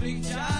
obrigado.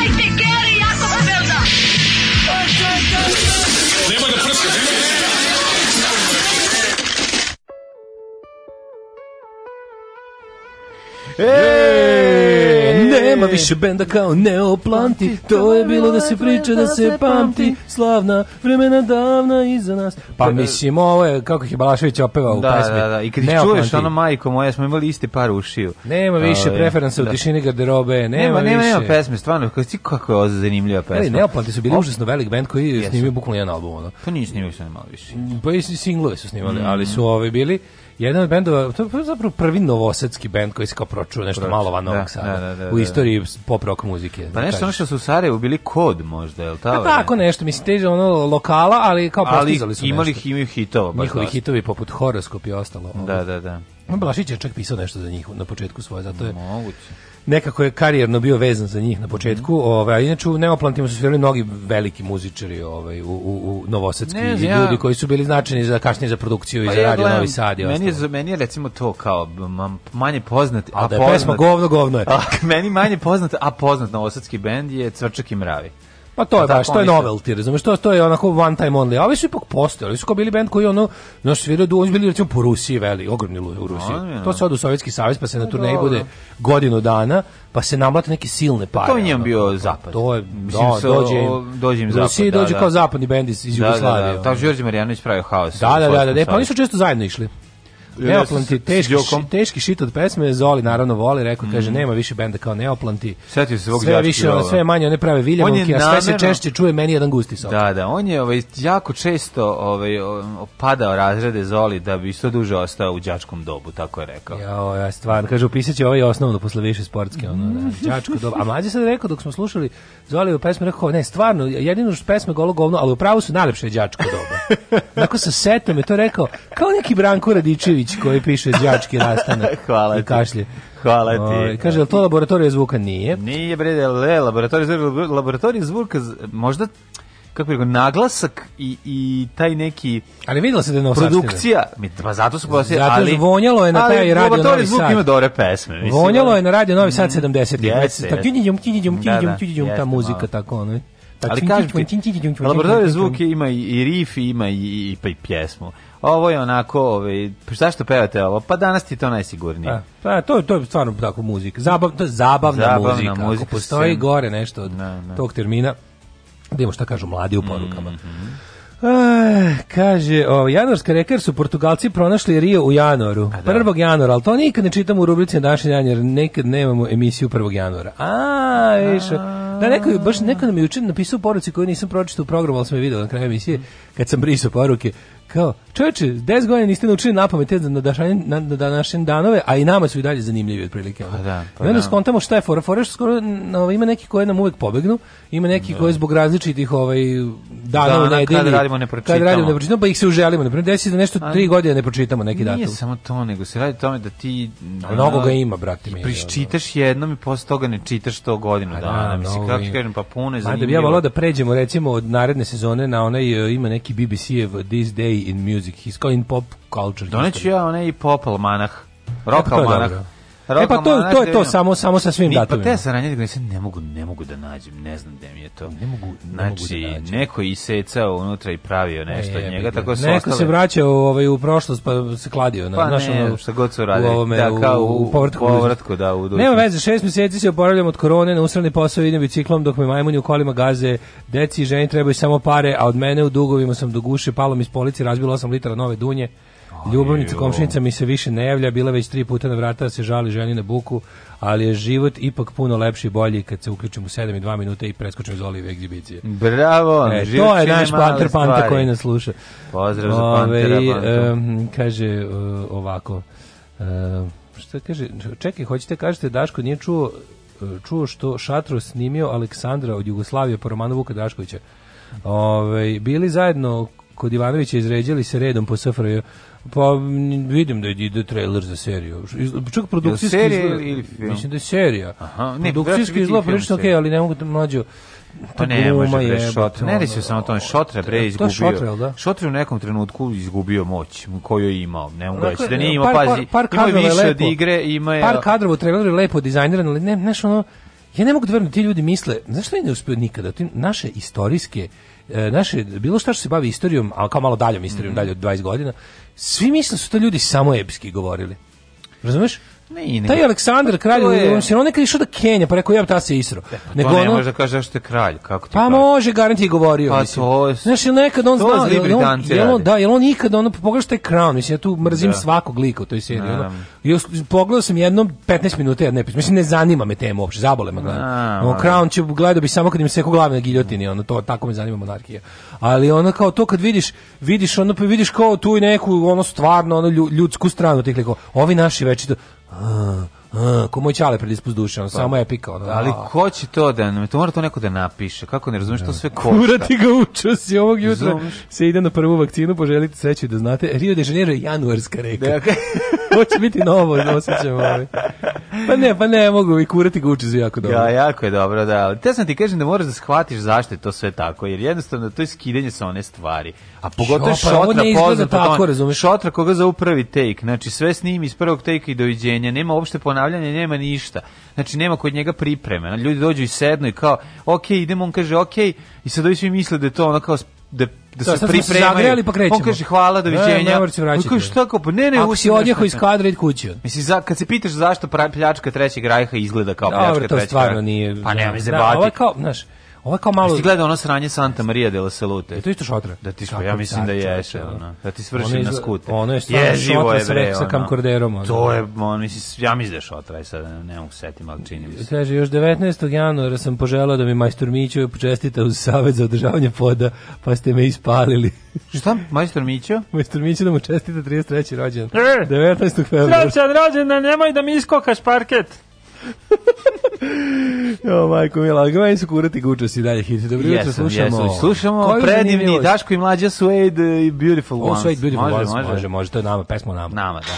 10. Nema više benda kao Neoplanti, to je bilo da se priča, da, da se pamti, slavna vremena davna iza nas. Pa mislim, ovo je, kako je Balašević opevao u da, pesmi. Da, da, i kad ih čuješ, ono majko moja, smo imali isti par ušiju. Nema više preferansa u da. tišini garderobe, nema, nema, nema, nema pesme, stvarno, kako si kako je ovo zanimljiva pesma. Ali Neoplanti su bili užasno velik band koji je snimio bukvalno jedan album. Ono. Pa nije snimio se malo više. Pa i singlove su snimali, mm. ali su ovi bili Jedan od bendova, to je zapravo prvi novosadski bend koji se kao pročuo nešto Proču. malo van Novog da, Sada da, da, u istoriji pop rock muzike. Pa nešto ono što su u Sarajevu bili kod možda, je li pa tako? tako nešto, mislim teže ono lokala, ali kao prostizali su imali nešto. imaju hitova. Baš Njihovi hitovi poput Horoskop i ostalo. Da, ovaj. da, da. Blašić je čak pisao nešto za njih na početku svoje, zato je... Moguće nekako je karijerno bio vezan za njih na početku. Mm. Ovaj inače u Neoplantima su svirali mnogi veliki muzičari, ovaj u u, u novosadski ne, ljudi ja, koji su bili značajni za kasnije za produkciju pa i za ja radio gledam, Novi Sad i Meni je meni je recimo to kao manje poznat, a, a da je pesma govno govno je. A, meni manje poznat, a poznat novosadski bend je Cvrčak i mravi. Pa to je pa baš, to je novel, ti razumeš, to, to je onako one time only. A ovi su ipak postojali, ali su kao bili band koji ono, no svirao duo, oni bili recimo po Rusiji veli, ogromni luje u Rusiji. A, to se odu u Sovjetski savez, pa se na pa turneji bude godinu dana, pa se namlate neke silne pare. To je njem bio zapad. To je, da, Mislim, da, dođe im, dođe im zapad. Rusiji dođe da. kao da. zapadni bend iz, iz da, Jugoslavije. Da, da, da. Tako Đorđe Marjanović pravio haos. Da, da, da, da, da, pa oni su često zajedno išli. Neoplanti, teški, teški šit od pesme, Zoli naravno voli, rekao, mm. kaže, nema više benda kao Neoplanti. Sjetio se ovog sve više, sve manje, one prave Viljemonki, a sve se češće čuje meni jedan gusti sok. Da, da, on je ovaj, jako često ovaj, opadao razrede Zoli da bi što duže ostao u đačkom dobu, tako je rekao. Ja, ja stvarno, kaže, upisat će ovaj osnovno posle više sportske, ono, da, đačko dobu. A mlađe sad rekao, dok smo slušali Zoli u pesmi, rekao, ne, stvarno, jedino što pesme golo govno, ali u pravu su najlepše đačko doba. Nakon sa setom je to rekao, kao neki Branko Radičevi Mićević koji piše đački rastanak. Hvala i kašlje. Hvala ti. O, ovaj, kaže, je to laboratorija zvuka? Nije. Nije, bre, e, laboratorija zvuka, laboratorija zvuka možda kako bih naglasak i, i taj neki ali videla se da je produkcija mi pa zato su Zato ali vonjalo je na taj radio Novi Sad ima dobre pesme mislim vonjalo je na radio Novi Sad 70 tako tinjum tinjum tinjum tinjum ta da, da, muzika tako ono ali kažem laboratorije zvuke ima i rif ima i pa i pjesmu ovo je onako, ovaj, zašto pa pevate ovo? Pa danas ti to najsigurnije. E, pa, to, to je stvarno tako muzika. Zabav, to je zabavna, zabavna muzika. muzika. Ako postoji gore nešto od ne, da, ne. Da. tog termina, da vidimo šta kažu mladi u porukama. Mm -hmm. Ah, kaže, o, ovaj, januarska reker su Portugalci pronašli Rio u januaru. A, da. 1. januara, ali to nikad ne čitam u rubrici na današnji dan, jer nekad nemamo emisiju 1. januara. A, viš, da, neko, je, baš neko nam je učin napisao poruci koju nisam pročitao u programu, ali sam je video na kraju emisije, kad sam brisao poruke, kao, čovječe, 10 godina niste naučili napamet na, dašanje, na, na današnje danove, a i nama su i dalje zanimljivi otprilike. Pa da, pa I onda da. skontamo šta je fora. Fora što skoro no, ovaj, ima neki koji nam uvek pobegnu, ima neki da. koje zbog različitih ovaj, dana da, na jedini. Kad radimo ne pročitamo. Kad radimo ne pročitamo, pa ih se uželimo. Naprimjer, desi da nešto a, tri godine ne pročitamo neki datum. Nije samo to, nego se radi tome da ti... Da, mnogo ga ima, brate. Da, Mi, pričitaš jednom i posle toga ne čitaš to godinu da, dana. Da, Mislim, kako ti kažem, pa puno je zanimljivo. Da bi ja volao da pređemo, recimo, od naredne sezone na onaj, e, ima neki BBC-ev This Day in music, he's his in pop culture. Doneću ja onaj pop almanah. Rock almanah. Pa e pa to, to je to, samo, samo sa svim Ni, datumima. Pa te saranje ne mogu, ne mogu da nađem, ne znam gde mi je to. Ne mogu, ne znači, ne mogu da nađem. neko isecao unutra i pravio nešto od njega, tako su Neko ostale... se u, ovaj, u prošlost pa se kladio. Na, pa naš, ne, ono, šta god su radili. U, ovome, da, kao u, u povratku. povratku da, u Nema veze, šest meseci se oporavljam od korone, na usrani posao idem biciklom dok me majmuni u kolima gaze, deci i ženi trebaju samo pare, a od mene u dugovima sam do guše, palo iz polici, razbilo 8 litara nove dunje. Ljubavnica komšinica mi se više ne javlja, bila već tri puta na vrata da se žali ženi na buku, ali je život ipak puno lepši i bolji kad se uključim u 7 i 2 minuta i preskočim iz olive egzibicije. Bravo! E, to je naš Panter Panta koji nas sluša. Pozdrav za Pantera Panta. Um, kaže um, ovako, um, e, što kaže, čekaj, hoćete da kažete Daško nije čuo e, čuo što Šatro snimio Aleksandra od Jugoslavije po romanu Vuka Daškovića. Ove, bili zajedno kod Ivanovića izređali se redom po SFRJ. Pa vidim da ide trailer za seriju. Čak produkcijski Jel serija izgleda, ili film? Mislim da je serija. Aha, ne, produkcijski izgleda prilično okej, okay, ali ne mogu da mlađu. Pa to ne, može pre šot. Ne reći se o tome, šotre pre izgubio. To šotre, da? Šotre u nekom trenutku izgubio moć koju je imao. Ne mogu reći da nije imao, par, pazi, par, par imao više od igre, ima je... Par kadrova u traileru je lepo dizajniran, ali ne, znaš ono, ja ne mogu da verujem da ti ljudi misle, znaš što je ne uspio nikada? Ti, naše istorijske e, naše, bilo šta što se bavi istorijom, ali kao malo daljom istorijom, mm -hmm. dalje od 20 godina, svi misle da su to ljudi samo epski govorili. Razumeš? Ne, ne. Taj Aleksandar kralj, pa to je... on nekad išao da Kenja, pa rekao ja ta se isro. E, pa nego to ne ono... može da kaže što je kralj, kako ti Pa pravi? može, garanti govorio. Pa to je... Znaš, jel nekad on znao, jel on, jel on, da, jel on ikad ono, pogledaš taj crown, mislim, ja tu mrzim da. svakog lika u toj seriji. Da. Ono, pogledao sam jednom 15 minuta jedne epizod, mislim, ne zanima me tema uopšte, zabole me gledam. Ono, crown će, gledao bi samo kad im se glave glavne giljotini, ono, to, tako me zanima monarhija. Ali ono, kao to kad vidiš, vidiš, ono, pa vidiš kao tu i neku, ono, stvarno, ono, ljudsku stranu tih likova. Ovi naši veći, 嗯。uh, ko moj čale pred ispust duše, on pa. samo epika. Ono, ali ko će to da, to mora to neko da napiše, kako ne razumiješ, to da. sve košta. Kurati ga učio si ovog jutra, se ide na prvu vakcinu, poželite sreću da znate, Rio de Janeiro je januarska reka. Dakle. će biti novo, da osjećam ovaj. Pa ne, pa ne, mogu i kurati ga uči jako dobro. Ja, jako je dobro, da. Ali te sam ti kažem da moraš da shvatiš zašto je to sve tako, jer jednostavno to je skidenje sa one stvari. A pogotovo Šo, pa, šotra poznata. Tako, on, šotra koga zaupravi take, znači sve s njim iz prvog take i doviđenja, nema uopšte ponašanja ponavljanja nema ništa. Znači nema kod njega pripreme. Znači, ljudi dođu i sednu i kao, ok, idemo, on kaže, ok, i sad ovi svi misle da je to ono kao da da, se pripremaju. Pa on kaže hvala, doviđenja. Ne, ne, kaže šta kao, pa ne, ne, Ako odjeho iz kadra i kući. Mislim za kad se pitaš zašto pljačka trećeg rajha izgleda kao pljačka trećeg. Dobro, to stvarno nije. Pa nema da, mi se bati. kao, znaš, Ovo je kao malo... Jesi gledao ono sranje Santa Maria de la Salute? Je to isto šotra? Da ti što, ja mislim da jeste, ono. Da ti svrši je, na skut. Ono je stvarno šotra je, bre, sa, kamkorderom. To je, on, mislim, ja mislim da je šotra, i sad ne, mogu setim, ali čini mi se. Kaže, još 19. januara sam poželao da mi majstor Mićo počestita uz savet za održavanje poda, pa ste me ispalili. Šta, majstor Mićo? Majstor Mićo da mu čestita 33. rođendan. 19. februara. Srećan rođendan, nemoj da mi iskokaš parket. Jo, majko mila, gledaj su kurati gučas i dalje hiti. Dobro jutro, slušamo. Jesam, slušamo predivni Daško i mlađa Suede i Beautiful Ones. O, Suede Beautiful može, Ones, može, može, može, to je nama, pesma nama. Nama, da.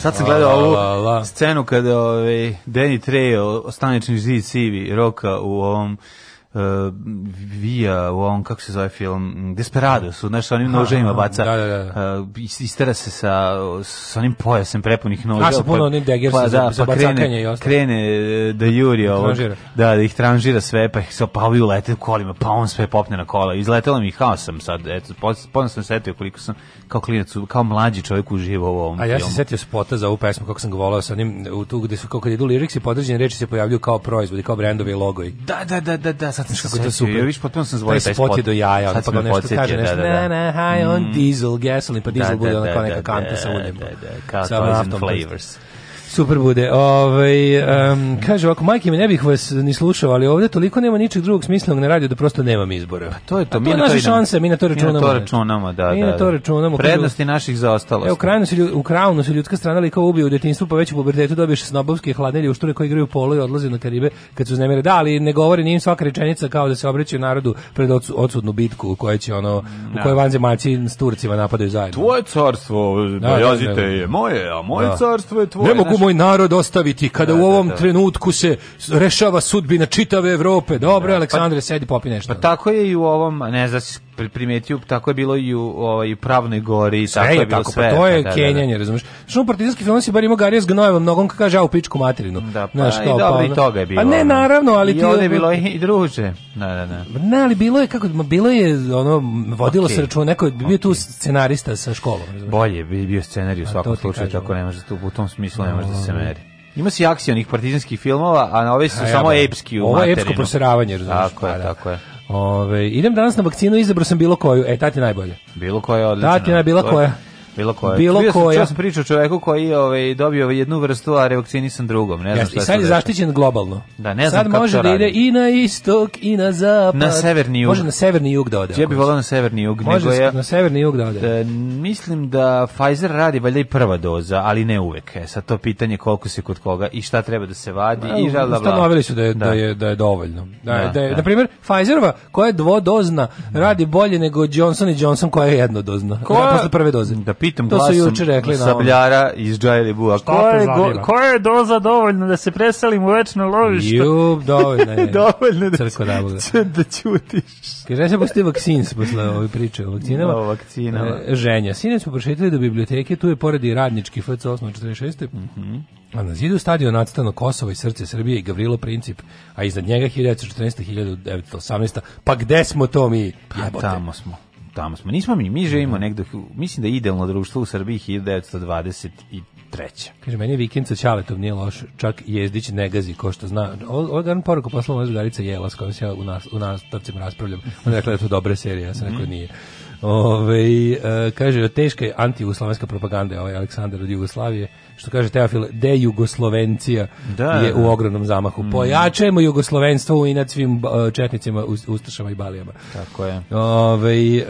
Sad sam gledao ovu la, scenu kada ovaj Danny Trejo, stanični zid sivi, roka u ovom eh, odvija u ovom, kako se zove film, Desperados, su, znaš, sa onim noževima baca, da, da, da. istera se sa, sa onim pojasem prepunih noževa. Znaš, puno onim degersa pa, pa da, za, pa krene, i ostalo. krene e, da juri ovog, da, da ih tranžira sve, pa ih se opavljaju lete kolima, pa on sve popne na kola. Izletelo mi i haos sam sad, eto, ponovno sam setio koliko sam, kao klinac, kao mlađi čovjek uživo u ovom A ja se setio spota za ovu pesmu, kako sam ga sa onim, u tu gde su, kako idu liriksi, podređene reči se pojavljuju kao proizvodi, kao brendovi i logoji. Da, da, da, da, da, sad sam kako to super. Ja, viš, potpuno sam zvojio taj spot. je do jaja, on pa ga nešto kaže, nešto, da, da, da. ne, ne, high on mm. diesel, gasoline, pa da, diesel da, bude onako da, neka kanta sa unem. Da, da, da, kao Thousand Flavors. Super bude. Ovaj um, kaže ovako majke mi ne bih vas ni slušao, ali ovde toliko nema ničeg drugog smislenog na radiju da prosto nemam izbora. A pa to je to, A to mi na to šanse, mi na to računamo. Mi na to računamo, da, da. Mi na da, to da. računamo. Prednosti naših zaostalosti. Evo krajno se u krajnu se ljudska strana likova ubije u detinjstvu, pa već u pubertetu dobiješ snobovske hladnelje u šture koji igraju polo i odlaze na Karibe kad su znemere. Da, ali ne govori ni svaka rečenica kao da se obraćaju narodu pred odsudnu bitku u kojoj će ono da. u kojoj vanzemaljci s Turcima napadaju zajedno. Tvoje carstvo, da, da pa je moje, a moje carstvo je tvoje. Ne mogu moj narod ostaviti kada da, u da, ovom da, da. trenutku se rešava sudbina čitave Evrope. Dobro, da, pa- Aleksandre, sedi popi nešto. Pa tako je i u ovom, ne znam, primetio, tako je bilo i u ovaj, Pravnoj gori, i tako je, je bilo tako, pa sve. Pa to je da, da, da, da. kenjanje, da, razumiješ. Što partizanski film si bar ima Garija s Gnojeva mnogom, kako kaže, a u pičku materinu. Da, pa, Znaš, kao, i dobro, pa, i toga je bilo. Pa ne, naravno, ali... I ti, ovdje je bilo i druže. Da, da, da. Ne, ali bilo je, kako, bilo je, ono, vodilo okay. se računa, neko je bio okay. tu scenarista sa školom. Razumiješ. Bolje bi bio scenarij u svakom slučaju, tako ne može, tu, u tom smislu ne može da se ovaj. meri. Ima si onih partizanskih filmova, a na ove su e, samo epski u materinu. Ovo je epsko proseravanje, razumiješ. Tako je, tako je. Ove, idem danas na vakcinu, izabrao sam bilo koju. E, tati najbolje. Bilo koja odlična. Tati je bila koja. Bilo koje. Bilo Bio Ja sam pričao čovjeku koji je ovaj dobio ovaj jednu vrstu, a revakcinisan drugom, ne znam Jeste, šta. I sad je zaštićen globalno. Da, ne znam sad kako može da ide i na istok i na zapad. Na severni jug. Može na severni jug da ode. Ja bih voleo na severni jug, može nego ja. na severni jug da ode. Da, mislim da Pfizer radi valjda i prva doza, ali ne uvek. E, sad to pitanje koliko se kod koga i šta treba da se vadi da, i žalala. Ustanovili su da je da. da je da je dovoljno. Da, da, da, je, da. na primjer Pfizerova koja je dvodozna da. radi bolje nego Johnson i Johnson koja je jednodozna. Koja, posle prve doze. Da pitam to glasom juče rekli sabljara na iz Džajlibu. A koja je, go, koja je doza dovoljna da se preselim u večno lovište? Ju, dovoljno je. dovoljno je da, Crko da, da ćutiš. Ti reče postoji vakcins posle ove priče o vakcinama. O vakcinama. E, ženja. Sine smo prošetili do biblioteke, tu je pored i radnički FC 846. Mm -hmm. A na zidu stadion nacrtano Kosovo i srce Srbije i Gavrilo Princip, a iznad njega 1914. 1918. Pa gde smo to mi? Pa tamo smo tamo smo. Nismo mi, mi živimo mm. negde, mislim da je idealno društvo u Srbiji 1923. Kaže, meni je vikend sa Ćaletom nije loš, čak jezdić ne gazi, ko što zna. Ovo je poruku poslala moja drugarica Jela, s kojom se ja u, nas, u nastavcima raspravljam. Ona je rekla da je to dobra serija, ja sam mm. rekao mhm. nije. Ove, e, kaže, teška je antijugoslovenska propaganda, ovaj Aleksandar od Jugoslavije, što kaže Teofil, dejugoslovencija da, je da, u da. ogromnom zamahu. Mm. Pojačajmo jugoslovenstvo u inat svim e, četnicima, ustašama i balijama. Tako je. Ove, e,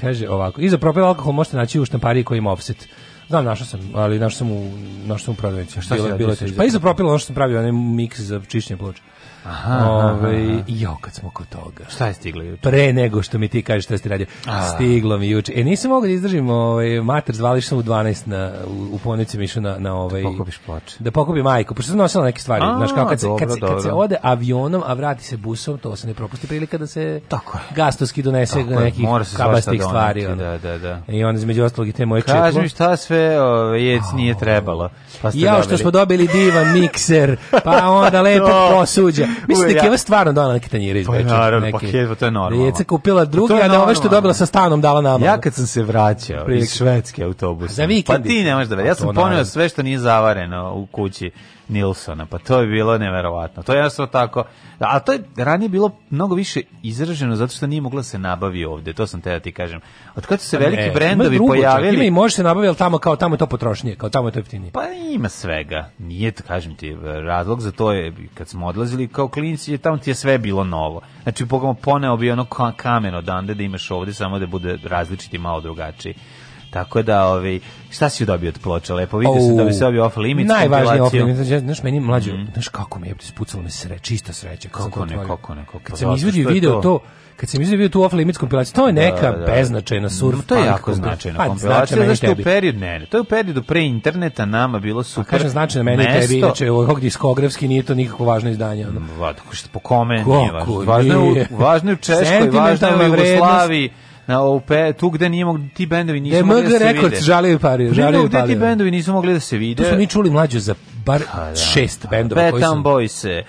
kaže ovako, i propel alkohol možete naći u štampariji koji ima offset. Znam, našao sam, ali našao sam u, našao sam u prodavnici. Šta bila, si bila, Pa i za ono što sam pravio, onaj miks za čišćenje ploče. Aha, Ove, ovaj, jo, kad smo kod toga. Šta je stiglo juče? Pre nego što mi ti kažeš šta si radio. A. Stiglo mi juče. E, nisam mogao da izdržim, ovaj, mater zvališ sam u 12 na, u, u ponednicu mi na, na ovaj... Da pokupiš ploče. Da pokupi majku, pošto sam nosila neke stvari. A, Znaš, kao kad, dobro, se, kad, se, kad se ode avionom, a vrati se busom, to se ne propusti prilika da se Tako je. gastoski donese Tako nekih kabastih stvari. da, da, da. I onda između ostalog i te moje četvo. Kaži mi šta sve ove, ovaj, jec nije trebalo. Pa ste ja, što smo dobili divan mikser, pa onda lepe posuđe. Mislim da je Keva stvarno dala neke tanjire iz pa Beča. Pa naravno, pa Keva, to da je normalno. Djeca kupila drugi, a da ove što dobila sa stanom dala nama. Ja kad sam se vraćao Prijek. iz švedske autobusa, pa ti ne da veri. Pa ja sam ponio sve što nije zavareno u kući Nilsona, pa to je bilo neverovatno. To je jasno tako. A to je ranije bilo mnogo više izraženo zato što nije mogla da se nabavi ovde. To sam te da ti kažem. Od kada su se pa veliki ne, brendovi drugo, pojavili, čak, ima i može da se nabaviti, ali tamo kao tamo je to potrošnije, kao tamo je to jeftinije. Pa ima svega. Nije kažem ti razlog za to je kad smo odlazili kao klinci, je tamo ti je sve bilo novo. Znači pogledamo poneo bi ono kamen odande da imaš ovde samo da bude različiti malo drugačiji. Tako da, ovaj, šta si dobio od ploča? Lepo vidio se da bi se dobio off limit. Najvažnije off limit. Znaš, meni mlađo, mm. znaš kako mi je spucalo me sre, čista sreća. Kako ne, kako ne, kako Kad pa sam izvedio video to, kad sam izvedio tu off limit kompilaciju, to je da, neka da, da. beznačajna surf. To je jako značajna kompilacija, znaš što u periodu, ne, ne, to je u periodu pre interneta nama bilo super. A kažem značajna meni mesto. tebi, inače ovog diskografski nije to nikako važno izdanje. Ono. Da, što po kome nije važno. Važno je u Češkoj, važno je u Jugoslaviji na ovu pe, tu gde nije mogli, ti bendovi nisu mogli da se vide. MG Records žalio Pariju, žalio Pariju. Gde ti bendovi nisu mogli da se vide. Tu smo mi čuli mlađu za bar A, da. šest bendova koji su... Betan Boys,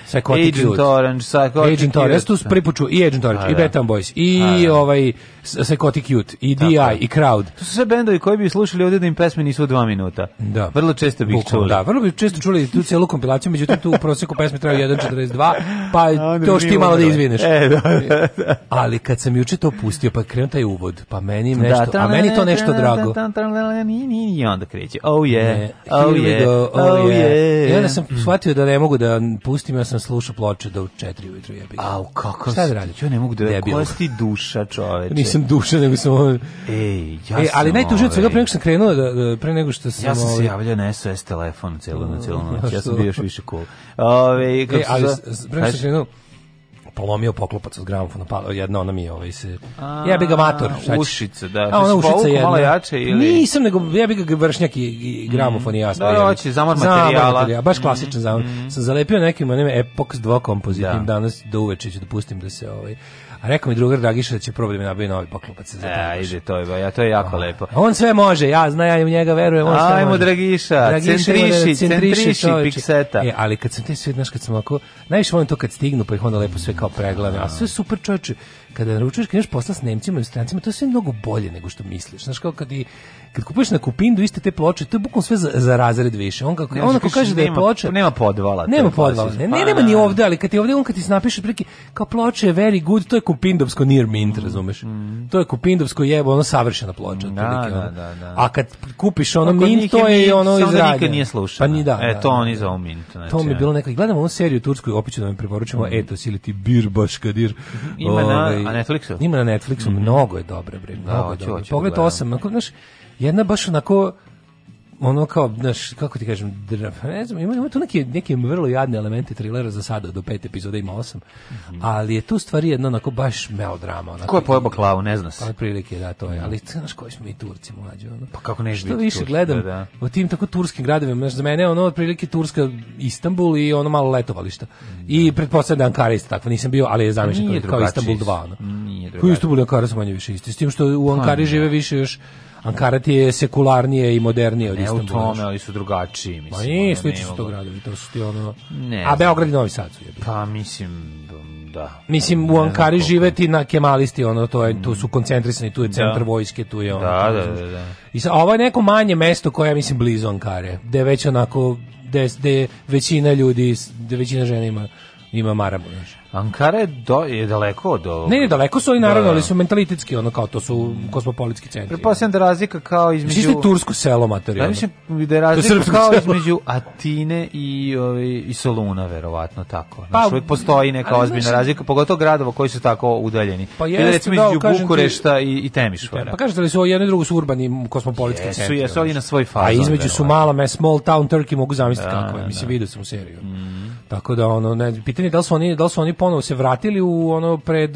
Agent Orange, Psychotic Agent Orange, ja sam tu pripuču i Agent Orange, A, i da. Betan Boys, i A, da. ovaj Psychotic Cute, i Tako. DI, i Crowd. To su sve bendovi koji bi slušali ovdje da im pesme nisu dva minuta. Da. Vrlo često bi ih čuli. Da, vrlo bi često čuli tu cijelu kompilaciju, međutim tu u prosjeku pesme traju 1.42, pa to što ti malo da izvineš. E, da, da, da, Ali kad sam juče to pustio, pa krenuo taj uvod, pa meni nešto, a meni to nešto drago. I onda kreće, oh yeah, oh, oh, oh yeah, oh yeah, E. I onda sam shvatio da ne mogu da pustim, ja sam slušao ploče do 4 ujutru jebi. Au, kako Šta da radim? Ja ne mogu da Debil. Koja si duša, čoveče? Nisam duša, nego sam ovo... Ej, ja e, ali najtuže od svega ovaj- pre nego što sam krenuo, da-, da, pre nego što sam... Ja sam se ovaj- javljao na SOS telefon celu na celu noć, ja sam bio još više cool. Ove, e, kako e, ali, pre nego što sam krenuo, polomio poklopac od gramofona, pa jedna ona mi je ovaj se ja bih ga mator, šta ušice, da. A ona ušice je malo jače ili Nisam nego ja bih ga vršnjak i, i mhm. gramofon i jasno. Da, hoće zamor materijala. baš mhm, klasičan zamor. Mhm. Sam zalepio nekim onim epoks dvokompozitim da. danas do uveče ću dopustim da, da se ovaj A rekao mi drugar Dragiša da će probati da mi nabije novi poklopac. Za e, ide to, je, ja, to je jako a, lepo. On sve može, ja znam, ja u njega verujem. On Ajmo, sve može. Dragiša, Dragiša centriši, centriši, centriši pikseta. E, ali kad sam te sve, znaš, kad sam ovako, najviše volim to kad stignu, pa ih onda lepo sve kao pregleda. A sve super čoveče, kada naručuješ, kada posla s Nemcima i strancima, to je sve mnogo bolje nego što misliš. Znaš, kao kad i kad kupiš na Kupindu iste te ploče, to je bukvalno sve za, za razred više. On kako, on kako kaže da je ploča... Nema podvala. Nema podvala. Ne, ne, pa nema ni da. ovde, ali kad ti ovde, on kad ti napiše preki, kao ploča je very good, to je kupindovsko near mint, razumeš? Mm, mm. To je kupindovsko jebo, ono savršena ploča. Da, da, da, da, A kad kupiš ono mint, to je ono izradnje. Samo nije slušano. Pa ni da. E, da, to on izao mint. Znači. To mi bilo neko... Gledamo onu seriju tursku, opet ću da vam preporučimo, mhm. Etos ili ti Birbaš Kadir. Ima na ovaj, Netflixu. Ima na Netflixu, mhm. mnogo je dobro, bre. Mnogo je dobro. Pogled 8, znaš, jedna baš onako ono kao, znaš, kako ti kažem, drv, pa ne znam, ima, ima tu neke, neke vrlo jadne elemente trilera za sada, do pet epizoda ima osam, mm -hmm. ali je tu stvari jedna onako baš melodrama. Onako, Ko je pojeba klavu, ne zna se. prilike, da, to je, da. ali znaš koji smo mi Turci mlađi, ono. Pa kako ne Što biti više gledam da, da. o tim tako turskim gradovima, znaš, za mene ono prilike Turska Istanbul i ono malo letovališta. Mm -hmm. I pretpostavljam da Ankara isto tako, nisam bio, ali je zamišljen kao, kao Istanbul 2, ono. Nije drugačije. Istanbul i Ankara su manje više isti, s tim što u pa Ankari pa, žive više još Ankara ti je sekularnije i modernije od Istanbula. Ne Istanbul, u tome, ali su drugačiji, mislim. Pa nije, slični su to gradovi, to su ti ono... Ne, a Beograd i Novi Sad su jebi. Pa mislim, da. Mislim, u Ankari živeti na kemalisti, ono, to je, tu su mm. koncentrisani, tu je da. centar da. vojske, tu je ono... Da, da, da, da. I sa, ovo je neko manje mesto koje, mislim, blizu Ankare, gde je već onako, gde, gde većina ljudi, gde većina žena ima ima maramu. Ankara je, do, je daleko od Ne, ne, daleko su i da. naravno, ali su mentalitetski, ono kao to su kosmopolitski centri. Prepostavljam da razlika kao između... Mislim tursko selo da, materijalno. Da, mislim da je razlika kao selo. između Atine i, ovi, ovaj, i Soluna, verovatno tako. Pa, znaš, uvijek postoji neka ali, ozbiljna znači, razlika, pogotovo gradova koji su tako udaljeni. Pa jeste, Ili recimo da, između Bukurešta i, i Temišvara. Pa kažete li su jedno i drugo su urbani kosmopolitski centri? Jesu, jesu, ali na svoj fazon. A između verovatno. su malo, me small town Turkey mogu zamisliti da, kako je. Da, mislim, da. vidio sam u seriju. Mm. Tako da ono ne pitanje da li su oni da li su oni ponovo se vratili u ono pred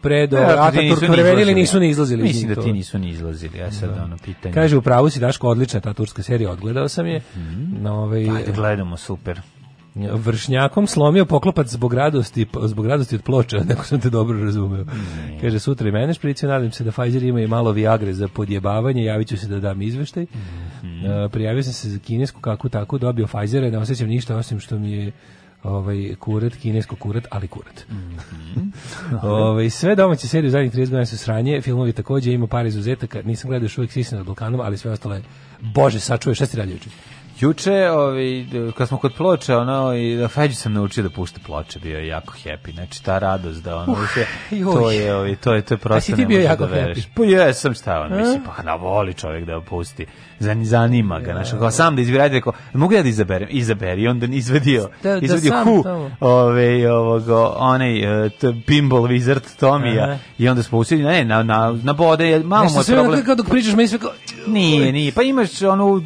pred ne, da, Ataturk da prevedili, nisu ni izlazili. Mislim da ti nisu ni izlazili, ja e, sad da. ono pitanje. Kaže, u pravu si Daško, odlična ta turska serija, odgledao sam je. Mm -hmm. Na ovaj, Ajde, gledamo, super vršnjakom slomio poklopac zbog radosti, zbog radosti od ploča, neko sam te dobro razumeo. Mm. Kaže, sutra i mene špricu, nadam se da Pfizer ima i malo Viagre za podjebavanje, javit ću se da dam izveštaj. Mm. E, prijavio sam se za kinesku, kako tako, dobio Pfizera, ne osjećam ništa, osim što mi je ovaj kurat, kinesko kurat, ali kurat. Mm ovaj, sve domaće serije u zadnjih 30 godina su sranje, filmovi takođe, ima par izuzetaka, nisam gledao još uvijek Sisi nad Balkanom, ali sve ostale, bože, sačuje, šta si radio Juče, ovaj, kad smo kod ploče, ono, i da Feđu sam naučio da pušta ploče, bio je jako happy. Znači, ta radost da ono, uh, se, to je, ovaj, to je, to je prosto A si ti bio jako da happy? Pa jesam, šta ono, mislim, pa da voli čovjek da pusti, Zan, zanima ga, znači, kao sam da izbira, rekao, mogu ja da izaberem? Izaberi, onda izvedio, da, izvedio da ku, ovaj, ovoga, onaj, e, t, pinball wizard Tomija, i onda smo usili, ne, na, na, na bode, malo mu je problem. Nešto sve, dok pričaš, meni sve kao, Nije, ovaj, nije. Pa imaš ono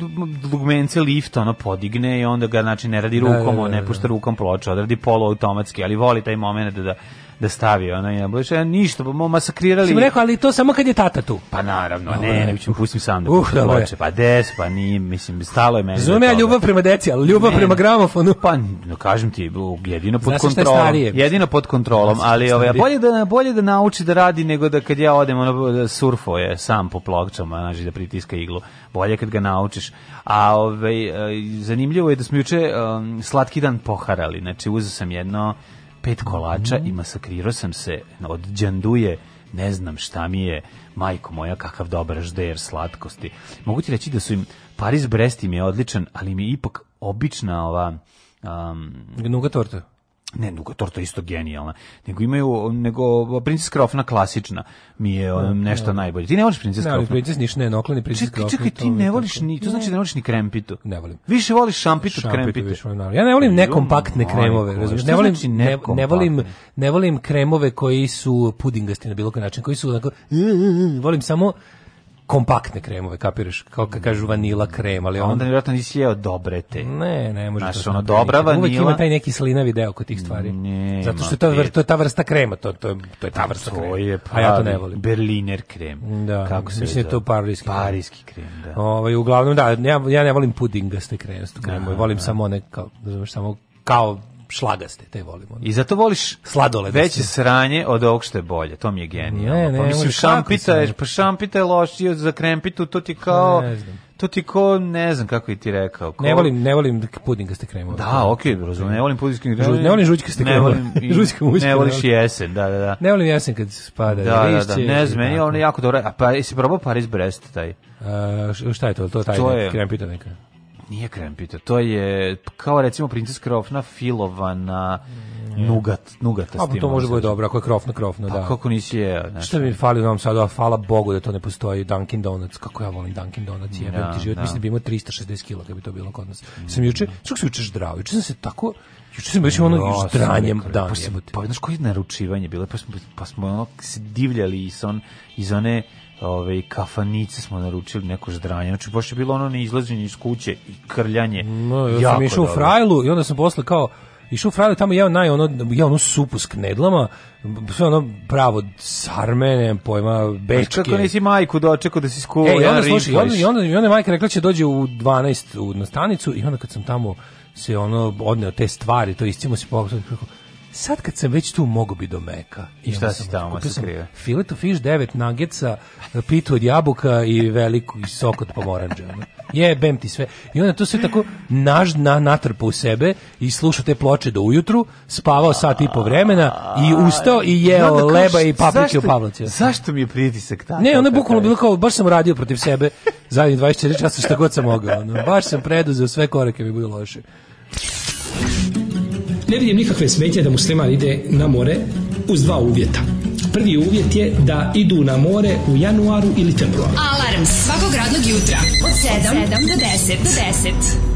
dugmence lift, ono podigne i onda ga znači ne radi da, rukom, ne, da, da, on ne da, pušta da. rukom ploču, odradi poluautomatski, ali voli taj moment da da stavi ona je ja ništa bomo masakrirali. Sam rekao, ali to samo kad je tata tu. Pa naravno, no, ne, ne, ne pustim sam da uh, ploče, pa des, pa ni, mislim stalo je meni. Zume ljubav prema deci, al ljubav ne, prema gramofonu. Pa no, kažem ti, jedino pod kontrolom. Je jedino pod kontrolom, ali ovaj bolje da bolje da nauči da radi nego da kad ja odem ono da surfo je sam po pločama, znači da pritiska iglu. Bolje kad ga naučiš. A ovaj e, zanimljivo je da smo juče um, slatki dan poharali. Znači uzeo sam jedno pet kolača mm. i masakrirao sam se od džanduje ne znam šta mi je, majko moja, kakav dobar žder slatkosti. Mogu ti reći da su im, Paris Brest im je odličan, ali mi je ipak obična ova... Um, Gnuga torta ne Nuka torta isto genijalna nego imaju nego princesa krofna klasična mi je um, nešto ne. Da. najbolje ti ne voliš princesa krofna ne princesa niš ne noklani princesa krofna čekaj, ti ne voliš ni to znači da ne voliš ni krempitu ne volim više voliš šampitu od krempitu više volim, ja ne volim nekompaktne kremove razumiješ ne volim znači ne, ne, volim ne volim kremove koji su pudingasti na bilo koji način koji su onako volim samo kompaktne kremove, kapiraš, kao kad kažu vanila krem, ali pa on... onda vjerojatno nisi jeo dobre te. Ne, ne može Znaš, to. ono dobra vanila. Uvek ima taj neki slinavi deo kod tih stvari. Ne, Zato što je to, to je ta vrsta krema, to to je, to je ta pa vrsta to krema. Je pravi, A ja to ne volim. Berliner krem. Da, kako se mislim da je to parijski. Parijski krem, da. Ovaj uglavnom da, ja, ja ne volim pudingaste kremstvo kremove, volim da. samo one kao, razumeš, da samo kao šlagaste, te volimo. I zato voliš sladoled. Veće sranje od ovog što je bolje, to mi je genijalno. pa mislim, šampita je, pa šampita je lošije za krempitu, to ti kao... Ne, ne znam. To ti ko, ne znam kako je ti rekao. Ko... Ne volim, ne volim pudingaste kremu. Da, okej, okay, razumem. Ne volim pudingaste kremove. Ne volim žućkaste kremu. Ne volim, žućka, mućka, ne voliš da. jesen, da, da, da. Ne volim jesen kad spada. Da, da, da, ne znam, meni je ono jako dobro. A pa, jesi probao Paris Brest taj? A, šta je to? To, taj to je krem pita neka. Nije krempita, to je kao recimo princes krofna filovana mm. nugat, nugata A, pa to može biti dobro, ako je krofna, krofna, pa, da. kako nisi je, znači. Šta mi fali nam sad, a hvala Bogu da to ne postoji, Dunkin Donuts, kako ja volim Dunkin Donuts, jebem da, ti život, da. mislim da bi imao 360 kila kad bi to bilo kod nas. sam juče, što se juče ždrao, juče sam se tako, Juče sam baš ono ždranjem dan. Pa, pa, znaš koje naručivanje bilo, pa smo, pa smo ono se divljali i son, iz one ove, kafanice smo naručili neko ždranje. Znači, baš je bilo ono neizlaženje iz kuće i krljanje. No, ja sam išao u frajlu i onda sam posle kao, išao u frajlu tamo jeo naj, ono, jeo ono supu s knedlama, sve ono pravo sarme, ne pojma, bečke. Kako nisi majku dočekao da si skuo, e, i onda, i onda, i onda, i onda majka rekla da će dođe u 12 u, na stanicu i onda kad sam tamo se ono odneo te stvari, to istimo se pogledao, sad kad sam već tu mogu bi do meka. I šta si tamo sakrio? Filet of fish, devet nuggetsa, pitu od jabuka i veliku i sok od pomoranđa. Jebem ti sve. I onda to sve tako naž, na, natrpa u sebe i slušao te ploče do ujutru, spavao sat i po vremena i ustao i jeo I leba i paprike u Pavlacu. Zašto mi je pritisak tako? Ne, ono je bukvalno bilo kao, baš sam radio protiv sebe zadnjih 24 časa šta god sam mogao. baš sam preduzeo sve korake mi da bilo loše. Ne vidim nikakve smetnje da musliman ide na more uz dva uvjeta. Prvi uvjet je da idu na more u januaru ili februaru. Alarm svakog radnog jutra od 7, od 7 do 10. Do 10.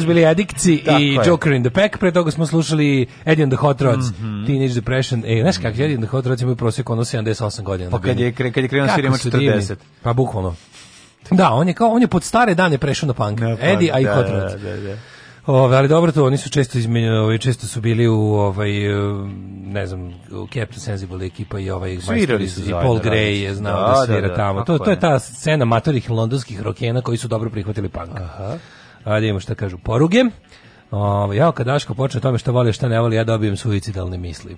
Ovo su bili Edikci i Joker in the Pack, pre toga smo slušali Eddie and the Hot Rods, mm -hmm. Teenage Depression. E, znaš kako, Eddie and the Hot Rods imaju prosjek ono 78 godina. Pa kad je, kad je krenuo svirima 40. Pa bukvalno. Da, on je kao on je pod stare dane prešao na punk. No, Eddie, a i da, Hot Rods. Da, da, da. Ove, ali dobro to, oni su često izmenjeni, ovaj često su bili u ovaj ne znam, u Captain Sensible ekipa i ovaj Svirali su i Paul Gray je znao da, da, da svira da, da, tamo. To to je ta scena matorih londonskih rokena koji su dobro prihvatili punk. Aha. Ajde da vidimo šta kažu poruge. Ovo, ovaj, ja kad Daško počne o tome što voli, šta ne voli, ja dobijem suicidalne misli.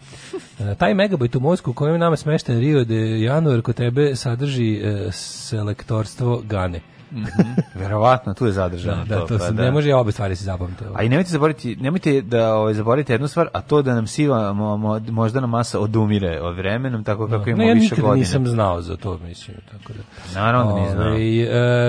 E, taj megabajt u mozgu u kojem nama smešten Rio de Januar kod tebe sadrži e, selektorstvo Gane. Mm Verovatno, tu je zadržano. Da, da, to, pa, se, da. ne može obe stvari se zapamtiti. A i nemojte zaboraviti, nemojte da ovaj zaboravite jednu stvar, a to da nam siva mo, mo, moždana masa odumire od vremenom, tako kako da. imamo no, više godina. Ja nikad nisam znao za to, mislim, tako da. Naravno da nisam znao. Ovaj,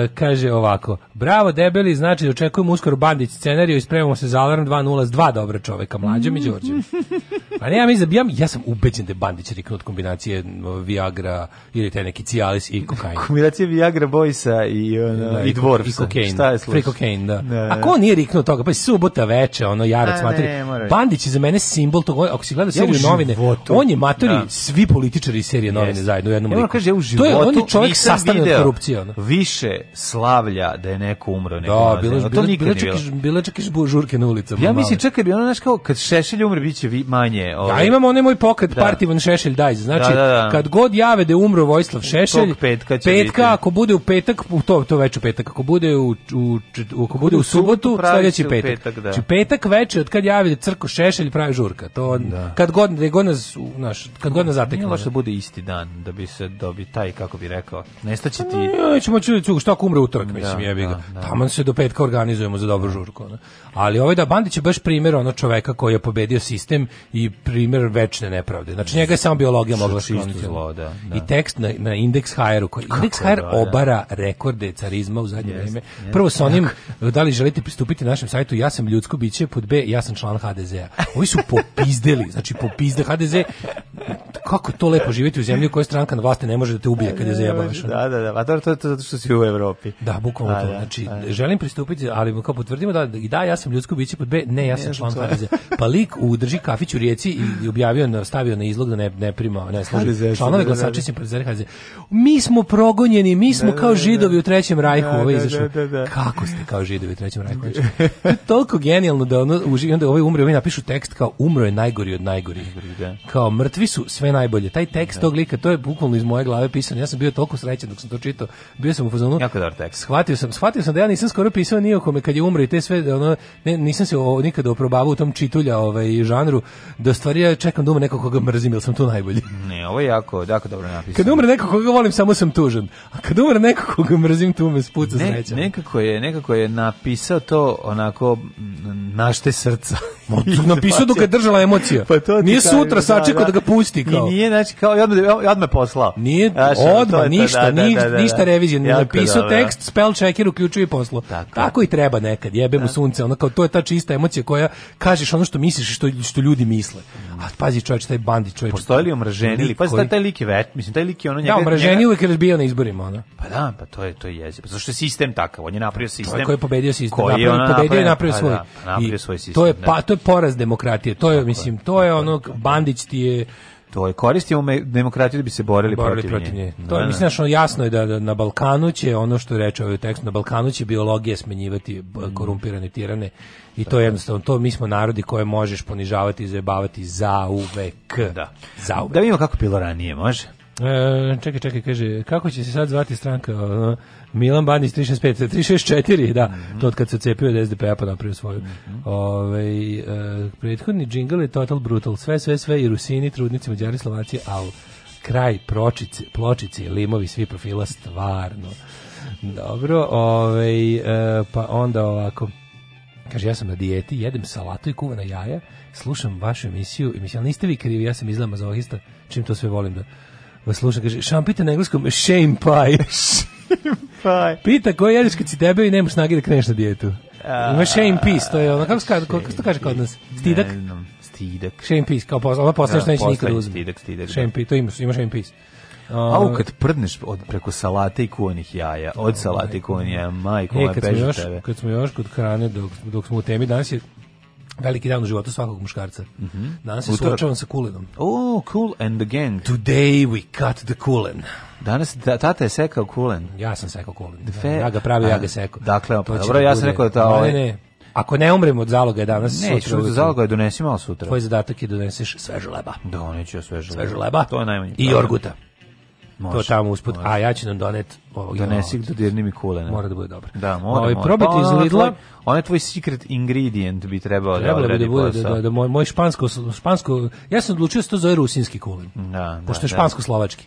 e, kaže ovako, bravo debeli, znači da očekujemo uskoro Bandić scenariju i spremamo se za Alarm 2.0 s dva dobra čoveka, mlađom mm. i Đorđem. Pa ne, ja mislim, ja, ja sam ubeđen da je Bandić riknut kombinacije Viagra ili te neki Cialis i kokain. Kombinacije Viagra Boysa i Da, da, da, i dvor I kokain. Šta je Free kokain, da. da. A da. ko nije riknuo toga? Pa subota veče, ono, jarac A, pa materi. Bandić je za mene simbol toga, ako si gleda seriju ja novine, on je matori, da. svi političari serije novine yes. zajedno u jednom ja, liku. Kaže, ja u životu to je, on je čovjek sastavljen od korupcije. Ono. Više slavlja da je neko umro. Neko da, bilo, bilo, bilo, bilo, čak, bilo čak i žurke na ulicama. Ja mislim, čekaj, bi ono, znaš kao, kad Šešelj umre, bit će manje. Ja ovaj. imam onaj moj pokret, party van Šešelj, daj. Znači, kad god jave da je umro Vojislav Šešelj, petka, petka ako bude u petak, to, to veče petak, ako bude u, u, u ako bude u, subotu, sledeći petak. Da. znači da. petak veče od kad javi crko šešelj pravi žurka. To da. kad god da god nas naš kad god nas zatekne. Može da bude isti dan da bi se dobi da taj kako bi rekao. Nestaće ti. Ja e, ćemo čuti što ako umre utorak, da, mislim jebi ga. Taman se do petka organizujemo za dobru žurku. Ne? Ali ovaj da Bandić je baš primjer onog čovjeka koji je pobijedio sistem i primjer večne nepravde. Znači njega je samo biologija mogla skloniti. Da, da. I da. tekst na, na Index Hire-u. Koji, Index Hire da, da, obara rekorde carizma u zadnje yes, vrijeme. Yes, Prvo sa onim, da li želite pristupiti našem sajtu, ja sam ljudsko biće, pod B, ja sam član HDZ-a. Oni su popizdeli, znači popizde HDZ. Kako to lepo živjeti u zemlji u kojoj stranka na vlasti ne može da te ubije kad je zajebavaš. Da, da, da, a to je zato što si u Evropi. Da, bukvalno da, to. Znači, želim pristupiti, ali kao potvrdimo da, i da, ja sam ljudsko biće, pod B, ne, ja sam ne, član HDZ. Pa lik u drži kafić u rijeci i objavio, na, stavio na izlog da ne, ne prima, ne služi. Članove da, da, da. glasači se HDZ. Mi smo progonjeni, mi smo da, kao židovi u Trećem rajhu, ovo izašlo. Kako ste kao židovi u Trećem rajhu? Znači, to toliko genijalno da ono, uži, onda ovaj umre, ovaj napišu tekst kao umro je najgori od najgorih. Kao mrtvi su sve najbolje. Taj tekst tog lika, to je bukvalno iz moje glave pisan. Ja sam bio toliko srećan dok sam to čitao. Bio sam u fazonu. Jako dobar tekst. Shvatio sam, shvatio sam da ja nisam skoro pisao nije kome kad je umro i te sve ono ne, nisam se o, nikada oprobavao u tom čitulja ovaj, žanru, da stvari ja čekam da umre neko koga mrzim, jer sam tu najbolji. Ne, ovo je jako, jako dobro napisano. Kad umre neko koga volim, samo sam tužan. A kad umre neko koga mrzim, tu me spuca ne, sreća. Nekako je, nekako je napisao to onako našte srca. napisao dok je držala emocija. Pa to nije sutra kažem, da, sačekao da, da, da, ga pusti. Kao. Nije, znači, kao, odmah, odmah poslao. Nije, odmah, da, ništa, da, da ništa, ništa revizija. Napisao tekst, spell checker, uključuje i poslo. Tako. Tako i treba nekad, jebe mu sunce, onako rekao, to je ta čista emocija koja kažeš ono što misliš i što, što ljudi misle. A pazi čovječ, taj bandi čovječ. Postoji li omraženi ili pa taj, taj lik je već, mislim, taj lik je ono da, njega... Da, omraženi njega... uvijek je bio na izborima, ona. Pa da, pa to je, to je jezivo. Zato je sistem takav, on je napravio sistem. To je koji je pobedio sistem, koji je napravio, pobedio i napravio pa svoj. Da, pa napravio svoj sistem. To je, da. pa, to je poraz demokratije, to je, mislim, to je ono, Bandić ti je To je koristimo me, demokratiju da bi se borili, borili protiv, protiv nje. To je, da, mislim, da. što jasno je da, da, na Balkanu će, ono što reče ovaj tekst, na Balkanu će biologija smenjivati mm. korumpirane tirane i to je jednostavno, to mi smo narodi koje možeš ponižavati i zajebavati za uvek. Da. Za uvek. Da vidimo kako bilo ranije, može? E, čekaj, čekaj, kaže, kako će se sad zvati stranka? E, Milan Bandić 365, 364, da, mm -hmm. to od kad se cepio od SDP-a pa napravio svoju. Mm -hmm. Ove, ovaj, e, prethodni džingl je total brutal, sve, sve, sve, i Rusini, trudnici, Mađari, Slovaci, al kraj, pročice, pločice, limovi, svi profila, stvarno. Dobro, ove, ovaj, e, pa onda ovako, Kaže, ja sam na dijeti, jedem salatu i kuvana jaja, slušam vašu emisiju, emisija, niste vi krivi, ja sam izlama za ohista, čim to sve volim da vas pa sluša, kaže, šampita na engleskom, shame pie. pie. Pita koji jedeš kad si debel i nemaš snage da kreneš na dijetu. Ima shame peace, to je ono, kako se kaže, kako to kaže kod nas? Stidak? Ne znam, stidak. Shame peace, kao posle, ono posle što da, neće nikad da uzme. Stidak, stidak. Shame da. peace, to ima, ima shame peace. Au, ovaj- kad prdneš od preko salate i kuvanih jaja, od salate i kuvanih jaja, majko, e, kad smo još, tebe. Kad smo još kod hrane, dok, dok smo u temi, danas je Veliki dan u životu svakog muškarca. Mm -hmm. Danas se suočavam sa kulenom. Oh, cool and the gang. Today we cut the kulen. Danas tata je sekao kulen. Ja sam sekao kulen. Da, ja ga pravi, ja ga sekao. Dakle, pa, dobro, da ja sam rekao da ta ovaj... Ne, ne, ako ne umremo od zaloga je danas ne, sutra. Ne, zaloga je donesi malo sutra. Tvoj zadatak je da doneseš sveže leba. Da, neću ja sveže leba. Sveže leba. To je najmanje. I jorguta. Može, to tamo usput, može. a ja ću nam donet ovog. Donesi do dirni mi kule. Ne? Mora da bude dobro. Da, mora. Ovaj probajte pa, iz Lidla. Onaj tvoj secret ingredient bi trebao da odradi da bude da, da, da moj, moj špansko špansko ja sam odlučio da se to zove rusinski kulen. Da, da. Pošto je da, da. špansko slovački.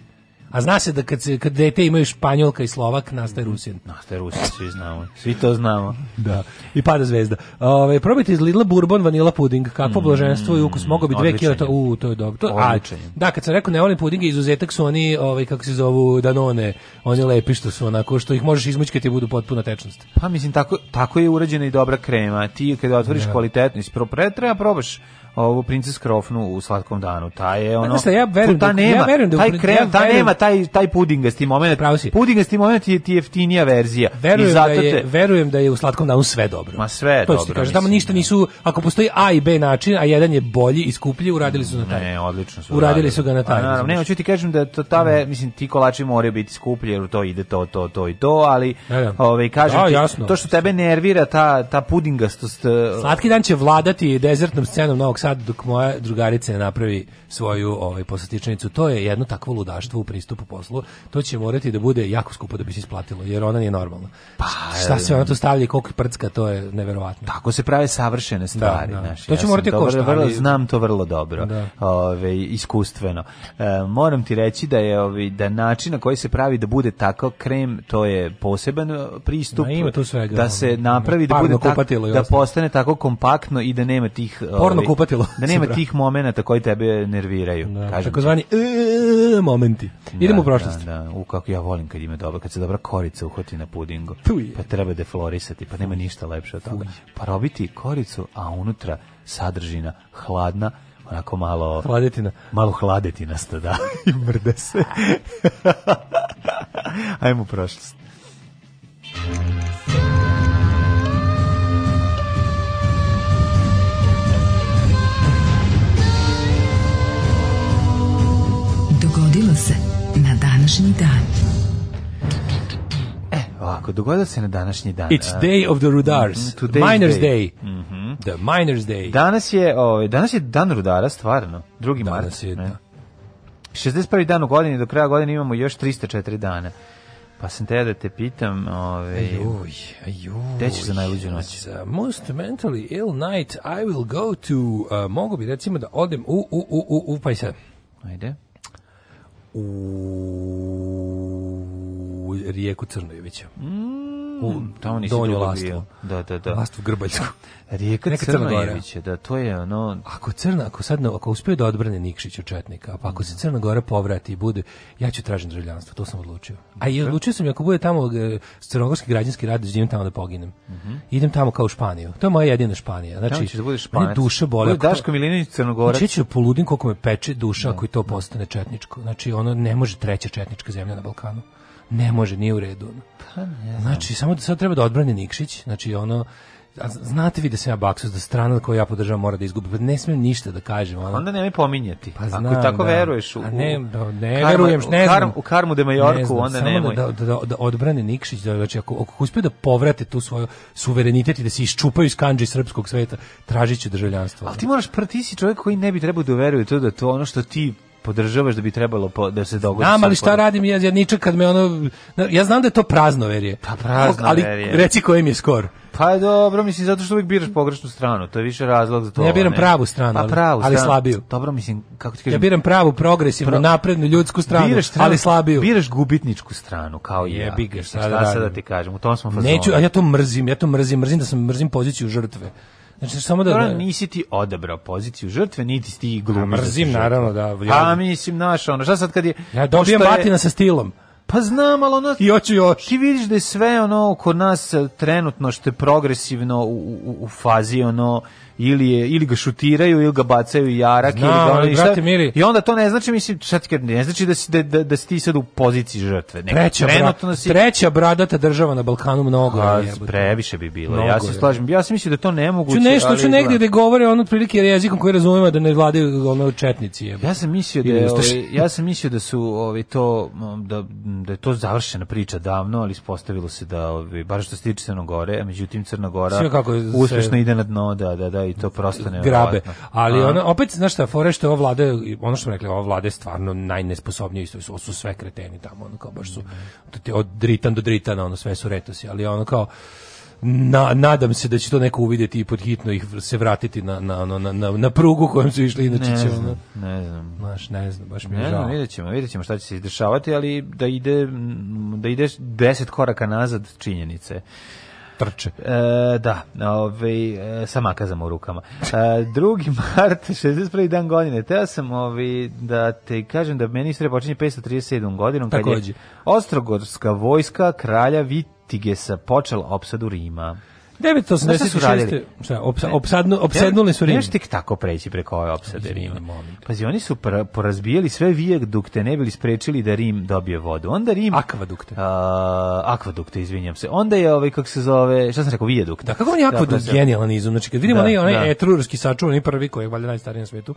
A zna se da kad, se, kad dete imaju Španjolka i Slovak, nastaje mhm. Rusin. Nastaje Rusin, svi znamo. Svi to znamo. da. I pada zvezda. Ove, probajte iz Lidla Bourbon vanila puding. Kakvo mm, i ukus. Mogu bi dve kilo. To, u, to je dobro. To, a, da, kad sam rekao ne volim pudinge, izuzetak su oni, ovaj, kako se zovu, danone. Oni lepi što su onako, što ih možeš izmućkati i budu potpuna tečnost. Pa mislim, tako, tako je urađena i dobra krema. Ti kada otvoriš da. kvalitetno, ispro, treba probaš ovu princes krofnu u slatkom danu. Ta je ono. Znači, ja verujem, ta nema, ja verujem da taj krem, ja ta nema taj taj pudingasti momenat. Pudingasti momenat je ti jeftinija verzija. Verujem I zato da je, te... verujem da je u slatkom danu sve dobro. Ma sve je to dobro. Kaže, tamo ništa da. nisu, ako postoji A i B način, a jedan je bolji i skuplji, uradili su na taj. Ne, odlično su. Uradili, uradili su ga na pa taj. Naravno, ne, hoću ti kažem da to tave, mm. mislim ti kolači moraju biti skuplji jer to ide to to to i to, ali da, da. ovaj kažem da, ti, to što tebe nervira ta ta pudingastost. E, Slatki dan će vladati desertnom scenom Novog sad dok moja drugarica ne napravi svoju ovaj posetičnicu, to je jedno takvo ludaštvo u pristupu poslu. To će morati da bude jako skupo da bi se isplatilo, jer ona nije normalna. Pa, šta se ona tu stavlja i koliko prcka, to je neverovatno. Tako se prave savršene da, stvari, da, da. Naši, to će ja morati košta, vrlo, ali... znam to vrlo dobro. Da. Ove, ovaj, iskustveno. E, moram ti reći da je ovaj da način na koji se pravi da bude tako krem, to je poseban e, pristup. ima tu svega. Da se napravi da bude tako, da ostane. postane tako kompaktno i da nema tih porno ovaj, kupatilo uletelo. Da nema tih momenata koji tebe nerviraju. Da, takozvani e, momenti. Da, Idemo u da, prošlost. Da, da, u kako ja volim kad ima dobro, kad se dobra korica uhoti na pudingu. Pa treba deflorisati, pa nema ništa lepše od toga. Pa robiti koricu, a unutra sadržina hladna, onako malo... Hladetina. Malo hladetina hladetinasto, da. I mrde se. Ajmo u prošlost. se na današnji dan. E, ovako, dogodilo se na današnji dan. It's day of the Rudars, mm, Today's Miners Day. day. Mm -hmm. The Miners Day. Danas je, ovaj, danas je dan Rudara, stvarno. Drugi danas mart. Danas je, da. 61. dan u godini, do kraja godine imamo još 304 dana. Pa sam te da te pitam, ove, ajuj, ajuj, gde ćeš za najluđu noć? Za most mentally ill night I will go to, uh, mogu bi recimo da odem u, u, u, u, u, pa i sad. Ajde u Rijeku Crnojevića. Mm u hmm. tamo nisi donju lastu. Da, da, da. Lastu Grbaljsku. Rijeka Neka Crnojević, da, to je ono... Ako Crna, ako sad, ako uspije da odbrane Nikšića Četnika, pa ako se mm. Crna Gora povrati i bude, ja ću tražiti državljanstvo, to sam odlučio. A i odlučio sam, ako bude tamo e, crnogorski građanski rad, da da idem tamo da poginem. Mm -hmm. Idem tamo kao u Španiju. To je moja jedina Španija. Znači, tamo ćeš da budeš Španac. Duša boli. Bude Daško Milinović Crnogorac. Znači, ću da poludim koliko me peče duša da. ako i to postane Četničko. Znači, ono ne može treća Četnička zemlja na Balkanu ne može, nije u redu. Pa ne Znači, samo da sad treba da odbrani Nikšić, znači ono, a znate vi da sam ja baksus, da strana koju ja podržavam mora da izgubi, pa ne smijem ništa da kažem. Ono. Onda nemoj pominjati. Pa znam, Ako tako da. veruješ u... A ne, da, ne karma, verujem, ne u, karm, u karmu de Majorku, ne onda samo nemoj. Da, da, da, da odbrane Nikšić, da, znači ako, ako uspe da povrate tu svoju suverenitet i da se iščupaju iz kanđi srpskog sveta, tražit će državljanstvo. Ali ti moraš, ti si čovjek koji ne bi trebao da veruje to da to ono što ti podržavaš da bi trebalo po, da se dogodi. Znam, ali šta radim ja, ja ničak kad me ono ja znam da je to prazno verje. Pa praznoverje. Ali reci kojem je skor. Pa dobro, mislim zato što uvijek biraš pogrešnu stranu, to je više razlog za to. Ja biram ne. pravu stranu, pa, pravu ali, stranu. slabiju. Dobro, mislim kako ti kažem. Ja biram pravu progresivnu, Pro... naprednu ljudsku stranu, biraš stranu, ali slabiju. Biraš gubitničku stranu kao je. Ja. Jebi ga, šta, da, sad da ti kažem, u tom smo fazonu. Neću, a ja to mrzim, ja to mrzim, mrzim da sam mrzim poziciju žrtve. Znači, samo da... da... nisi ti odabrao poziciju žrtve, niti ti glumi. mrzim, da naravno, da. Ja, a, pa, mislim, naš, ono, šta sad kad je... Ja dobijem je... sa stilom. Pa znam, ali ono... I oči još. Ti vidiš da je sve ono kod nas eh, trenutno što je progresivno u, u, u fazi ono ili je ili ga šutiraju ili ga bacaju jarak Znam, ili ga ono, brate, miri. i onda to ne znači mislim četker ne znači da si da, da, da si ti sad u poziciji žrtve ne, treća, bra, si... treća bradata država na Balkanu mnogo A, je previše bi bilo ja se slažem ja se mislim da to ne mogu ću nešto ali, negde negdje da govore on otprilike jezikom koji razumem da ne vladaju ono četnici jebote. ja sam mislio da je, ovaj, ja sam mislio da su ovi ovaj, to da, da je to završena priča davno ali ispostavilo se da ovi ovaj, bar što se tiče Crne Gore međutim Crna Gora uspješno ide na dno da da da i to prosto ne grabe. Ali ona opet znaš šta fore što ova vlada ono što smo rekli ova vlada je stvarno najnesposobnija isto su, su sve kreteni tamo ono kao baš su od dritan do dritana ono sve su retosi ali ono kao na, nadam se da će to neko uvidjeti i pod hitno ih se vratiti na, na, na, na, na prugu kojom su išli inače ne će znam, ono, ne znam naš, ne znam baš mi je ne žao. vidjet ćemo, vidjet ćemo šta će se izdešavati ali da ide da ide deset koraka nazad činjenice trče. E, da, ovaj e, sa makazama u rukama. E, drugi mart, 61. dan godine. Teo sam ovaj da te kažem da meni istorija počinje 537. godinom kad je Ostrogorska vojska kralja Vitigesa počela opsadu Rima. 986. Šta, opsa, opsadnu, opsednuli su Rim. Nemaš tik tako preći preko ove opsade Rima. Pazi, oni su pra, porazbijeli sve vijekdukte, ne bili sprečili da Rim dobije vodu. Onda Rim... Akvadukte. A, akvadukte, izvinjam se. Onda je ovaj, kako se zove, šta sam rekao, vijekdukte. Da, kako on je akvadukt da, genijalan izum. Znači, kad vidimo da, onaj, onaj da. etrurski sačuvan, prvi koji je valjda najstariji na svetu,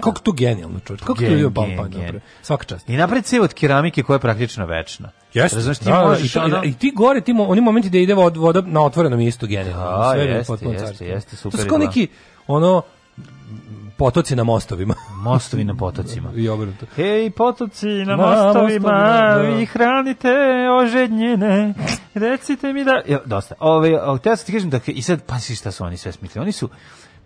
Kako to genijalno, čovjek. Kako gen, to je Paul Pang napravio? Svaka čast. I napred cev od keramike koja je praktično večna. Jeste. Znaš, ti da, da, možeš, i, to, ono... i ti gore, ti mo, oni momenti da ide vod, voda na otvorenom isto genijalno. Da, jeste, jeste, jeste, super. To su kao neki, ono, potoci na mostovima. Mostovi na potocima. I obrnuto. Hej, potoci na Ma, mostovima, mostovima da. vi hranite ožednjene. Recite mi da... Jo, dosta. Ove, ovaj, htio sad ti kažem da... I sad, pa si šta su oni sve smislili. Oni su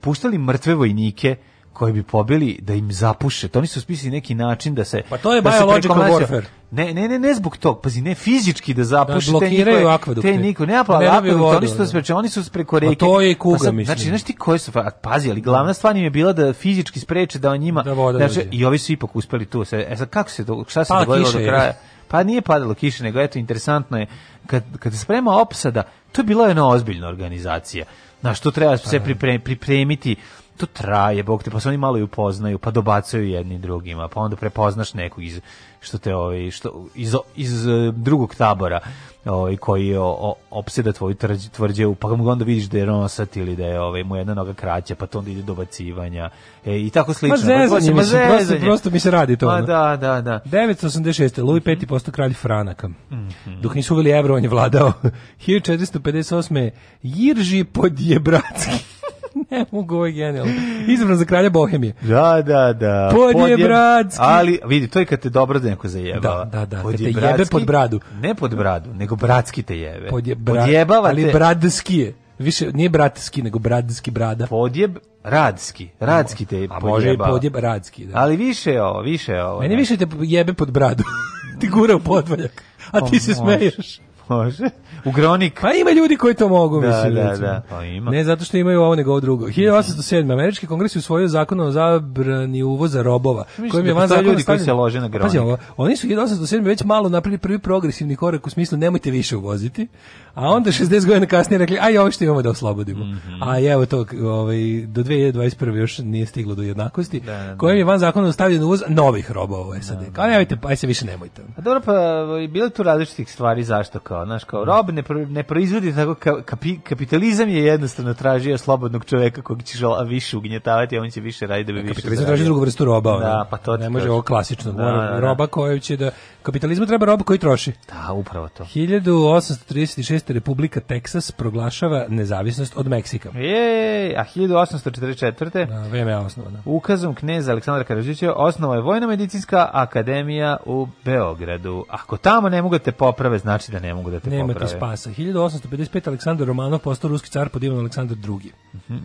puštali mrtve vojnike koji bi pobili da im zapuše. To oni su spisali neki način da se Pa to je da biological warfare. Ne, ne, ne, ne zbog tog, pazi, ne fizički da zapuše da, te njihove, Te niko, ne aplav, pa ne, vodu, oni su to da. spreče, oni su preko pa reke. Pa to je i pa kuga, pa sad, mislim. Znači, znaš ti koji su, pazi, ali glavna stvar im je bila da fizički spreče da on njima, da voda znači, dođe. i ovi su ipak uspeli tu. Se, e sad, kako se, do, šta se dogodilo do kraja? Pa nije padalo kiše, nego eto, interesantno je, kad, kad se sprema opsada, to je bila jedna ozbiljna organizacija. Na što treba se da. pripremiti to traje, bog te, pa se oni malo i upoznaju, pa dobacaju jedni drugima, pa onda prepoznaš nekog iz, što te, ovaj, što, iz, iz eh, drugog tabora ovaj, koji o, opseda tvoju tvrđevu, pa onda vidiš da je nosat ili da je ovaj, mu jedna noga kraća, pa to onda ide do bacivanja. e, i tako slično. Ma zezanje, ma zezanje. Prosto, prosto mi se radi to. Ma da, da, da. 986. Louis V mm. postao kralj Franaka. Mm -hmm. Dok nisu uveli evro, on je vladao. 1458. Jirži Podjebratski. ne mogu, ovo je genijalno. Izabran za kralja Bohemije. Da, da, da. Podje bradski. Ali, vidi, to je kad te dobro da neko zajebava. Da, da, da. kad da, te jebe pod bradu. Ne pod bradu, nego bratski te jebe. Podje, Podjebava ali te. Ali bradski je. Više, nije bratski, nego bradski brada. Podjeb, radski, radski te A može i podjeb radski, da. Ali više je ovo, više je ovo. Meni ne. više te jebe pod bradu. ti gura u podvaljak, a ti pa se smeješ. Može. U Gronik. Pa ima ljudi koji to mogu, da, mislim. Da, recimo. da, pa ima. Ne zato što imaju ovo nego ovo drugo. 1807. Američki kongres je usvojio zakon o zabrani uvoza robova. Kojim je da van zakon ljudi koji se lože na Gronik. Pazi, ovo, oni su 1807. već malo napravili prvi progresivni korak u smislu nemojte više uvoziti, a onda 60 godina kasnije rekli aj ovo što imamo da oslobodimo. Mm -hmm. A evo to, ovaj, do 2021. još nije stiglo do jednakosti, da, da, da. kojim je van zakon stavljen uvoz novih robova u SAD. Da, da. Kao nemojte, da. pa, aj se više nemojte. A dobro, pa ovaj, bilo tu različitih stvari zašto kao kao, znaš, kao, rob ne, pro, ne proizvodi tako, ka, kapi, kapitalizam je jednostavno tražio slobodnog čoveka kog će žela više ugnjetavati, a on će više raditi da bi e, više Kapitalizam traži drugu vrstu roba. Da, pa to ne može ovo klasično, da, da, da, roba koju će da, kapitalizmu treba roba koji troši. Da, upravo to. 1836. Republika Teksas proglašava nezavisnost od Meksika. Je, a 1844. Da, vreme je osnovana. Ukazom kneza Aleksandra Karadžića osnova je Vojno-medicinska akademija u Beogradu. Ako tamo ne mogu da te poprave, znači da ne mogu mogu da te Nema poprave. Nema ti spasa. 1855 Aleksandar Romanov postao ruski car pod Ivan Aleksandar II.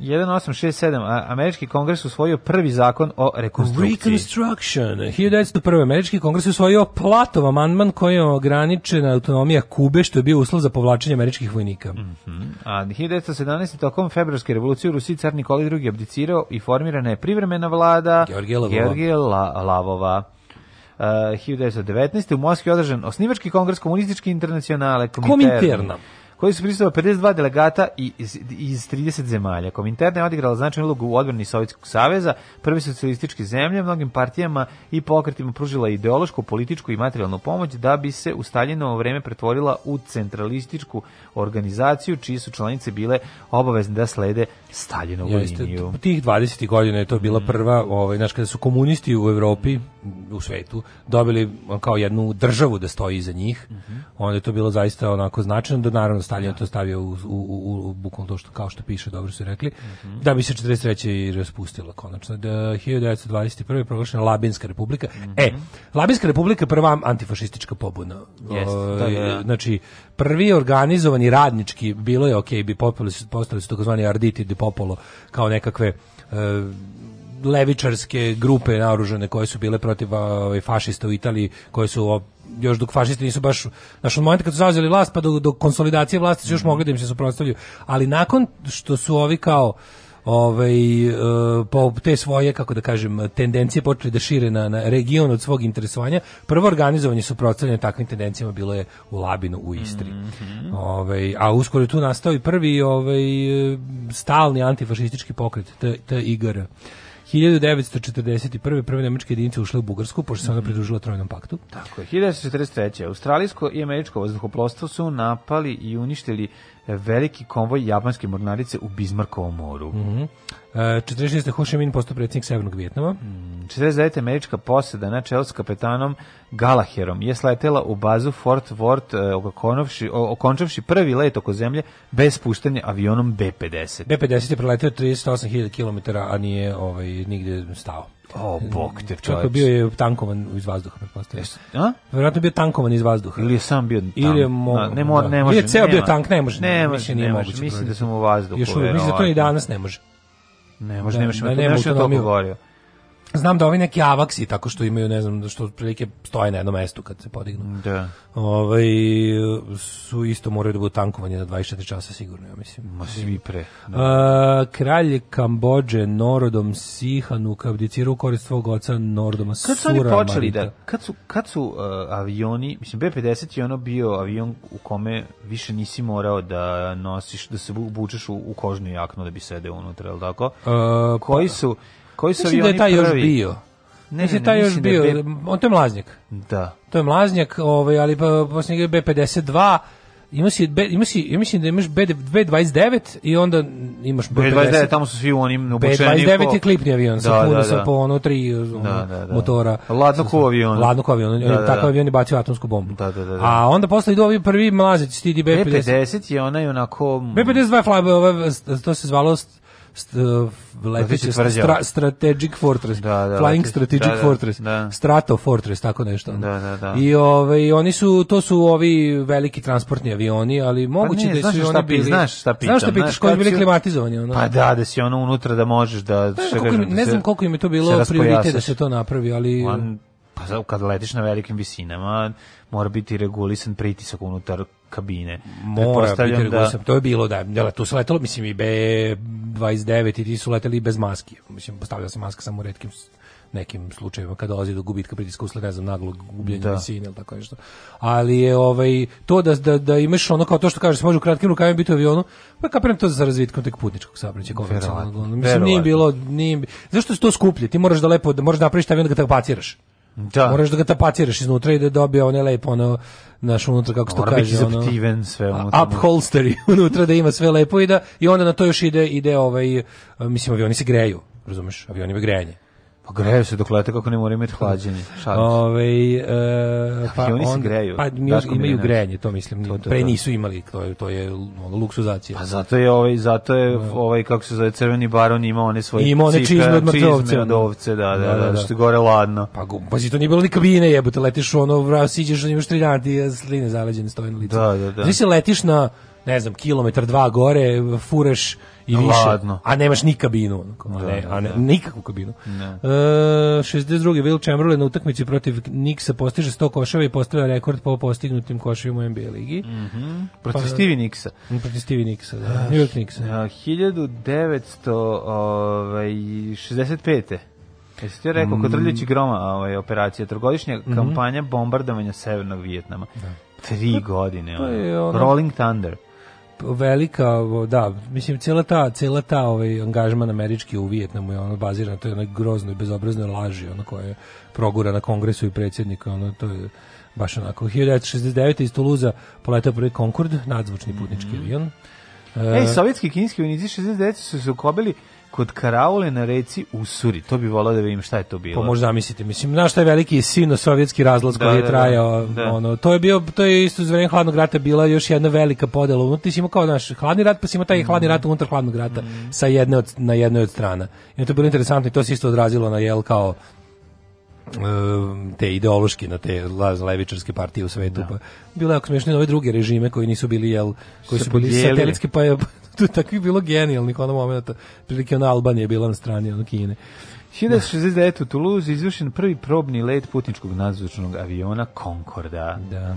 1867 mhm. Američki kongres usvojio prvi zakon o rekonstrukciji. Reconstruction. 1901 Američki kongres usvojio Platov amandman koji je ograničena autonomija Kube što je bio uslov za povlačenje američkih vojnika. Mm -hmm. A 1917 tokom februarske revolucije u Rusiji car Nikolaj II abdicirao i formirana je privremena vlada Georgije Lavova. Georgija La Lavova. Uh, 1919. u Moskvi je održan osnivački kongres komunističke internacionale Komiterna. Komiterna koji su pristava 52 delegata iz, iz 30 zemalja. Kominterna je odigrala značajnu ulogu u odbrani Sovjetskog saveza, prve socijalističke zemlje, mnogim partijama i pokretima pružila ideološku, političku i materijalnu pomoć da bi se u Staljinovo vreme pretvorila u centralističku organizaciju čije su članice bile obavezne da slede Staljinovu Jeste, liniju. Tih 20. godina je to bila mm. prva, ovaj, znaš, kada su komunisti u Evropi, u svetu, dobili kao jednu državu da stoji iza njih, mhm. onda je to bilo zaista onako značajno da naravno stavljao to stavio u, u, u, u bukvalno to što kao što piše, dobro su rekli, mm -hmm. da bi se 43. i raspustila konačno. Da 1921. je proglašena Labinska republika. Mm -hmm. E, mhm. Labinska republika je prva antifašistička pobuna. Yes, da, da, da. Znači, prvi organizovani radnički, bilo je ok, bi popoli, postali su takozvani arditi di popolo, kao nekakve uh, levičarske grupe naoružane koje su bile protiv ove, ovaj, fašista u Italiji, koje su još dok fašisti nisu baš naš od momenta kad su zauzeli vlast pa do, do konsolidacije vlasti su još mogli da im se suprotstavljaju ali nakon što su ovi kao ovaj e, po te svoje kako da kažem tendencije počeli da šire na, na region od svog interesovanja prvo organizovanje suprotstavljanja takvim tendencijama bilo je u Labinu u Istri mm -hmm. ovaj a uskoro je tu nastao i prvi ovaj stalni antifašistički pokret te, te TIGR 1941. prve nemačke jedinice ušle u Bugarsku, pošto se ona pridružila Trojnom paktu. Tako je. 1943. Australijsko i američko vazduhoplovstvo su napali i uništili veliki konvoj japanske mornarice u Bizmarkovom moru. Mm -hmm. e, 46. Ho Chi Minh postao predsjednik Severnog Vjetnama. Mm, 49. američka posada na čelu s kapetanom Galaherom je sletela u bazu Fort Worth e, okonovši, okončavši prvi let oko zemlje bez puštanja avionom B-50. B-50 je preletio 38.000 km, a nije ovaj, nigde stao. O, bok te čovječ. Čak bio je tankovan iz vazduha, pretpostavljam. A? Vjerojatno bio tankovan iz vazduha. Ili je sam bio tank. Ili je mo... A, da, ne, mo, da. ne može. Ili je ceo bio tank, ne može. Ne može, ne, može. Mislim da sam u vazduhu. Još uvijek, mislim da to i danas ne može. Ne može, da, nemaš, da, nemaš, nemaš, nemaš, nemaš, nemaš, nemaš, nemaš, nemaš, Znam da ovi neki avaksi, tako što imaju, ne znam, što prilike stoje na jednom mestu kad se podignu. Da. Ovaj, su isto moraju da budu tankovanje na 24 časa sigurno, ja mislim. Ma svi pre. Da. A, kralj Kambođe Norodom Sihanu abdicirao u korist svog oca Norodoma Sura. Kad su oni počeli da, kad su, kad su uh, avioni, mislim B-50 je ono bio avion u kome više nisi morao da nosiš, da se bučeš u, u kožnu jaknu da bi sedeo unutra, je tako? A, Koji pa- su koji su da avioni da je taj prvi? još bio. Ne, mislim, ne, da taj još da bio, da bi... on to je mlaznjak. Da. To je mlaznjak, ovaj, ali pa, pa posle njega je B52, ima si, B, ima si, ja mislim da imaš B, B29 i onda imaš B59. B29, tamo su svi u onim obučeni. B29 je klipni avion, da, sa puno, da, da. po ono tri um, da, da, da. motora. Ladno ko avion. Ladno ko avion, da, e, da, takav avion je bacio atomsku bombu. Da, da, da, da. A onda posle idu ovi prvi mlazić, stidi B50. B50 je onaj onako... B52 je fly, ovaj, to se zvalo st, leteće stra, strategic fortress, da, da, flying strategic da, da fortress, da. strato fortress, tako nešto. Da, I ove, ovaj, oni su, to su ovi veliki transportni avioni, ali pa moguće pa ne, da su oni bili... Znaš šta pitam. Znaš šta pitaš, koji bili klimatizovani. Ono, pa da, da si ono unutra da možeš da... Pa, koliko, kažem, ne znam koliko im je to bilo prioritet da se to napravi, ali... On, pa kad letiš na velikim visinama, mora biti regulisan pritisak unutar kabine. Mora biti da... to je bilo da, da tu se letelo, mislim i B29 i ti su leteli bez maske. Mislim postavljala se maska samo u retkim nekim slučajevima kada dolazi do gubitka pritiska usled ne znam naglog gubljenja da. visine ili tako nešto. Ali je ovaj to da, da, da imaš ono kao to što kažeš može u kratkim rukavima biti u avionu, pa kapiram to za razvitkom tek putničkog saobraćaja konvencionalnog. Mislim nije bilo nije zašto se to skuplje? Ti moraš da lepo da možeš da napraviš avion da ga tapaciraš. Da. Moraš da ga tapaciraš iznutra i da dobije one lepo ono naš unutra kako se to kaže ono. Zaptiven, sve unutra. Upholstery unutra da ima sve lepo i da i onda na to još ide ide ovaj mislim avioni se greju, razumeš? Avioni imaju grejanje. Pa greju se dok lete kako ne moraju imati hlađenje. Ove, e, pa oni se greju. Pa imaju grejanje, to mislim. To, to, Pre nisu imali, to je, to je luksuzacija. Pa zato je ovaj, zato je ovaj, kako se zove, crveni baron imao one svoje ima one čizme od mrtvovce. od ovce, da, da, da, da, što gore ladno. Pa, pa to nije bilo ni kabine jebote, letiš u ono, vras, iđeš, imaš tri dana, ti sline zaleđene stoje na licu. Da, da, da. Znači se letiš na, ne znam, kilometar dva gore, fureš i više, Ladno. a nemaš ni kabinu, da, da, a ne, a da. ne, nikakvu kabinu. Ne. E, 62. Will Chamberlain na utakmici protiv Nixa postiže 100 koševa i postavlja rekord po postignutim koševima u NBA ligi. Mhm. Pa, mm -hmm. Protiv pa, Stevie Niksa. Protiv Stevie Niksa, da. Ah, New York Niksa. 1965. Ovaj, Jesi ti rekao, mm. kod Rljeći groma ovaj, operacija, trogodišnja mm -hmm. kampanja bombardovanja Severnog Vijetnama. Da. Tri godine. Pa, ono, Rolling Thunder velika, da, mislim, cijela ta, cijela ta ovaj, angažman američki u Vijetnamu je ono bazirana, to je onoj groznoj, bezobraznoj laži, ono koja je progura na kongresu i predsjednika, ono, to je baš onako. 1969. iz Tuluza poletao prvi Concorde, nadzvučni putnički mhm. avion. Mm -hmm. E, sovjetski i kinski vojnici 69. su se ukobili kod karaule na reci Usuri. To bi volao da vidim šta je to bilo. Pa možda zamislite, mislim, znaš šta je veliki sino sovjetski razlaz da, koji je da, da, trajao, da. ono, to je bio to je isto za vreme hladnog rata bila još jedna velika podela. Unutra si imao kao naš hladni rat, pa si imao taj mm. hladni rat unutar hladnog rata mm. sa jedne od, na jednoj od strana. I to je bilo interesantno i to se isto odrazilo na jel kao te ideološki na te levičarske partije u svetu da. pa bilo je jako smiješno i ove druge režime koji nisu bili jel koji su bili satelitski pa je tu takvi bilo genijalnih onog momenta. Prilike ona Albanija bila na strani ono Kine. 1969. u Toulouse izvršen prvi probni let putničkog nadzvučnog aviona Concorda. Da.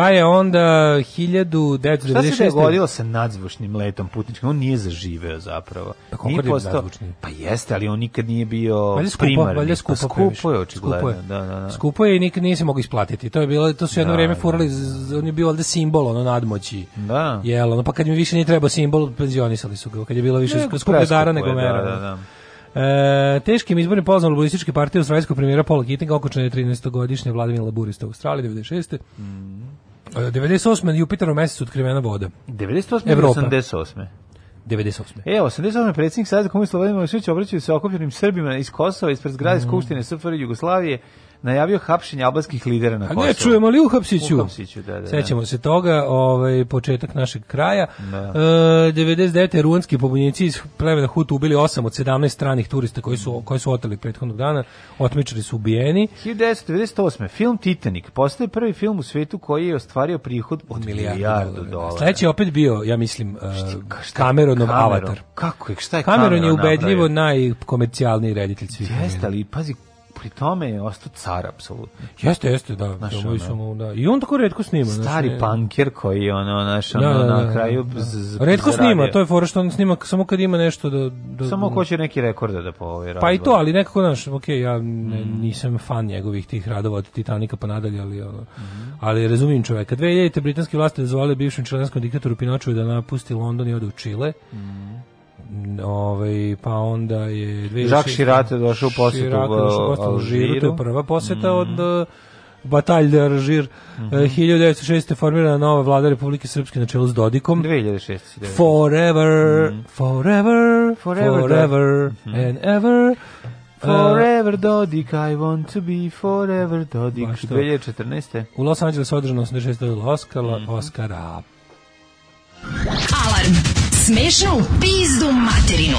Pa je onda 1996. Šta se dogodilo sa nadzvučnim letom putničkim? On nije zaživeo zapravo. Pa nije postao, je Pa jeste, ali on nikad nije bio valje skupo, primarni. Valje pa skupo, pa skupo je očigledno. Skupo je, da, da, da. Skupo je i nikad nije se mogao isplatiti. To je bilo, to su jedno da, vreme da. furali, da. on je bio valjda simbol ono nadmoći. Da. Jel, ono, pa kad mi više nije trebao simbol, penzionisali su ga. Kad je bilo više ne, skuplje dara nego da, mera. Da, da, da. E, teškim izbornim poznom laborističke partije australijskog premijera Paula Kittinga okočena je 13 godišnje vladavina laburista u Australiji 96. Mm. 98. Jupiter u mesecu otkrivena voda. 98. Evropa. 88. 98. E, 88. predsjednik Savjeza Komunista Vladimir Milošević obraćaju se okupljenim Srbima iz Kosova ispred zgrade mm. Skupštine SFR Jugoslavije najavio hapšenje albanskih lidera na Kosovu. A ne, čujemo li uhapsiću? Uhapsiću, U da, da, da. Sećamo se toga, ovaj, početak našeg kraja. Da. E, 99. ruanski pobunjenici iz plemena Hutu ubili 8 od 17 stranih turista koji su, koji su oteli prethodnog dana. Otmičari su ubijeni. 1998. Film Titanic postaje prvi film u svetu koji je ostvario prihod od milijardu, milijardu dolara. Sledeći je opet bio, ja mislim, e, šta, Cameronov avatar. Kako je? Šta je Cameron? Cameron je ubedljivo najkomercijalniji reditelj svih. Jeste, ali pazi, pri tome je ostao car apsolutno. Jeste, jeste, da. Znaš, da, ono, da. I on tako redko snima. Stari panker koji ono, znaš, da, ono, da, da, na kraju da. Redko snima, to je fora što on snima samo kad ima nešto da... da samo um, ko će neki rekorde da po Pa i to, ali nekako, znaš, ok, ja ne, mm. nisam fan njegovih tih radova od Titanika pa nadalje, ali ono, mm -hmm. ali razumijem čoveka. 2000. britanske vlasti dozvolile bivšem čilenskom diktatoru Pinoču da napusti London i ode u Chile. Mm -hmm ovaj, pa onda je... 2006. Žak Širate došao u posetu u posetu u Alžiru, to je prva poseta mm. od eh, Batalj de Alžir. Mm -hmm. 1906. je formirana nova vlada Republike Srpske na čelu s Dodikom. 2006. Forever, mm. forever, forever, forever mm and ever. Eh, forever Dodik, I want to be forever Dodik. 2014. U Los Angeles održano 86. Oscara. Mm -hmm. Oscara. Alarm smešno u pizdu materinu.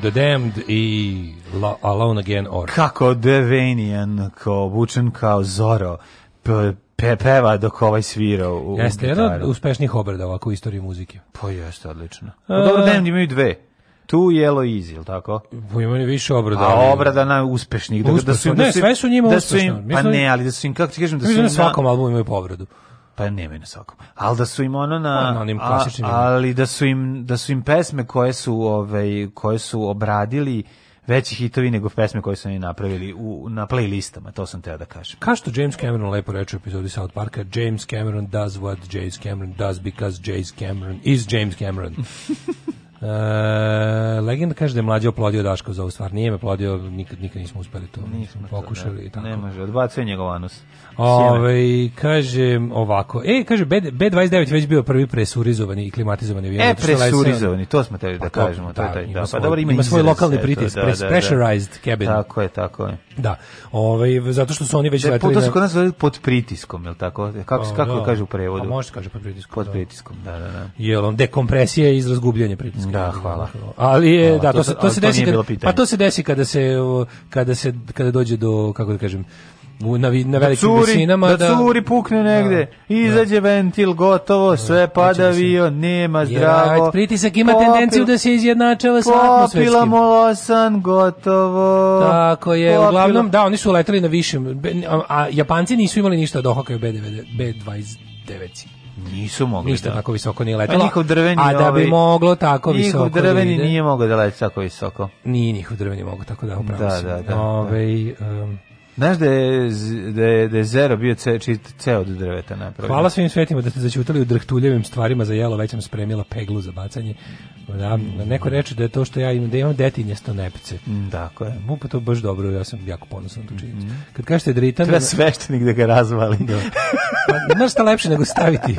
The Damned i Alone Again Or. Kako Devanian, kao obučen kao Zoro, pe, peva dok ovaj svira u Jeste, jedan od uspešnijih obrada ovako u istoriji muzike. Pa jeste, odlično. A... Dobro, Damned imaju dve. Tu je Easy, ili tako? Ima oni više obrada. A obrada na uspešnih. Da, da su, im, ne, sve su njima da su im, uspešno. Pa ne, ali da su im, kako ti kažem, da su im... Na svakom albumu imaju povradu. Po pa nemaju na svakom. Ali da su im ono na pa, onim klasičnim ali da su im da su im pesme koje su ovaj koje su obradili veći hitovi nego pesme koje su oni napravili u, na playlistama, to sam teo da kažem. Kao što James Cameron lepo reče u epizodi South Parka, James Cameron does what James Cameron does because James Cameron is James Cameron. E, legenda kaže da je mlađe oplodio Daško za ovu stvar. Nije me plodio, nikad, nikad nismo uspeli to. Nismo da. pokušali. Da. Tako. Ne može, odbacuje njegov anus. Ove, kaže ovako. E, kaže, B, B29 već bio prvi presurizovani i klimatizovani avion. E, presurizovani, to smo teli da pa, kažemo. To, da, taj, da, pa svoj, pa dobro, ima, ima svoj lokalni pritis, da, da, da, pressurized cabin. Tako je, tako je. Da, ove, zato što su oni već da, letali... To su kod nas pod pritiskom, je li tako? E, kako, kako da. kaže u prevodu? A pa može kaže pod pritiskom. Pod da. pritiskom, da, da, da. Jel on dekompresija i izraz gubljenja pritiska. Da, da hvala. Ali je, hvala. da, to, to se, to se desi, kada, pa to se desi kada se, kada se, kada dođe do, kako da kažem, u, na, na da velikim da Da, da curi pukne negde, da, da. izađe da. ventil, gotovo, sve pada avio, nema zdravo. Right, pritisak ima popil, tendenciju da se izjednačava sa atmosferskim. Popila molosan, gotovo. Tako je, popila. uglavnom, da, oni su letali na višem, a, a Japanci nisu imali ništa do ohoka B9, B29. Nisu mogli. Ništa da. tako visoko nije letelo. A pa njihov drveni, a da bi ovaj- moglo tako visoko. Njihov da drveni da nije mogao da leti tako visoko. Nije njihov drveni mogao tako da upravo. Da, da, da, da. Ove, ovaj, um, Znaš da je, da je, da je Zero bio ce, čist ceo od drveta napravio. Hvala svim svetima da ste začutali u drhtuljevim stvarima za jelo, već sam spremila peglu za bacanje. Da, mm. Neko reče da je to što ja imam, da imam detinjesto nepce. Mm, tako je. Mu pa to baš dobro, ja sam jako ponosan da tu činjenicu. Mm. Kad kažete dritan... Da Treba sveštenik da ga razvali. Da. Pa, znaš šta lepše nego staviti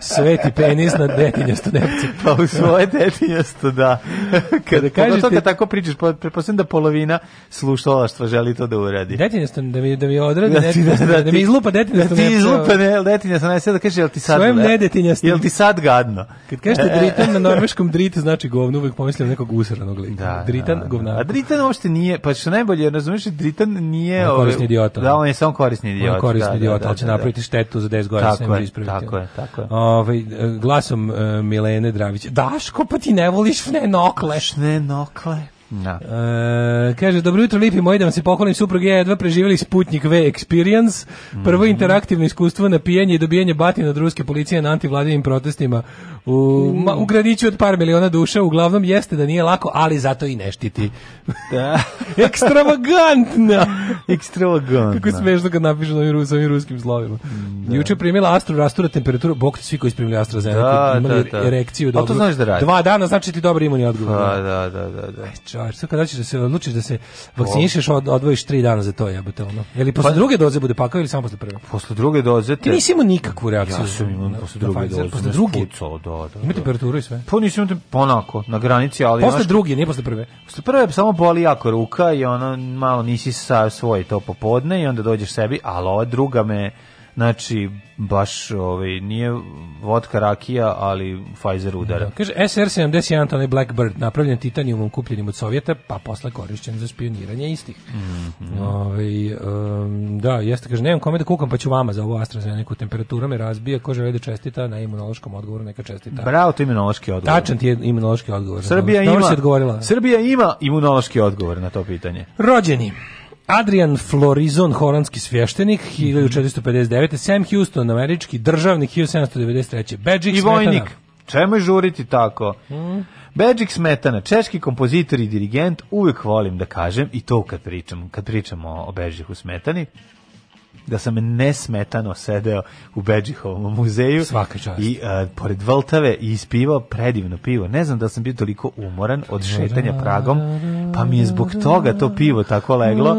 sveti penis na detinjesto nepce. Pa u svoje detinjasto, da. Kada, Kada kažete... To kad tako pričaš, pa pretpostavljam da polovina slušalaštva želi to da uradi. Detinjasto detinjastom, da mi, da mi odrede da, da, da, da, da mi izlupa detinjastom. Da ti izlupa ne, detinjastom, ne, da kaže, jel ti sad, Svojem nedetinjastom. Jel ti sad gadno? Kad kažete dritan na norveškom drit, znači govno, uvek pomislim nekog usranog lika. Da, dritan, da, govnar. A dritan uopšte nije, pa što najbolje, razumiješ, dritan nije... On korisni idiota. Da, on je samo korisni idiot. On korisni idiot, ali će napraviti štetu za 10 godina. Tako je, tako je, tako je. ovaj glasom Milene Dravić. Daško, pa ti ne voliš fne nokle. Fne nokle. Da. E, kaže, dobro jutro, lipi moji, da vam se pohvalim, suprug ja jedva preživjeli Sputnik V Experience, prvo mm -hmm. interaktivno iskustvo na pijenje i dobijanje batina od ruske policije na antivladinim protestima u, mm. ma, u gradiću od par miliona duša, uglavnom jeste da nije lako, ali zato i neštiti. Da. Ekstravagantna! Ekstravagantna. Kako smešno kad napišu na rus, ovim ruskim slovima. Mm, da. Juče primila Astro rastura temperaturu, bok ti svi koji isprimili Astro da, imali da, da. erekciju. dobro. A to znaš da radi. Dva dana znači ti dobro imunni odgovor. Pa da, da, da, da. da. Aj, e, a sad kad hoćeš da se odlučiš da se vakcinišeš, od, odvojiš tri dana za to, jebote, ono. Je li pa- posle pa, druge doze bude pakao ili samo posle prve? Posle druge doze te... Ti nisi imao nikakvu reakciju. Ja sam imao posle druge doze. Posle druge? Spucao, da, da, da. Ima temperaturu i sve? Pa nisam imao ponako, pa na granici, ali... Posle druge, nije posle prve. Posle prve samo boli jako ruka i ono, malo nisi sa svoj to popodne i onda dođeš sebi, ali ova druga me znači baš ovaj nije vodka rakija, ali Pfizer udara. Da, kaže SR-71 to je Blackbird, napravljen titanijumom kupljenim od Sovjeta, pa posle korišćen za špioniranje istih. Mm -hmm. Ove, ovaj, um, da, jeste, kaže, nemam kome da kukam, pa ću vama za ovu AstraZeneca, temperatura me razbija, ko želi da čestita na imunološkom odgovoru, neka čestita. Bravo, to imunološki odgovor. Tačan ti je imunološki odgovor. Srbija Dobro ima, odgovorila. Srbija ima imunološki odgovor na to pitanje. Rođeni. Adrian Florizon, holandski svještenik, 1459. Sam Houston, američki državnik, 1793. Bedžik I vojnik. Smetana. Čemu je žuriti tako? Mm. Bedžik Smetana, češki kompozitor i dirigent, uvek volim da kažem, i to kad pričam, kad pričamo o Bedžiku Smetani, da sam nesmetano sedeo u Beđihovom muzeju Svaka čast. i a, pored Vltave i ispivao predivno pivo. Ne znam da sam bio toliko umoran od šetanja Pragom, pa mi je zbog toga to pivo tako leglo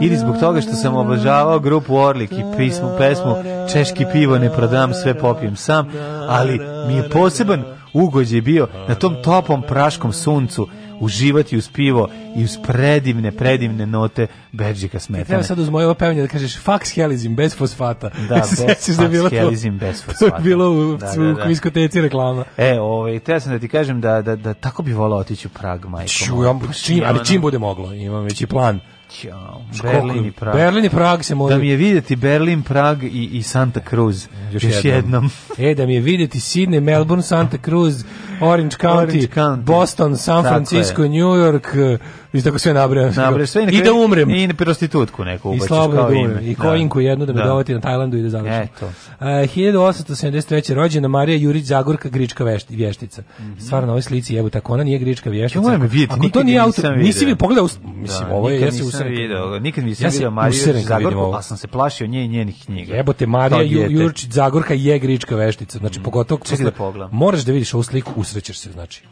ili zbog toga što sam obožavao grupu Orlik i pismu, pesmu Češki pivo ne prodam, sve popijem sam, ali mi je poseban ugođaj bio na tom toplom praškom suncu uživati uz pivo i uz predivne, predivne note Berđika Smetane. Treba sad uz moje ovo pevanje da kažeš fax helizim bez fosfata. Da, da bez, fax helizim to, bez fosfata. bilo u, da, da, da. u diskoteci reklama. E, ovaj, treba sam da ti kažem da, da, da tako bi volao otići u Prag, majko. Ču, ja, pa čim, ali čim bude moglo, imam već i plan Ćao. Berlin i Prag. Berlin i Prag se može. Da mi je videti Berlin, Prag i, i Santa Cruz. Još, Još jednom. jednom. e, da mi je videti Sydney, Melbourne, Santa Cruz, Orange County, Orange County. Boston, San Francisco, je. New York, e, i tako sve nabrajam. Nabraja, sve i, na I da umrem. I na prostitutku neku ubačiš kao da ime. I da. kojinku da. jednu da me da. dovati na Tajlandu i da završim. Eto. E, uh, 1873. rođena Marija Jurić Zagorka, grička vešti, vještica. Mm -hmm. Stvarno, na ovoj slici jebu tako, ona nije grička vještica. Ja moram vidjeti, Ako to nije autor, nisi mi pogledao, mislim, da, ovo je, jesi u nisam video, nikad nisam ja video Mariju Zagorku, a sam se plašio nje i njenih knjiga. Jebote, Marija Ju, Jurčić Zagorka je grička veštica. Znači, mm. pogotovo... Čekaj da pogledam. Moraš da vidiš ovu sliku, usrećeš se, znači.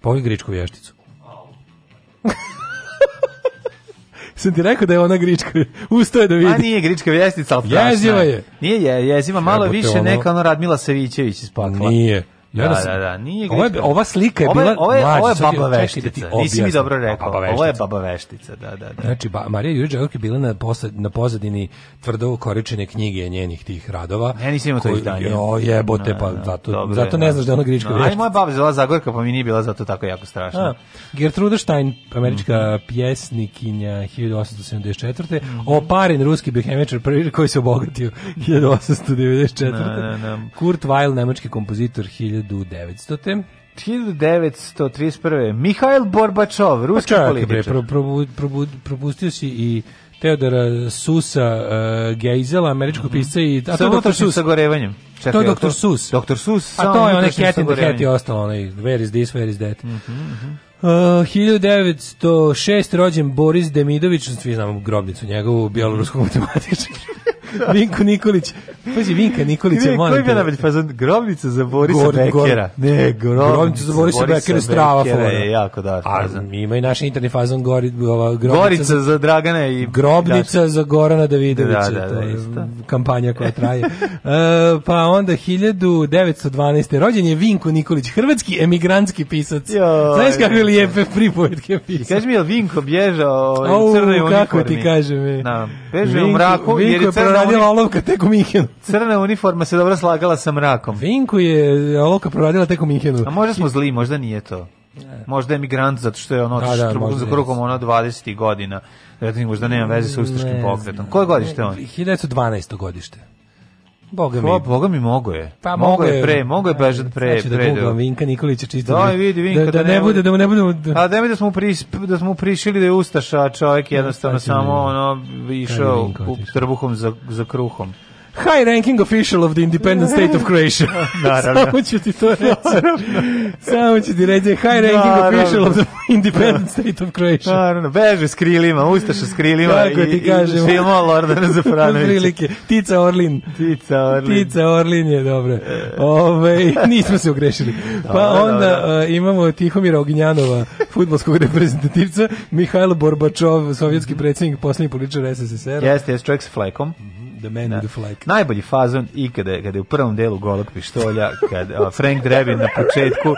Povi gričku vešticu. sam ti rekao da je ona grička. Ustao je da vidi. A pa nije grička vjestica, ali Jeziva je. Nije je, jeziva malo više ono... neka ono Radmila Savićević iz Nije. Ja da, da, da, nije ova, ova slika je bila ova, ova, ova je baba da veštica. Da Nisi mi dobro rekao. Baba ovo je baba veštica, da, da, da. Znači ba, Marija Jurić je bila na posad, na pozadini tvrdo koričene knjige njenih tih radova. Ne, nisam imao to izdanje. Jo, jebote da, pa no, da, zato dobro, zato ne znaš da ona grička no, Aj moja baba zvala Zagorka, pa mi nije bila zato tako jako strašna. A, Gertrude Stein, američka mm. pjesnikinja 1874. Mm. Oparin ruski bihemičar prvi koji se obogatio 1894. Na, na, na. Kurt Weill, nemački kompozitor 1000 1900. 1931. Mihail Borbačov, pa ruski pa čak, političar. Bre, pro, pro, pro, propustio si i Teodora Susa uh, eh, Geizela, američkog mm -hmm. pisca i... A Sa gorevanjem. Čekaj, to je doktor Sus. Doktor Sus. A to je onaj Cat in the Hat i ostalo, onaj Where is this, where is that. Mm -hmm. Uh, 1906. rođen Boris Demidović, svi znamo grobnicu njegovu, bjeloruskog matematičara. Vinko Nikolić. Pazi, Vinka Nikolić je molim. Koji je najbolji fazon? Grobnica za Borisa Gor, Bekera. Ne, grobnica, grobnica za Borisa, Borisa Bekera strava fora. Je jako da. A ima i naš interni fazon gori, ova, Gorica za Dragana i grobnica daš. za Gorana Davidovića. Da, da, da, isto. Kampanja koja traje. uh, pa onda 1912. rođen je Vinko Nikolić, hrvatski emigrantski pisac. Jo, Znaš kakve lijepe pripovetke pisac. Kaži mi, je li Vinko bježao ovaj, u crnoj uniformi? Kako ti kažem? E. Da, je. Na, beže u mraku, jer proradila olovka tek u Minhenu. Crna uniforma se dobro slagala sa mrakom. Vinku je olovka proradila tek u Minhenu. A možda smo zli, možda nije to. Možda je migrant zato što je ono da, da, trbuh za kruhom ono 20 godina. Vjerojatno možda nema veze sa ustaškim pokretom. Koje godište je on? 1912. godište. Boga mi. Ko, Boga mi mogo je. Pa mogo, mogo je pre, mogo je bežat pre, znači pre. Da Boga Vinka Nikolića čisto. Da, vidi da- Vinka da, da, ne bude, da mu ne bude. A da mi da smo pris, da smo prišili da je ustaša, čovjek jednostavno samo da- ono išao trbuhom za za kruhom. High ranking official of the independent state of Croatia. Naravno. Samo ću ti to reći. Samo ću ti reći, high ranking Naravno. official of the independent state of Croatia. Naravno, beže s krilima, ustaša s krilima Tako ti kažem. i filmova Lordana Zapranovića. Tica Orlin. Tica Orlin. Tica Orlin je dobro. E. Ove, nismo se ogrešili. Pa dobra, onda dobra. E, imamo Tihomira Ognjanova, futbolskog reprezentativca, Mihajlo Borbačov, sovjetski predsjednik, posljednji političar SSSR. Jeste, jeste čovjek s flekom. Mm -hmm. The Man da. with the Flag. Najbolji fazon ikada je kada je u prvom delu golog pištolja, kad Frank Drebin na početku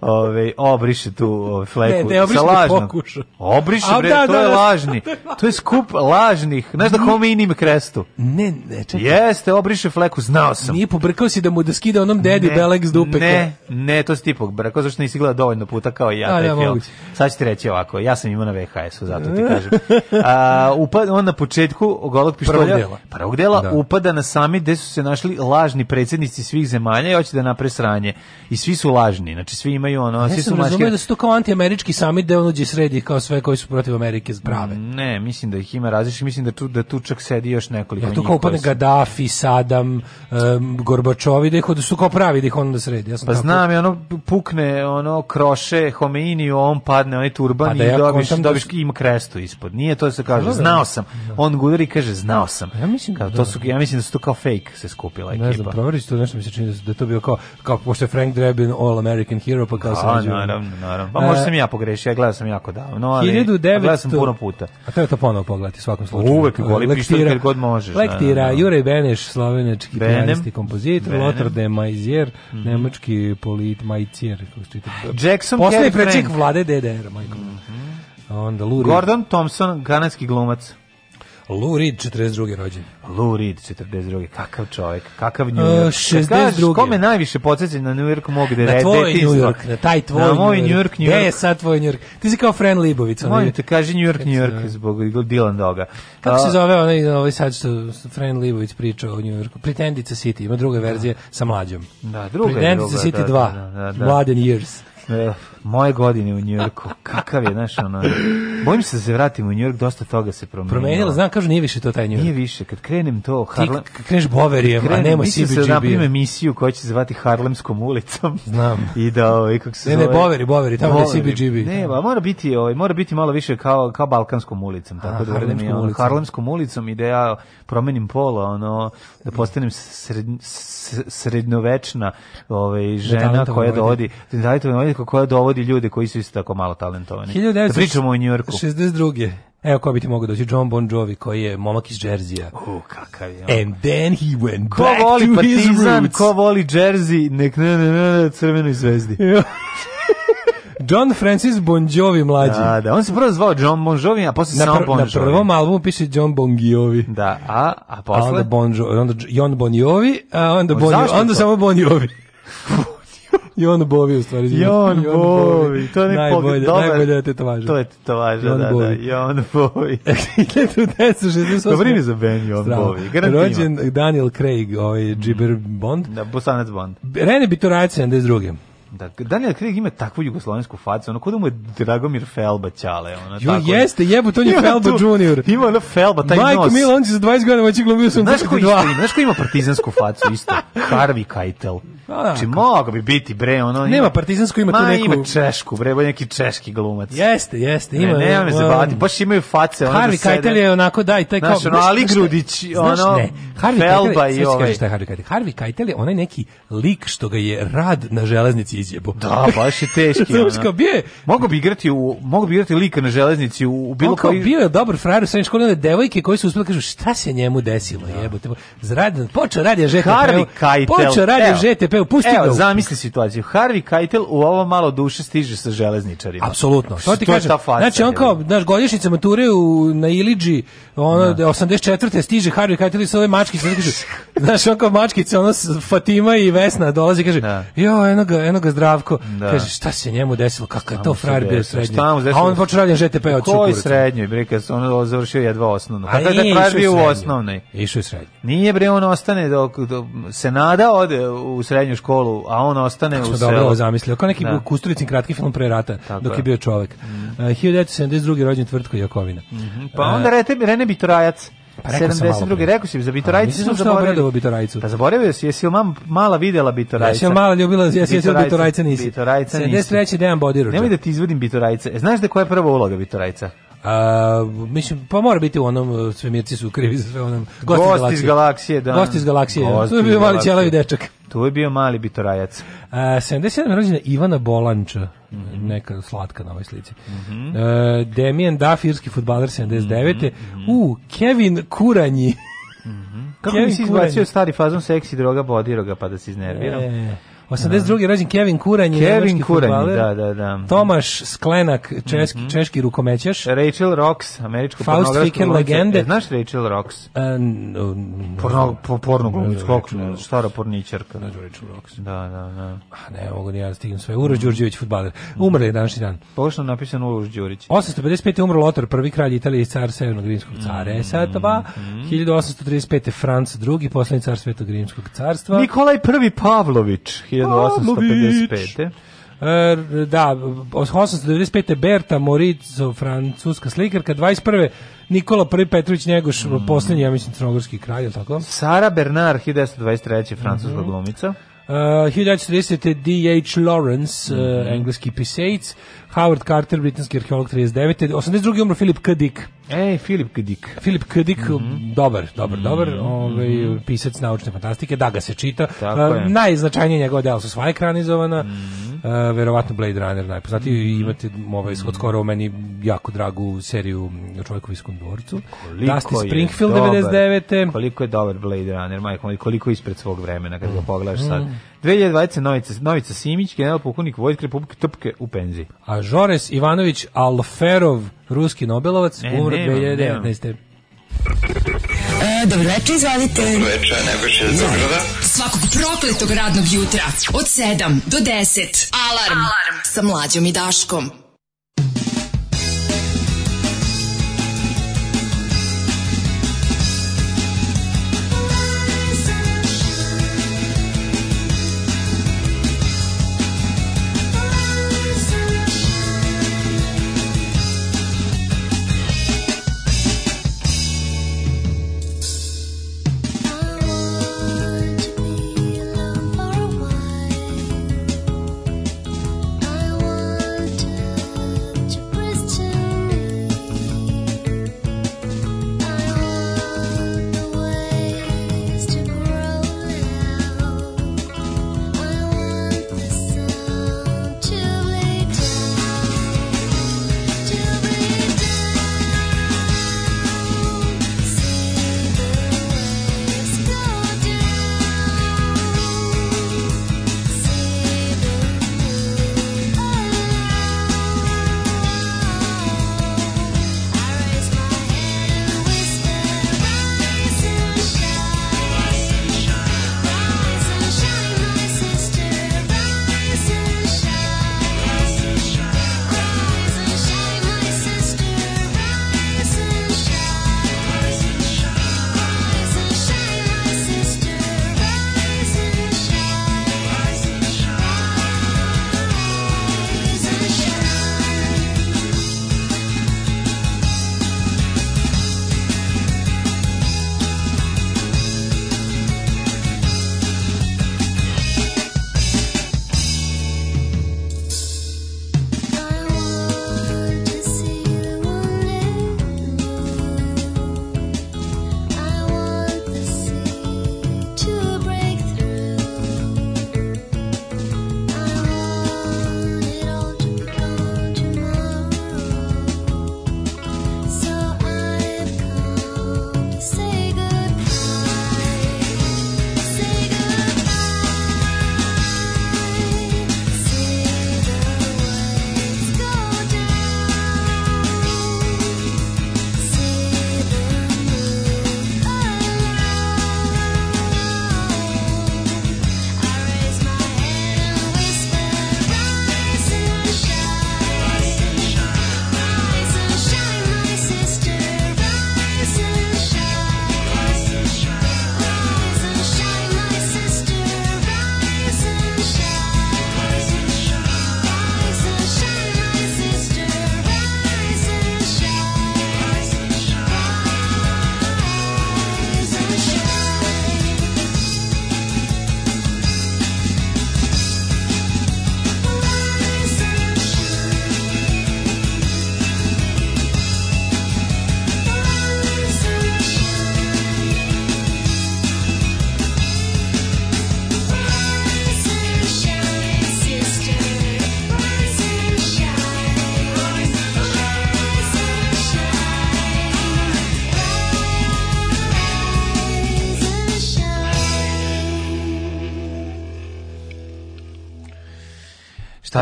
ove, obriši tu ove, fleku. Ne, ne obriše, pokuša. Obriši, bre, da, to da, je da, da lažni. Da, da, to je skup lažnih. Znaš da kome inim krestu? Ne, ne, čekaj. Jeste, obriši fleku, znao sam. Nije pobrkao si da mu da skida onom dedi Belek s dupe. Ne, ne, to si ti pobrkao, zašto nisi gledao dovoljno puta kao ja. A, taj film. Mogući. Sad ću ti reći ovako, ja sam imao na VHS-u, zato ti kažem. A, upad, on na početku golog pištolja, prvog dela, prvog dela da. upada na sami gde su se našli lažni predsednici svih zemalja i hoće da napre sranje. I svi su lažni, znači svi imaju imaju ono, ja svi su maške. Ja da su to kao antiamerički summit da onuđi sredi kao sve koji su protiv Amerike zbrave. Mm, ne, mislim da ih ima različitih, mislim da tu, da tu čak sedi još nekoliko ja, njih. Ja tu kao upadne Gaddafi, Saddam, um, Gorbačovi, da, ih, da su kao pravi da ih onda sredi. Ja sam pa tako... znam, ja ono pukne, ono kroše, Homeiniju, on padne, onaj turban pa da ja i dobiš, da dobiš da im ima krestu ispod. Nije to da se kaže, da, da, znao sam. On gudari kaže, znao sam. Ja mislim, da, to su, ja mislim da su to kao fake se skupila ekipa. Ne znam, proveriš to nešto mi se čini da, da to bio kao, kao pošto je Frank Drebin All American Hero, pa ekipa kao sa među. Naravno, naravno. Pa možda sam ja pogrešio, ja gledao sam jako davno, ali 1900... gledao sam puno puta. A treba to ponovo pogledati u svakom slučaju. Uvek voli pištolj kad god možeš. Da, lektira, da, da. Jure Beneš, slovenački pijanist kompozitor, Lothar de Maizier, mhm. nemački polit Maizier, kako se čita. Jackson Posle prečik vlade DDR, Michael. Mhm. Onda Luri. Gordon Thompson, kanadski glumac. Lou Reed 42. rođen. Lou Reed 42. Kakav čovjek, kakav New York. E, uh, 62. Kome najviše podsjeća na New York mogu da Na tvoj New York, na taj tvoj na moj New York, New York. Gde je sad tvoj New York? Ti si kao Fran Libovic. Molim te, kaži New York, New York zbog Dylan Doga. Kako se zove onaj ovaj sad što Fran Libovic pričao o New Yorku? Pretendica City, ima druga verzija da. sa mlađom. Da, druga Pretendica City 2, da, Mladen da, Years moje godine u Njujorku, kakav je, znaš, ono, bojim se da se vratim u Njujork, dosta toga se promenilo. Promenilo, znam, kažu, nije više to taj Njujork. Nije više, kad krenem to, Harlem... Ti kreneš Boverijem, krenem, a nema CBGB. Mislim se da napravim emisiju koja će se zvati Harlemskom ulicom. Znam. I da, i ovaj, kako se Ne, zove... ne, Boveri, Boveri, tamo je CBGB. Ne, ba, mora biti, ovaj, mora biti malo više kao, kao Balkanskom ulicom, tako a, da Harlemskom, mi, ulicom. Harlemskom ulicom i da ja promenim pola, ono, da postanem sred, srednovečna ovaj, žena koja dovodi, koja dovodi vodi ljude koji su isto tako malo talentovani. 1962. Da pričamo o New Yorku. 62. Evo ko bi ti mogao doći, John Bon Jovi koji je momak iz Džerzija. Oh, kakav je. On. And then he went ko back voli to partizan, his roots. Ko voli Džerzi, nek ne, ne, ne, ne, crvenoj zvezdi. John Francis Bon Jovi mlađi. Da, da, on se prvo zvao John Bon Jovi, a posle samo Bon Jovi. Na prvom albumu piše John Bon Jovi. Da, a, a posle? A onda Bon Jovi, onda John Bon Jovi, a onda, bon, onda samo Bon Jovi. Jon Bovi u stvari. Jon, Jon Bovi, to je najbolje, dobar, najbolje da tetovaža. To je tetovaža, Jon da, da, Bovi. da, Jon Bovi. 1968. Dobri mi za Ben Jon Bovi, garantima. Rođen Daniel Craig, ovaj Džiber Bond. Da, Bosanac Bond. Rene Bitorac, 72. Da, Daniel Craig ima takvu jugoslovensku facu, ono kod da mu je Dragomir Felba ćale, jo, tako. Jo, jeste, jebo, on je Felba tu, junior. Ima ono Felba, taj Majko nos. Majko Mila, on će za 20 godina moći glumio sam znaš znaš ko ima partizansku facu isto? Harvey Keitel. Pa da, znači, mogo bi biti, bre, ono... Nema partizansku, ima tu neku... ima češku, bre, bo neki češki glumac. Jeste, jeste, ima... Ne, nema me zabavati, baš imaju face, ono da Harvey da Keitel je onako, daj, taj kao... Znaš, ono, Ali Grudić, ono... ne, Harvey Felba Keitel, je, ovaj... Harvey Keitel je onaj neki lik što ga je rad na železnici ti izjebo. Da, baš je teški. Znaš, kao bio je... Mogu bi igrati, u, mogu bi igrati lika na železnici u, u bilo koji... Kao bio je dobar frajer u srednjoj školi, one devojke koje su uspjeli kažu šta se njemu desilo, da. jebote. Zradan, počeo radije žtp Počeo radije žtp pusti ga. Evo, zamisli situaciju. Harvey Keitel u ovo malo duše stiže sa železničarima. Apsolutno. To ti kažem. Znači, on kao, znaš, godišnjica mature u, na Iliđi, ono, da. 84. stiže Harvey Keitel i sa ove mačkice, znaš, on kao mačkice, ono, Fatima i Vesna dolazi, kaže, da. jo, enoga, enoga ga Zdravko. Da. Kaže šta se njemu desilo? Kakav je to frajer bio srednji? A on počeo raditi ŽTP od Čukurice. Koji srednji? Bre, kad on završio jedva osnovnu. Kako je frajer bio u osnovnoj? Išao je srednji. Nije bre on ostane dok, dok se nada ode u srednju školu, a on ostane Tako u selu. Dobro zamislio. Kao neki da. Kusturici kratki film pre rata Tako dok je bio čovjek. Mm. Uh, 1972. rođen Tvrtko Jakovina. Mm -hmm. Pa onda uh, Rene Bitrajac. Pa 72. rekao si za Bitorajicu. Nisam što obradovao Bitorajicu. Pa zaboravio si, jesi li mama mala videla Bitorajca? Jesi li mala ljubila, jesi li Bitorajca nisi. Bitorajca nisi. 73. Dejan Bodiruča. Nemoj da ti izvodim Bitorajca. E, znaš da koja je prva uloga Bitorajca? A, mislim, pa mora biti u onom e, svemirci su krivi za sve onom. Gost, Gost iz galaksije, da. Gost iz galaksije. Gost to je bio mali ćelavi dečak. To je bio mali bitorajac. E, A, 77. rođena Ivana Bolanča, mm -hmm. neka slatka na ovoj slici. Mm -hmm. E, A, Demian Duff, irski futbaler 79. Mm -hmm. U, Kevin Kuranji. Mm -hmm. Kako Kevin mi si izbacio stari fazon seksi droga, bodiroga, pa da se iznerviram? E. 82. rođen Kevin Kuranj, Kevin Kuranj, da, da, da. Tomaš Sklenak, češki, mm -hmm. češki rukomećaš. Rachel Rox, američko Faust Ficker legende. E, znaš Rachel Rocks? E, porno, po, porno glumicko, stara porničarka. Znaš Rachel Rox. Da, da, da. A ne, mogu da ja stignem sve. Uroš Đurđević, futbaler. Umrli je današnji dan. Pošto je napisan Uroš Đurić. 855. umro Lotar, prvi kralj Italije i car Severnog Rimskog cara mm -hmm. 1835. Franc drugi poslednji car Svetog Rimskog carstva. Nikolaj I Pavlović, 1855. E, eh, da, 1895. Berta Morizzo, francuska slikarka, 21. Nikola I. Petrović Njegoš, mm. posljednji, ja mislim, crnogorski kralj, ili tako? Sara Bernard, 1923. francuska mm -hmm. glumica. Uh, 1930. D.H. Lawrence, mm -hmm. uh, engleski pisac, Howard Carter, britanski arheolog 39. 82. umro Filip K. Dick. E, Philip K. Dick. Philip K. Dick, mm -hmm. dobar, dobar, dobar, mm -hmm. ovaj, pisac naučne fantastike, da ga se čita. Tako uh, je. Najznačajnije njegova dela su sva ekranizovana, mm -hmm. uh, verovatno Blade Runner najpoznatiji, mm -hmm. imate ovaj, Scott Coro, meni jako dragu seriju Čovjek u viskom dvorcu. Koliko Dusty Springfield dobar, 99. Koliko je dobar Blade Runner, majko, koliko ispred svog vremena, kad ga pogledaš sad. Mhm. 2020. Novica, Novica Simić, general pukovnik Vojske Republike Trpke u penziji. A Žores Ivanović Alferov, ruski Nobelovac, e, umro 2019. E, dobro večer, izvalite. Dobro večer, Nebojša iz Beograda. Svakog prokletog radnog jutra od 7 do 10. Alarm, Alarm. sa mlađom i Daškom.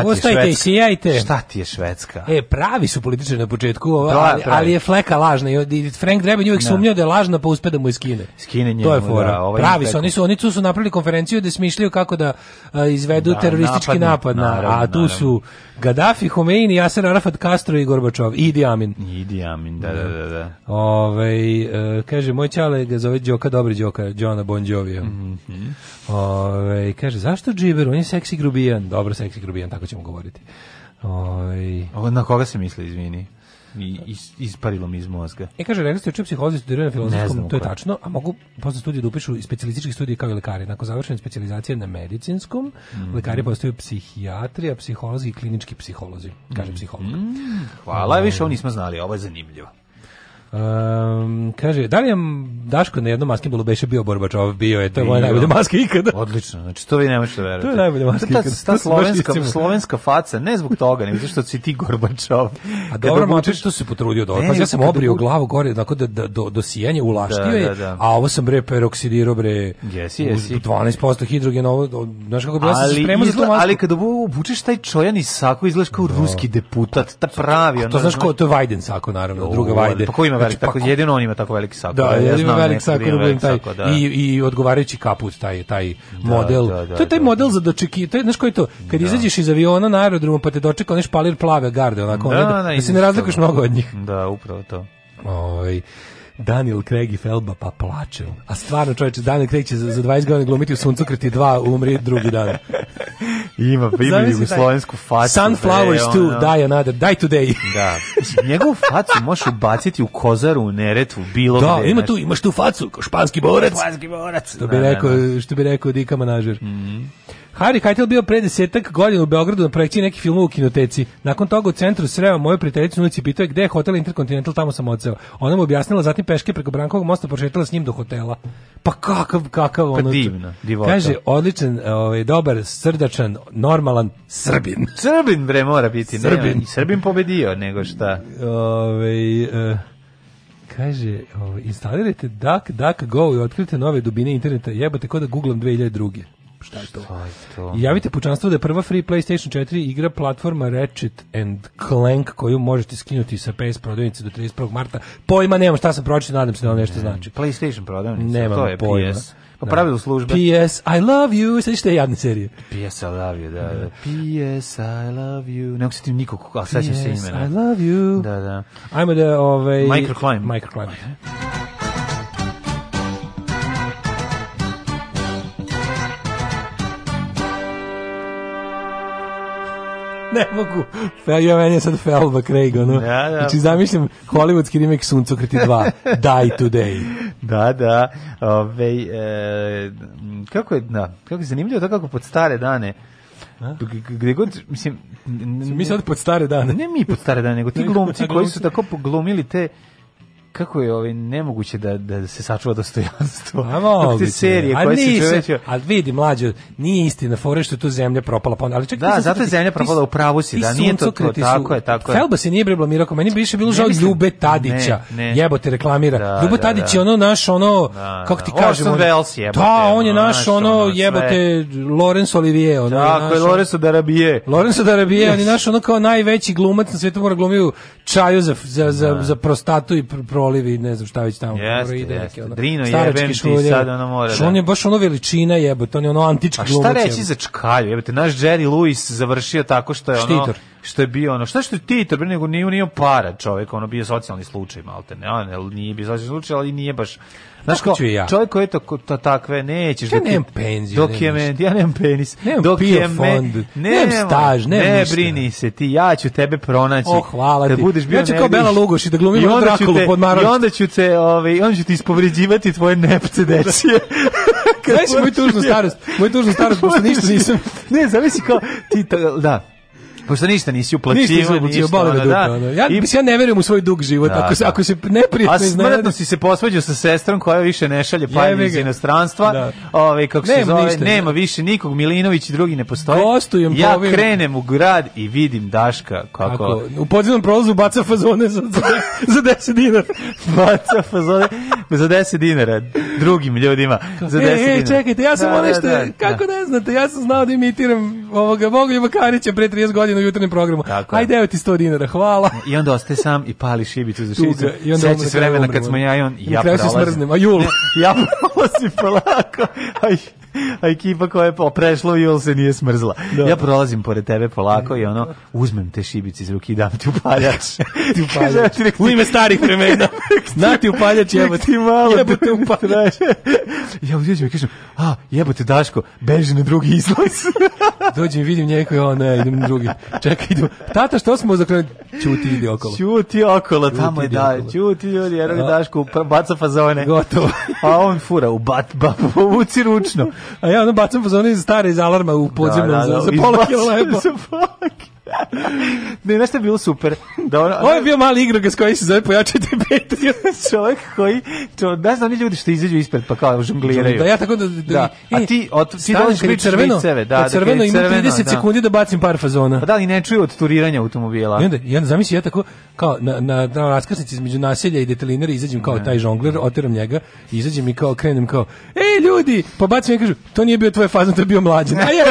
šta ti je Ostajte i sijajte. Šta ti je Švedska? E, pravi su političari na početku, ova, da, ali, je fleka lažna. I Frank Drebin uvijek da. sumnjao da je lažna, pa uspe da mu je skine. Skine njemu, To je fora. Da, ovaj pravi su, oni su, oni tu su napravili konferenciju da smišljaju kako da a, e, izvedu da, teroristički napad, na, a tu naravno. su Gaddafi, Khomeini, Yasser Arafat, Castro i Gorbačov. Idi Amin. Idi Amin, da, da, da. da. Ove, e, kaže, moj čale ga zove Đoka, dobri Đoka, Đona Bon Jovija. Mm -hmm. Ove, kaže, zašto džiber? On je seksi grubijan. Dobro, seksi grubijan, tako ćemo govoriti. Oj. Ovaj, ovo na koga se misli, izvini? I is, isparilo mi iz mozga. E kaže, rekli ste učio psihologiju, studirao na filozofskom, to je tačno, a mogu posle studija da upišu specijalistički studij kao i lekari. Nakon završene specijalizacije na medicinskom, mm. lekari postaju psihijatrija, psiholozi i klinički psiholozi, kaže mm. psiholog. Mm. Hvala, um, više ovo nismo znali, ovo je zanimljivo. Um, kaže, da li je Daško na jednom maskembolu beše bio Borbačov? Bio je, to je moja najbolja maska ikada. Odlično, znači to vi ne možete verovati. To je najbolja maska ta, ikada. Ta, ta slovenska, slovenska faca, ne zbog toga, nego zato što si ti Gorbačov. A dobro, ma što se potrudio do da Pa ja sam obrio budu... glavu gore, tako da, da do, do sijanja ulaštio da, je, da, da. a ovo sam bre peroksidirao bre jesi, jesi. 12% hidrogena, ovo, znaš kako bi ja sam spremao za tu masku. Ali kad obučeš taj čojan i sako, izgledaš kao da. ruski deputat, ta pravi. A to znaš ko, to je Vajden sako, naravno, druga Vajden. Pa ima velik, znači, pa tako, jedino on ima tako veliki sako. Da, ja znam velik da sakor, velik taj, sako, da. i, i odgovarajući kaput, taj, taj da, model. Da, da, to je taj da, model da. za dočeki, to je, znaš koji to, kad izađeš iz aviona na aerodromu pa te dočeka onaj palir plave garde, onako, da, da, se ne razlikuješ mnogo od njih. Da, upravo to. Ovaj Daniel Craig i Felba, pa plače. A stvarno, čoveče Daniel Craig će za, za 20 godina glumiti u Suncokreti 2, umri drugi dan. Ima, ima slovensku facu. Da Sunflowers 2, die another, die today. da. Njegovu facu možeš ubaciti u kozaru, u neretvu, bilo da, gde. Da, ima tu, imaš tu facu, kao španski borac. Španski borac. Što bi da, da, rekao, što bi rekao Dika Manažer. Mm -hmm. Harry Keitel bio pre desetak godina u Beogradu na da projekciji neki film u kinoteci. Nakon toga u centru sreo moju prijateljicu ulici pitao je gde je hotel Intercontinental, tamo sam odseo. Ona mu objasnila, zatim peške preko Brankovog mosta prošetala s njim do hotela. Pa kakav, kakav pa ono... divno, divota. Kaže, odličan, ovaj, dobar, srdačan, normalan Srbin. Srbin, bre, mora biti. Srbin. Ne, srbin pobedio, nego šta. Ove, ovaj, uh, kaže, ovaj, instalirajte DuckDuckGo i otkrite nove dubine interneta. Jebate ko da googlam 2002 šta je to? Šta je to? Javite pučanstvo da je prva free PlayStation 4 igra platforma Ratchet and Clank koju možete skinuti sa PS prodavnice do 31. marta. Pojma nemam šta sam pročitao, nadam se da ono nešto znači. PlayStation prodavnica, nemam to je pojma. PS. Po da. pravilu službe. PS, I love you, sad što je jadne serije. PS, I love you, da, da. da. PS, I love you. Nego se nikog, ali sad ćem se imena. PS, I love you. Da, da. Ajmo da, ovaj... Microclimb. Microclimb. Microclimb. ne mogu. Fe, ja, meni je sad Felba Craig, ono. Da, da. Znači, zamišljam hollywoodski remake Suncokriti 2, Die Today. Da, da. Ove, e, kako je, da, kako je zanimljivo to kako pod stare dane gde god, mislim... Mi sad pod stare dane. Ne mi pod stare dane, nego ti glumci koji su tako glumili te kako je ovaj nemoguće da da se sačuva dostojanstvo. Amo ti serije koje se čoveče. Al vidi mlađe, nije istina fore što je tu zemlja propala pa ali čekaj. Da, zato je zemlja propala u pravu si, da nije to, to tako je, tako je. Felba se nije Miroko, meni bi više bilo žao Ljube Tadića. Jebote reklamira. Da, Ljube da, Tadić da, da. je ono naš ono da, kako ti da. kažemo. On, da, on je naš ono jebote Lorenzo Olivier, ono. Tako je Laurence Darabije. Lorenzo Darabije, on je naš ono kao najveći glumac na svetu mora glumio čaju za za za prostatu i pro olivi, ne znam šta već tamo. Jeste, ide, jeste. Ono, Drino jebem šulje. ti sad ono mora. Da. On je baš ono veličina jebote, on je ono antički glumac. A šta reći jebate. za čkalju? Jebote, naš Jerry Lewis završio tako što je ono... Štitor što je bio ono šta što je Titor bre nego nije nije para čovjek ono bio socijalni slučaj malte ne on nije bio socijalni slučaj ali nije baš Znaš kako ću ja? Čovjek koji je to, to takve, nećeš ja da ti... nemam penziju. Dok je men, ja nemam penis. Nemam dok je fond, nemam staž, nemam ne, ništa. Ne brini se ti, ja ću tebe pronaći. O, hvala da ti. Budeš bio ja ću kao Bela Lugoš i da glumim i onda ću te, I onda ću te, ovaj, onda ću ti ispovređivati tvoje nepce da. dečije. Znaš moju tužnu starost, moju tužnu starost, pošto ništa nisam. ne, zavisi kao, ti, da, Pošto ništa nisi uplaćivao, ništa, ništa boli ono, duka, da. Ja, I, ja ne verujem u svoj dug život, da, ako, se, da. ako se neprijatno A smrtno si se posvađao sa sestrom koja više ne šalje pare iz inostranstva, da. Ove, ovaj, kako nema se zove, ništa, nema više nikog, Milinović i drugi ne postoje. Gostujem ja povim. krenem u grad i vidim Daška kako... Ako, u podzemnom prolazu baca fazone za, za 10 dinara. baca fazone za 10 dinara drugim ljudima. Za 10 e, e, dinara. E, čekajte, ja sam da, ono da, što, da, da, kako ne znate, ja sam znao da imitiram ovoga Bogoljuba Karića pre 30 godina u jutarnjem programu. Tako Aj, evo ti 100 dinara, hvala. I onda ostaje sam i pali šibicu za šibicu. Tuga, I onda Seća se vremena da kad smo da. ja i on, i ja prolazim. Smrznem, a jul. Ne, ja prolazim polako, Aj, a ekipa koja je prešla i on se nije smrzla. Da. Ja prolazim pored tebe polako i ono, uzmem te šibice iz ruke i dam ti upaljač. ti upaljač. u ime starih vremena. Na ti upaljač, jebote. Ti malo. Jebote upaljač. ja uđeđem i kažem, a, jebote Daško, beži na drugi izlaz. Dođem i vidim njeko i on, ne, idem na drugi. Čekaj, idem. Tata, što smo zakljeli? Čuti, idi okolo. Čuti okolo, tamo je da, ćuti ljudi, jer Daško pa, baca fazone. Gotovo. a on fura u bat, bat, povuci ručno. A ja ono bacam fazone iz stare iz alarma u podzemlju da, da, da, za, za pola kilo leba. ne, nešto je bilo super. Da ono, Ovo je bio mali igrok s koji se zove pojačajte Patreon. čovjek koji, čo, da znam ljudi što izađu ispred pa kao žongliraju. Da, ja tako da... da, da. a e, ti, od, ti dolaziš pri crveno, sebe, da, da, crveno, ima 30 da. sekundi da bacim par fazona. Pa da, li ne čuju od turiranja automobila. I onda, i onda zamisli ja tako, kao na, na, na raskrsnici između naselja i detelinera izađem kao ne. taj žongler, oteram njega, izađem i kao krenem kao, ej ljudi, pa bacim i kažu, to nije bio tvoj fazon, to je bio mlađen. A ja,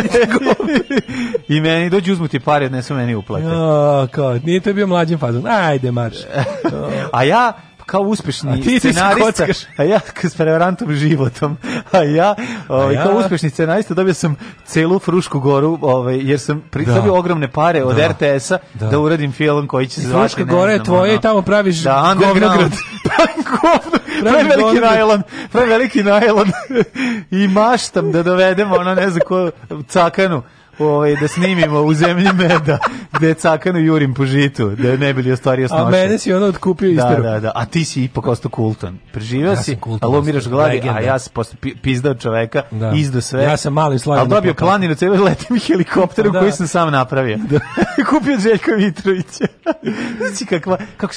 I meni dođu uzmu ti pare, ne su meni uplate. O, kao, nije to bio mlađen fazon. Ajde, marš. a ja kao uspešni a ti scenarista, ti a ja s prevarantom životom, a ja, ovaj, ja... kao uspešni scenarista dobio sam celu Frušku goru, ovaj, jer sam pridobio da. ogromne pare od da. RTS-a da. da. uradim film koji će se zvati. Fruška gora je tvoja i tamo praviš da, govnograd. preveliki najlon, preveliki najlon i maštam da dovedemo ono, ne znam, ko, cakanu ovaj, da snimimo u zemlji meda, gde je cakanu jurim po žitu, da ne bili ostvario snoše. A mene si ono otkupio da, isteru. Da, da, da. A ti si ipak ostao kulton. Preživio ja si, ali umiraš glavi, legenda. a ja sam pizdao čoveka, da. izdo sve. Ja sam mali slavim. Ali dobio planinu, celo letim helikopteru da. koji sam sam napravio. Da. Kupio Željko Mitrovića. znači kakva, kako,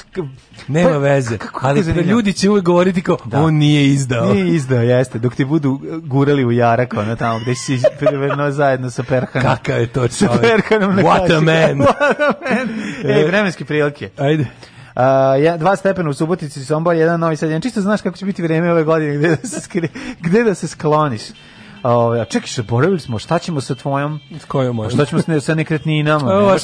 Nema pa, veze, kako, ali ljudi će uvijek govoriti kao, da. on nije izdao. Nije izdao, jeste, dok ti budu gurali u jarak, ono tamo, gde si preverno zajedno sa Perhanom. Kakav je to čovjek. Sa Perkanom What a man. What e, e, vremenske prilike. Ajde. Uh, ja, dva stepena u Subotici, Sombor, jedan novi sad. Čisto znaš kako će biti vreme ove godine, gde da se, skri, gde da se skloniš. Ovaj čekaj, se boravili smo, šta ćemo sa tvojom? S kojom mojom? Šta ćemo sa, sa nekretninama? Ovo,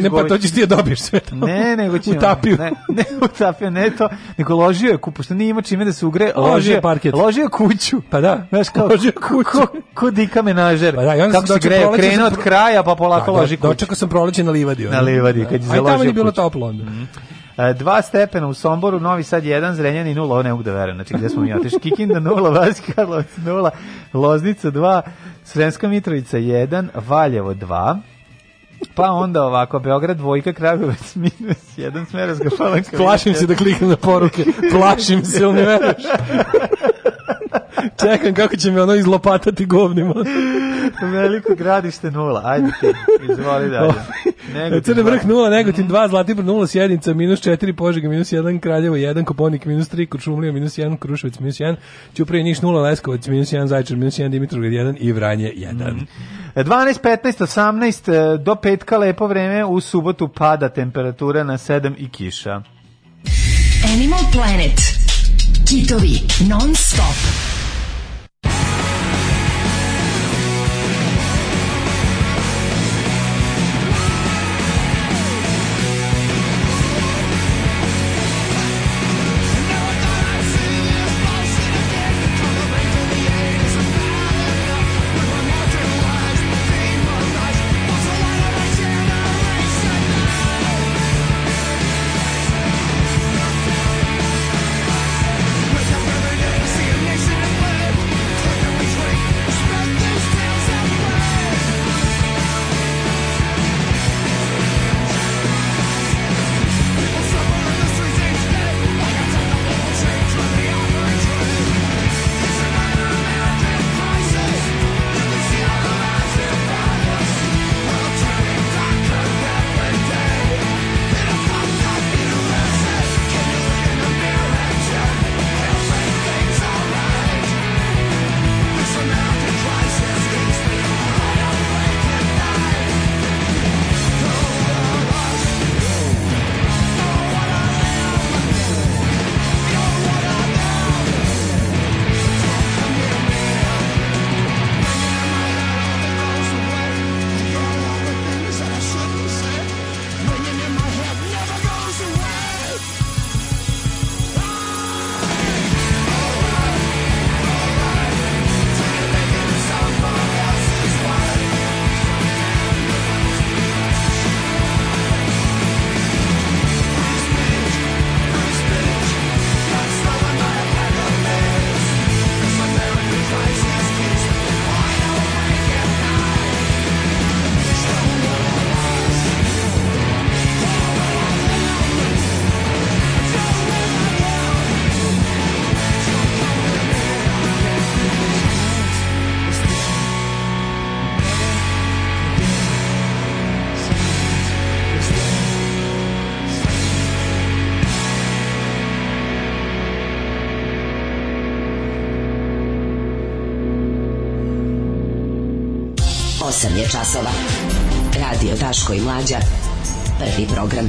ne, pa to ćeš pa ti da dobiješ sve to. Ne, nego ćemo. Utapio. Ne, ne, utapio, ne to. Nego ložio je kupu, što nije ima čime da se ugre. Ložio je parket. Ložio je kuću. Pa da. Znaš kao, ložio kuću. Ko, ko dika menažer. Pa da, i onda Kako se greje, krenuo od kraja, pa polako da, da, loži kuću. Dočekao sam proleće na livadi. Na livadi, kad je založio kuću. A tamo je bilo toplo onda. Mm 2 e, stepena u Somboru, Novi Sad 1, Zrenjanin 0, ovo ne mogu da verujem, znači gde smo mi otišli. Kikinda 0, Vaski 0, Loznica 2, Sremska Mitrovica 1, Valjevo 2, Pa onda ovako, Beograd dvojka, Kragujevac minus 1, Smerovska palanka. Plašim se da kliknem na poruke, plašim se, ili ne veruješ? Čekam kako će me ono izlopatati govnima. Veliko gradište nula. Ajde ti, izvoli dalje. Ovaj, Negotin Crne vrh nula, Negotin 2, Zlatibor nula, Sjednica minus 4, Požega minus 1, Kraljevo 1, Koponik minus 3, Kočumlija minus 1, Kruševac minus 1, Ćuprije Niš 0, Leskovac minus 1, Zajčar minus 1, Dimitrovgrad jedan i Vranje 1. Mm. 12, 15, 18, do petka lepo vreme, u subotu pada temperatura na 7 i kiša. Animal Planet. Kitovi non stop. Mlađa. Prvi program.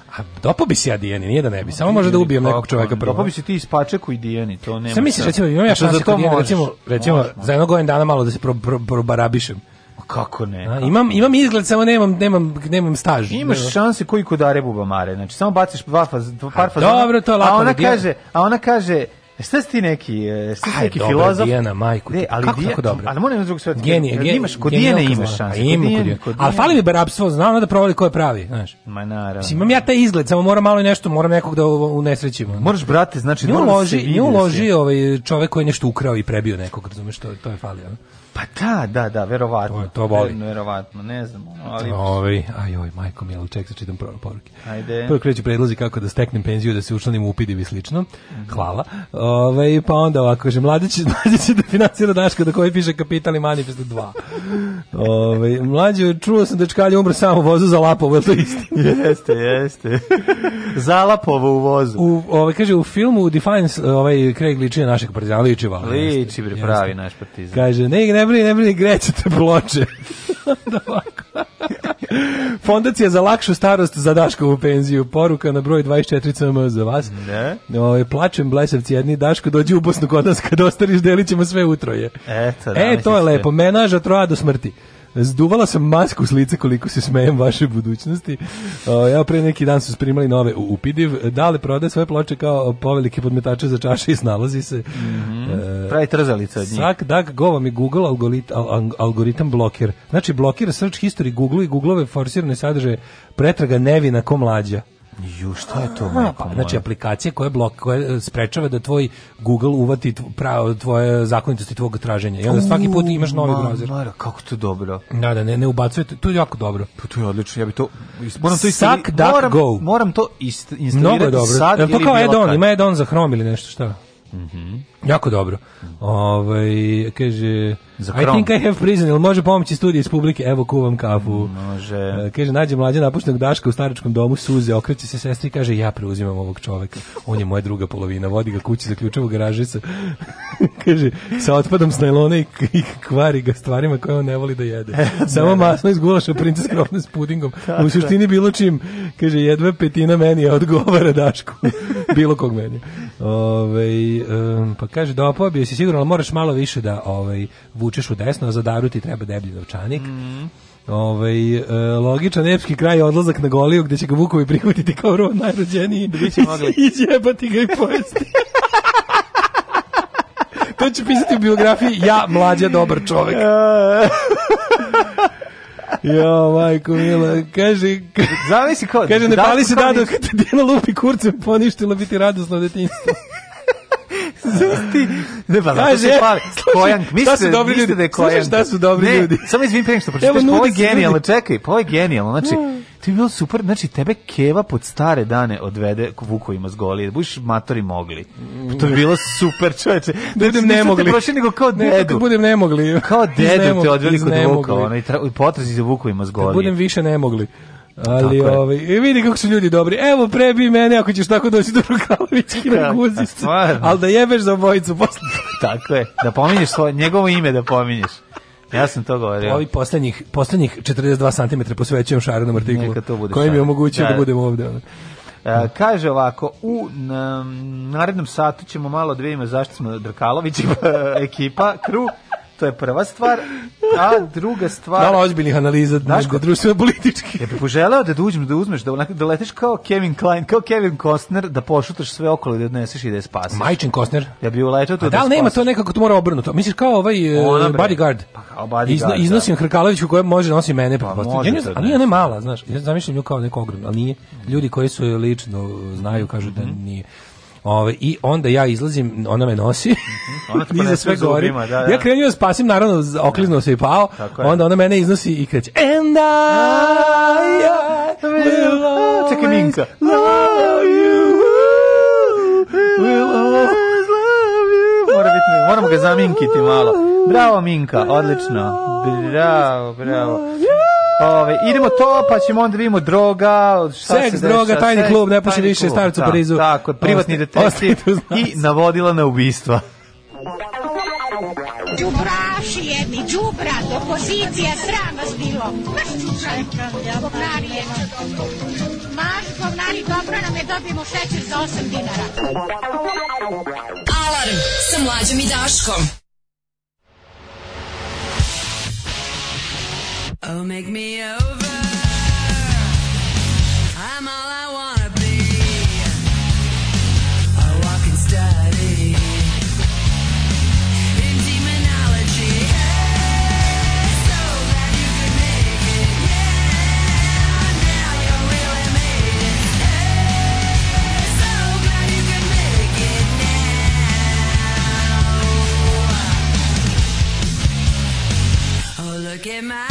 A dopo bi se ja Dijani, nije da ne bi. Samo može da ubijem nekog čoveka prvo. Dopo bi se ti ispačeku i Dijani, to nema. Sam misliš, recimo, imam ja šanse da kod Dijani, recimo, recimo možeš, za jednog godin dana malo da se probarabišem. Pro, pro kako ne? Kako imam imam izgled samo nemam nemam nemam staž. Imaš šanse koji kod Arebu Bamare, Znači samo baciš dva faz, par fazona. Dobro, to lako. A ona vidi. Da kaže, a ona kaže E, šta si ti neki, e, šta si neki dobra, filozof? Dijana, majku. De, ali kako, Dija, tako dobro? Ali moram zbog sveta. Genije, genije. Imaš, kod Dijene imaš šanse. Ima, kod Dijene. Ali fali mi barapstvo, znam da provali ko je pravi, znaš. Ma naravno. Mislim, imam ja taj izgled, samo moram malo i nešto, moram nekog da unesrećimo. Moraš, brate, znači, nju uloži, da nju uloži ovaj čovek koji je nešto ukrao i prebio nekog, razumeš, to, to je fali, falio. Pa da, da, da, verovatno. To, to voli. Verovatno, ne znam. Ali... Ove, ovaj, aj, oj, majko Milo, ček, sa čitam poruke. Ajde. Prvo kreću predlozi kako da steknem penziju, da se učlanim u upidiv i slično. Mm -hmm. Hvala. Ove, ovaj, pa onda ovako, kaže, mladić, mladić da financira Daška da do koji piše Kapital i Manifest 2. Ove, ovaj, mlađe, čuo sam da Čkalje umre samo u vozu za Lapovo, je to isto? jeste, jeste. za Lapovo u vozu. U, ove, kaže, u filmu Defiance, ovaj, Craig liči na našeg partizana, liči, valjda. Liči, pripravi naš partizan. Kaže, ne, ne ne brini, ne brini, greće te ploče. Fondacija za lakšu starost za Daškovu penziju. Poruka na broj 24 CM za vas. Ne. O, ovaj, plačem blesavci jedni. Daško, dođi u Bosnu kod nas kad ostariš, delit ćemo sve utroje. Eto, e, to je lepo. Menaža troja do smrti. Zduvala sam masku s lica koliko se smejem vaše budućnosti. ja pre neki dan su sprimali nove u Upidiv. Dale prodaje svoje ploče kao povelike podmetače za čaše i snalazi se. Mm -hmm. uh, Pravi trzalica od njih. Sak, dak, gova mi Google algoritam blokir. Znači blokira search history Google i Googleove forsirane sadržaje pretraga nevina ko mlađa. Ju, šta je to, majko pa, Znači, aplikacija koja, blok, koja eh, sprečava da tvoj Google uvati pravo, tvoje zakonitosti tvog traženja. I onda svaki put imaš novi browser. Mara, kako to dobro. Da, da, ne, ne ubacuje, to je jako dobro. Pa to je odlično, ja bi to... Moram to Suck, duck, moram, go. Moram to instalirati sad. Mnogo je dobro. Sad je li to kao add-on, ima add-on za Chrome ili nešto šta? Mhm. Mm Jako dobro. Ovaj kaže I think I have prison, ili može pomoći studije iz publike, evo kuvam kafu. Može. E, kaže, nađe mlađa napuštenog Daška u staračkom domu, suze, okreće se sestri i kaže, ja preuzimam ovog čoveka. On je moja druga polovina, vodi ga kući, zaključava garaže sa, kaže, sa otpadom s najlona i, i kvari ga stvarima koje on ne voli da jede. E, Samo da, da. masno iz gulaša, princes krofne s pudingom. U suštini bilo čim, kaže, jedva petina meni odgovara Dašku. bilo kog meni. Ove, ovaj, um, pa kaže dopao da bi si sigurno, ali moraš malo više da ovaj vučeš u desno, a za daru ti treba deblji novčanik. Mm. Ovaj e, logičan epski kraj je odlazak na Goliju gde će ga vukovi prihvatiti kao rod najrođeniji. Da biće mogli. Izjebati ga i pojesti. to će pisati u biografiji ja mlađa dobar čovek. Jo, majko mila, kaže... Zavisi kod. Kaže, ne da pali se dada kad te lupi kurcem, poništila biti radosno detinjstvo. Zusti. Ne, pa zato se pali. Kojan, misle, dobri mislite da je Kojan. šta su dobri ne, ljudi. Samo izvim prema što pročitaš. Evo, je genijalno, čekaj, ovo je genijalno. Znači, da. ti je bilo super, znači tebe Keva pod stare dane odvede k Vukovima s Golije, da budiš matori mogli. Pa to bi bilo super, čoveče. Da znači, budem ne mogli. Te prošli nego kao da dedu. Ne, budem ne mogli. Kao dedu te odveli kod Vuka, i potrazi za Vukovima s Golije. Da budem više ne mogli. Ali ovaj vidi kako su ljudi dobri. Evo prebi mene ako ćeš tako doći do Rukalovićki na da, guzicu. Da, Al da jebeš za bojicu posle. tako je. Da pominješ svoje njegovo ime da pominješ. Ja sam to govorio. Ovi poslednjih, poslednjih 42 cm posvećujem Šarenom artiklu, koji mi je omogućio da, da, da budem ovde. E, kaže ovako, u na, narednom satu ćemo malo dve vidimo zašto smo Drkalović ekipa, kru, To je prva stvar, a druga stvar... Malo ozbiljnih analiza znaš, ko, društveno politički. Ja bih poželeo da uđem, da uzmeš, da, da letiš kao Kevin Klein, kao Kevin Costner, da pošutaš sve okolo i da odneseš i da je spasiš. Majčin Costner. Ja bih uletao tu da, da li nema to nekako, to mora obrnuto. Misliš kao ovaj uh, bodyguard. Pa kao bodyguard. Izno, da. iznosim Hrkaloviću koja može da nosi mene. Pa, pa može ja ali da ona je mala, znaš. Ja zamišljam nju kao neko ogromno, ali nije. Ljudi koji su lično znaju kažu da mhm. nije. Ove, I onda ja izlazim, ona me nosi, mhm, ona te iza sve gori. Zubima, da, da. Ja krenuo da spasim, naravno, da. okliznuo da. se i pao, onda ona mene iznosi i kreće. And I, I ah, will always Čekaj, Minka. love you, will always love you. Mora biti, moramo ga zaminkiti malo. Bravo, Minka, odlično. Bravo, bravo. Ove, idemo to, pa ćemo onda vidimo droga, šta Seks, se droga, deša, tajni klub, ne puši više, staricu u da, Parizu. Tako, privatni detektiv i navodila na ubistva. Đubraši jedni, đubra, opozicija, sram vas bilo. Maš čučaj, govnari je. dobro. Maš govnari dobro nam je dobijemo šećer za 8 dinara. Alarm sa mlađom i Daškom. Oh, make me over. I'm all I wanna be. I walk and study in demonology. Hey, so glad you could make it. Yeah, now you really made it. Hey, so glad you could make it now. Oh, look at my.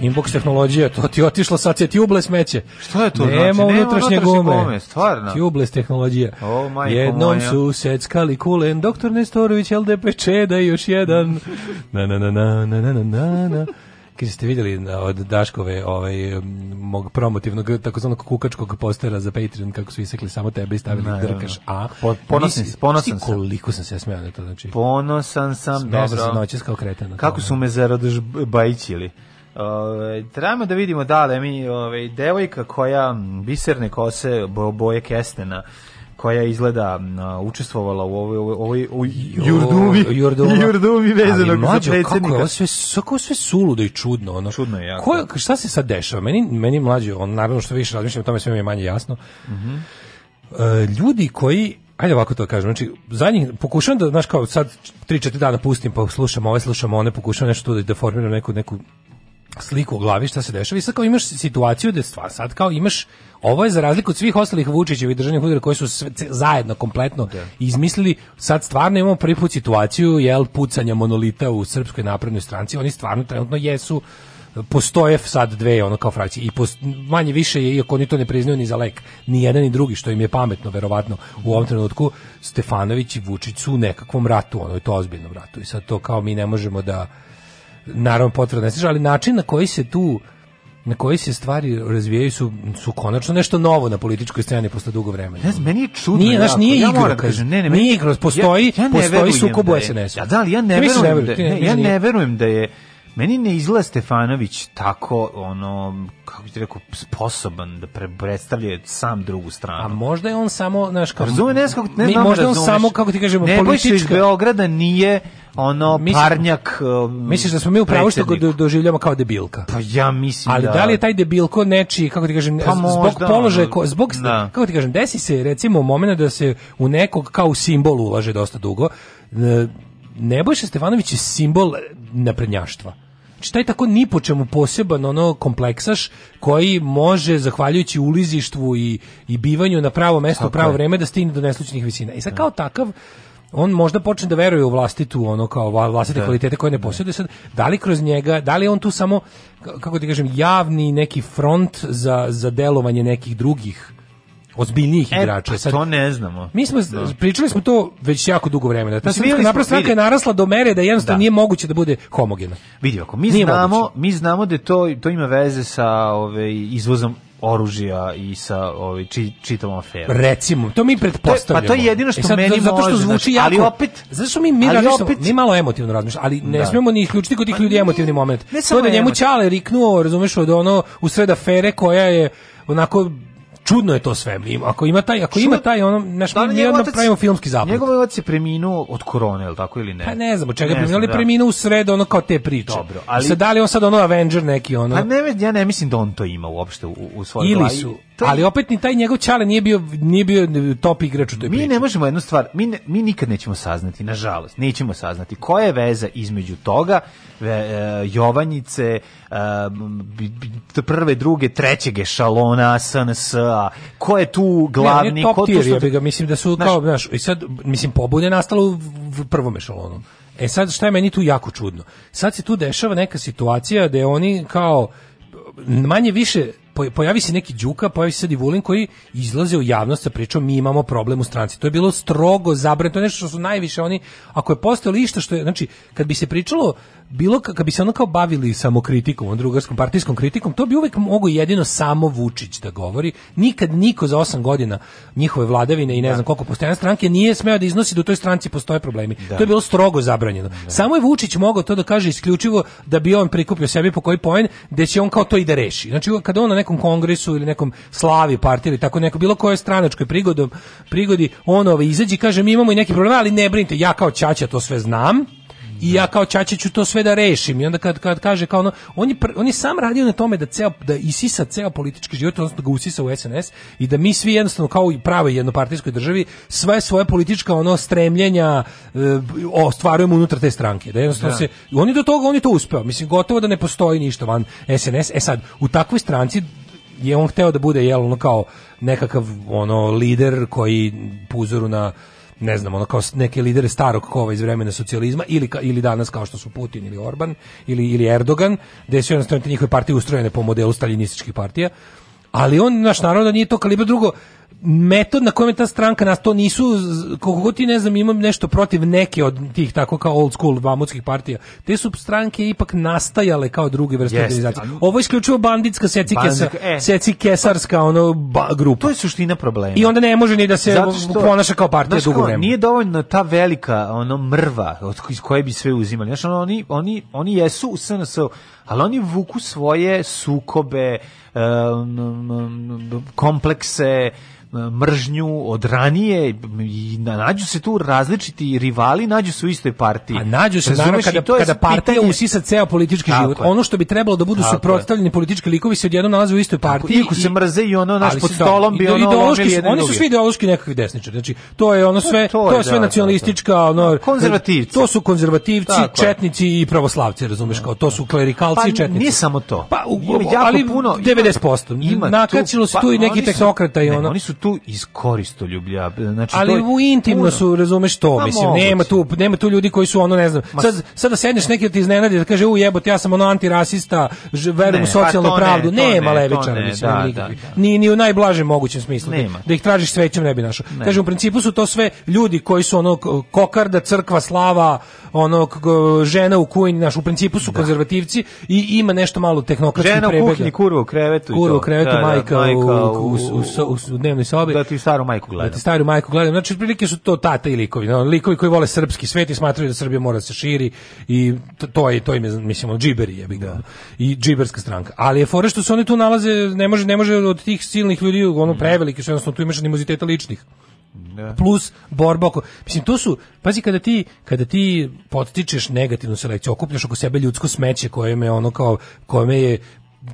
Inbox tehnologija, to ti otišlo sad, ti uble smeće. Šta je to znači? Nema znači? unutrašnje Nema gume. gume. Stvarno. Ti ubles tehnologija. Oh, majko Jednom moja. su seckali kulen, doktor Nestorović, LDP Čeda i još jedan. Na, na, na, na, na, na, na, na. Kad ste vidjeli e, od Daškove ovaj, mog promotivnog takozvanog kukačkog postera za Patreon kako su isekli samo tebe i stavili no, drkaš A. Po, ponosan, nisi, ponosan sam. Koliko sam se ja smijao na to. Znači, ponosan sam. Smijao sam noćas kao kretan. Kako su da. me bajićili? Ove, trebamo da vidimo da li mi ove, devojka koja biserne kose boje kestena koja izgleda uh, učestvovala u ovoj ovoj ovoj Jurdumi Jurdumi Jurdumi vezano za predsednika. Kako je ovo sve kako sve suludo i čudno ono. Čudno je jako. Ko, šta se sad dešava? Meni meni mlađi on naravno što više razmišljam o tome sve mi je manje jasno. Mhm. Mm e, ljudi koji Ajde ovako to kažem, znači zadnjih pokušavam da znaš kao sad 3-4 dana pustim pa slušam ove, slušam one, pokušavam nešto da, da formiram neku neku sliku u glavi šta se dešava i sad kao imaš situaciju da stvar sad kao imaš ovo je za razliku od svih ostalih i državnih udara koji su sve, zajedno kompletno da. izmislili, sad stvarno imamo prvi put situaciju jel pucanja monolita u srpskoj naprednoj stranci, oni stvarno trenutno jesu postoje sad dve ono kao frakcije i post, manje više je iako oni to ne priznaju ni za lek ni jedan ni drugi što im je pametno verovatno u ovom trenutku Stefanović i Vučić su u nekakvom ratu ono je to ozbiljnom ratu i sad to kao mi ne možemo da naravno potvrda ne ali način na koji se tu na koji se stvari razvijaju su, su konačno nešto novo na političkoj sceni posle dugo vremena. Ne znam, meni je čudno. Nije, znaš, nije ja igro, da kažem, ne, ne, meni, nije igro, postoji, ja, ja postoji sukob u da SNS-u. Ja, da, li, ja ne, da ne verujem, da, ne, ja ne verujem da je Meni ne izgleda Stefanović tako, ono, kako bih rekao, sposoban da predstavlja sam drugu stranu. A možda je on samo, znaš, kao... Razume, ne, kako, ne znam, da možda on samo, kako ti kažemo, ne, politička... iz Beograda nije ono mislim, parnjak uh, misliš da smo mi upravo što ga do, doživljamo kao debilka pa ja mislim ali da, da li je taj debilko nečiji kako ti kažem pa možda, zbog položaja ko, zbog da. kako ti kažem desi se recimo u momentu da se u nekog kao simbol ulaže dosta dugo Nebojša Stefanović je simbol naprednjaštva. Znači, taj tako ni po čemu poseban ono kompleksaš koji može, zahvaljujući ulizištvu i, i bivanju na pravo mesto u pravo vreme, da stigne do neslučnih visina. I e, sad da. kao takav, on možda počne da veruje u vlastitu ono kao vlastite da. kvalitete koje ne da. posjeduje sad da li kroz njega da li on tu samo kako ti kažem javni neki front za za delovanje nekih drugih ozbiljnijih e, igrača. Sad, to ne znamo. Mi smo no. Da. pričali smo to već jako dugo vremena. Ta srpska naprosto je narasla do mere da jednostavno da. nije moguće da bude homogena. Vidi ako mi nije znamo, moguće. mi znamo da to to ima veze sa ovaj izvozom oružja i sa ovaj či, čitavom aferom. Recimo, to mi pretpostavljamo. Pa to je jedino što e sad, meni zato što zvuči znači, jako. Ali opet, zašto mi mi razmišljamo, opet, mi malo emotivno razmišljamo, ali ne da. smemo ni isključiti kod tih pa ljudi emotivni moment. Ne to da njemu čale riknuo, razumeš, od ono u sred afere koja je onako čudno je to sve. Ako ima taj, ako Čud... ima taj ono, naš da, mi jedno pravimo filmski zapad. Njegov otac je preminuo od korone, ili tako ili ne? Pa ne znam, od čega preminuo, ali da. preminuo u sredu, ono kao te priče. Dobro, ali se da li on sad ono Avenger neki ono? Pa ne, ja ne mislim da on to ima uopšte u, u svojoj glavi. Ili su To Ali opet ni taj njegov čale nije bio nije bio top igrač u toj Mi priči. ne možemo jednu stvar, mi ne, mi nikad nećemo saznati, nažalost, nećemo saznati koja je veza između toga e, Jovanjice e, prve, druge, trećeg šalona SNS, ko je tu glavni, ne, ne, ko tier, tu što... ja ga, mislim da su naš... kao, znaš, i sad mislim pobune nastalo u prvom šalonu. E sad šta je meni tu jako čudno? Sad se tu dešava neka situacija da oni kao manje više pojavi se neki Đuka, pojavi se sad i Vulin koji izlaze u javnost sa pričom mi imamo problem u stranci. To je bilo strogo zabranjeno, nešto što su najviše oni, ako je postalo isto što je, znači, kad bi se pričalo bilo kako bi se ono kao bavili samokritikom, on drugarskom partijskom kritikom, to bi uvek mogao jedino samo Vučić da govori. Nikad niko za osam godina njihove vladavine i ne da. znam koliko postojanja stranke nije smeo da iznosi da u toj stranci postoje problemi. Da. To je bilo strogo zabranjeno. Da. Samo je Vučić mogao to da kaže isključivo da bi on prikupio sebi po koji poen, da će on kao to i da reši. Znači kada on na nekom kongresu ili nekom slavi partije ili tako neko bilo koje stranačkoj prigodom prigodi on ovaj izađe i kaže mi imamo i neki problem, ali ne brinite, ja kao ćaća to sve znam i ja da. kao Čačić ću to sve da rešim i onda kad, kad kaže kao ono, on je, on je sam radio na tome da, ceo, da isisa ceo politički život, odnosno da ga usisa u SNS i da mi svi jednostavno kao i pravoj jednopartijskoj državi sve svoje politička ono stremljenja e, ostvarujemo unutar te stranke. Da jednostavno da. se, oni do toga, oni to uspeo. Mislim, gotovo da ne postoji ništa van SNS. E sad, u takvoj stranci je on hteo da bude jel ono kao nekakav ono lider koji po uzoru na ne znam, ono kao neke lidere starog kova iz vremena socijalizma ili ili danas kao što su Putin ili Orban ili ili Erdogan, da su jednostavno te njihove partije ustrojene po modelu staljinističkih partija. Ali on naš narod da nije to kalibra drugo metod na kojem je ta stranka nas to nisu koliko god ti ne znam imam nešto protiv neke od tih tako kao old school vamutskih partija te su stranke ipak nastajale kao druge vrste yes. organizacije ovo je isključivo banditska seci Bandit, e. seci kesarska ono ba, grupa to je suština problema i onda ne može ni da se što, ponaša kao partija dugo vremena nije dovoljno ta velika ono mrva od koje bi sve uzimali znači ono, oni oni oni jesu u SNS u ali oni vuku svoje sukobe, e, komplekse, e, mržnju od ranije i nađu se tu različiti rivali, nađu se u istoj partiji. A nađu se naravno kada, to kada partija pitanje... usisa ceo politički tako život. Je. Ono što bi trebalo da budu tako suprotstavljeni je. politički likovi se odjednom nalaze u istoj partiji. Iako se mrze i ono naš pod stolom bi ono ideološki su, Oni su svi ideološki nekakvi desničari. Znači, to je ono pa sve, to, to, to je, sve da, da, da. nacionalistička, ono, konzervativci. To su konzervativci, tako četnici i pravoslavci, razumeš, kao to su klerikal kriminalci pa, i četnici. nije samo to. Pa, u, jako ali puno, 90%. Ima nakačilo se tu i pa, neki tehnokrata i ono. Oni su tu iz ljublja. Znači, ali u intimno su, razumeš to, pa mislim. Nema tu, nema tu ljudi koji su ono, ne znam. Sad, sad da sedneš neki da ti iznenadi, da kaže, u jebot, ja sam ono antirasista, verujem u pa socijalnu pravdu. Nema levičara, mislim. Da, da, da, Ni, ni u najblažem mogućem smislu. Da, da ih tražiš svećem ne bi našao. Kaže, u principu su to sve ljudi koji su ono kokarda, crkva, slava, ono žena u kujni, naš u principu su konzervativci i ima nešto malo tehnokratski prebega. Žena u kuhinji, kurva u krevetu. Kurva u krevetu, da, majka, da, majka u, u, u, u, dnevnoj sobi. Da ti staru majku gledam. Da ti staru majku gledam. Znači, prilike su to tata i likovi. No, likovi koji vole srpski svet i smatraju da Srbija mora da se širi i to, je, to im je, mislim, džiberi je da. I džiberska stranka. Ali je fora što se oni tu nalaze, ne može, ne može od tih silnih ljudi, ono da. prevelike su, jednostavno tu imaš animoziteta ličnih. Ne. Da. Plus borba oko, mislim to su pazi kada ti kada ti podstičeš negativnu selekciju, okupljaš oko sebe ljudsko smeće koje me ono kao kome je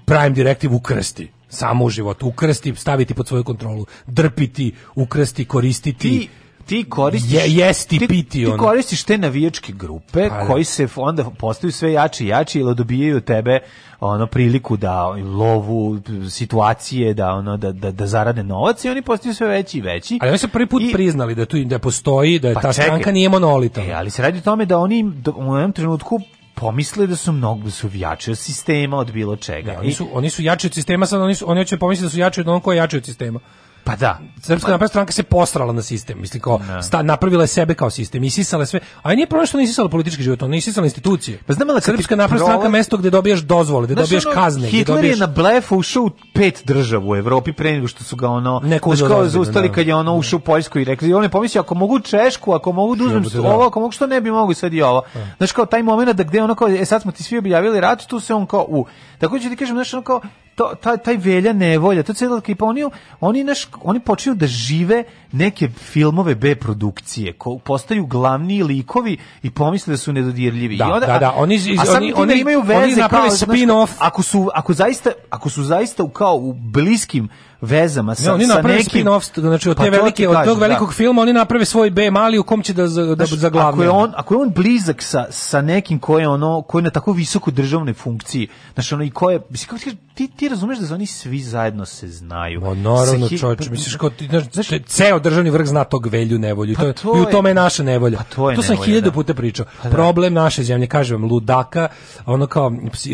prime direktiv ukrsti samo u životu, ukrsti, staviti pod svoju kontrolu, drpiti, ukrsti, koristiti, ti, ti koristiš je, jesti ti, piti on. ti koristiš te navijačke grupe pa, da. koji se onda postaju sve jači i jači ili dobijaju tebe ono priliku da lovu situacije da ono da da da zarade novac i oni postaju sve veći i veći. Ali oni su prvi put I, priznali da tu da postoji da je pa ta čekaj, stranka nije monolitna. E, ali se radi o tome da oni u jednom trenutku pomisle da su mnogo da su jači od sistema od bilo čega. Ne, da, oni su oni su jači od sistema, sad oni su, oni hoće pomisliti da su jači od onog koji je jači od sistema. Pa da, Srpska pa- napredna stranka se posrala na sistem, misli kao da. sta, napravila je sebe kao sistem, isisala sve. A nije problem što ne politički život, ona isisala institucije. Pa znam da Srpska napredna stranka mesto gde dobijaš dozvole, gde dobijaš ono, kazne, Hitler gde dobijaš... je na blefu ušao u pet država u Evropi pre nego što su ga ono neko kao zaustali da. kad je ono ušao u Poljsku i rekli, on je pomislio ako mogu Češku, ako mogu da uzmem da. ovo, ako mogu što ne bi mogu sad i ovo. Znaš kao taj momenat da gde ono kao e sad smo ti svi objavili rat, tu se on kao u. Takođe ću ti kažem, znaš ono kao to, taj, taj velja nevolja, to je cijela ekipa, oni, oni, naš, oni počinju da žive neke filmove B produkcije ko postaju glavni likovi i pomisle da su nedodirljivi. Da, I onda, da, da, oni, iz, oni, oni imaju veze oni naprave spin-off. Ako su, ako, zaista, ako su zaista u kao u bliskim vezama sa, ne, oni sa nekim... spin-off, znači od, pa te velike, od tog da. velikog da. filma oni naprave svoj B mali u kom će da, da, znači, za glavni. Ako je on, ako je on blizak sa, sa nekim ko je, ono, ko na tako visoko državne funkciji, znači ono i ko je... Mislim, kao ti, ti, ti razumeš da oni svi zajedno se znaju. Ma naravno, čovječe, pa- misliš kao ti, znači, ceo državni vrh zna tog velju nevolju. Pa to, to je, I u tome je naša nevolja. Pa to, je to sam hiljadu da. puta pričao. Pa da. Problem da. naše zemlje, kažem vam, ludaka, ono kao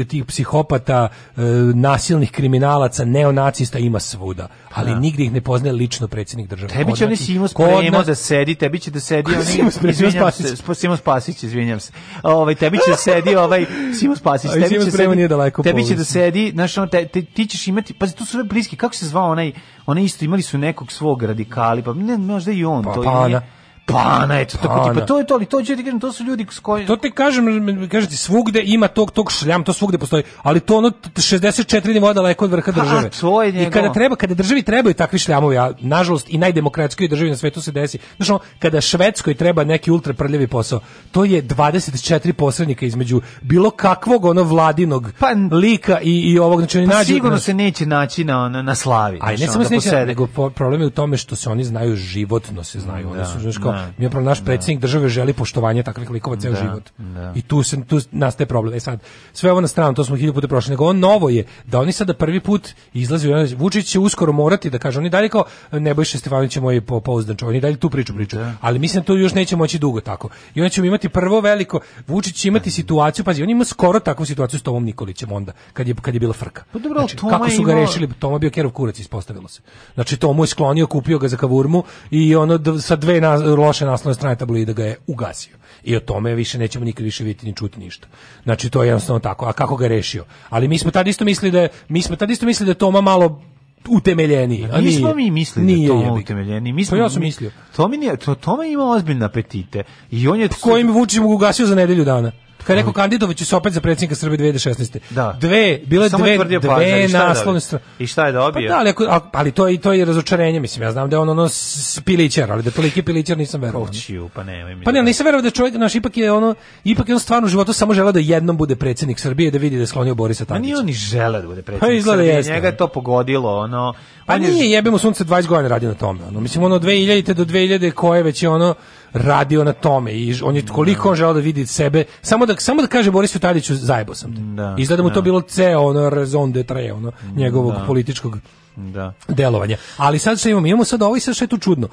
tih psihopata, e, nasilnih kriminalaca, neonacista ima svuda. Pa ali da. nigdje ih ne poznaje lično predsjednik države. Tebi će oni Simo spremo da sedi, tebi će da sedi oni... Izvinjam se, Simo Spasić, izvinjam se. Ovaj, tebi će da sedi ovaj Simo Spasić, ovaj tebi će, sedi, tebi će da sedi, znaš, te, te, ti ćeš imati, pazi, tu su sve bliski, kako se zvao onaj Oni isto imali su nekog svog radikali, pa ne, možda i on pa, to pa, i nije. Pana, eto, tako pa, tipa, da. to je to, ali to ću ti kažem, to su ljudi s koji... To ti kažem, kažem ti, svugde ima tog, tog šljam, to svugde postoji, ali to ono 64 nivoa daleko od vrha pa, države. Pa, to je njegov. I kada treba, kada državi trebaju takvi šljamovi, a nažalost i najdemokratskoj državi na svetu se desi, znaš ono, kada Švedskoj treba neki ultra prljavi posao, to je 24 posrednika između bilo kakvog ono vladinog pa, lika i, i ovog, znači oni pa, nađu... sigurno na... se neće naći na, na, na slavi. A ne samo se da neće, nego problem je u tome što se oni znaju životno, se znaju, da, oni su, znaš, kao, mi je naš da. predsjednik države želi poštovanje takvih likova ceo da, život. Da. I tu se tu nastaje problem. E sad sve ovo na stranu, to smo hiljadu puta prošli, nego on novo je da oni sada prvi put izlaze Vučić će uskoro morati da kaže oni dalje kao Nebojša Stefanović je moj pouzdan čovjek, oni dalje tu priču priču. Ali mislim to još neće moći dugo tako. I onda ćemo imati prvo veliko Vučić će imati situaciju, pazi, on ima skoro takvu situaciju s Tomom Nikolićem onda kad je kad je bila frka. Pa dobro, znači, kako su ga ima... rešili? Toma bio kerov kurac ispostavilo se. Znači Tomo je sklonio, kupio ga za kavurmu i ono sa dve na, loše naslovne strane tabloida da ga je ugasio. I o tome više nećemo nikad više vidjeti ni čuti ništa. Znači to je jednostavno tako. A kako ga je rešio? Ali mi smo tad isto mislili da mi smo tad isto mislili da je Toma malo utemeljeni. A nismo mi mislili da nije, da Toma utemeljeni. Mi pa smo, pa ja sam mislio. Tomi, nije, to, Toma ima ozbiljne apetite. I on je... Pa kojim Vučić mu ugasio za nedelju dana? Kad je rekao kandidovaću se opet za predsjednika Srbije 2016. Da. Dve, bile Samo dve, dve plaža, naslovne I šta je dobio? Pa da, ali, ali to, i, to je razočarenje, mislim, ja znam da je on ono spilićer, ali da je toliki pilićar nisam verovao. pa ne, Pa ne, da- nisam verovao da čovjek, naš, ipak je ono, ipak je on stvarno u životu samo želeo da jednom bude predsjednik Srbije, da vidi da je sklonio Borisa Tadića. Pa nije on ni želeo da bude pa predsjednik pa, Srbije, jeste. njega je to pogodilo, ono... Pa on nije, je... jebemo sunce 20 godina radi na tome, ono, mislim, ono 2000 do 2000 koje već je ono, radio na tome i on je da. koliko on želeo da vidi sebe, samo da samo da kaže Borisu Tadiću zajebao sam te. Da, Izgleda mu da. to bilo ceo ono raison de tre, ono njegovog da. političkog da. delovanja. Ali sad što imamo, imamo sad ovo ovaj, i sad što je tu čudno.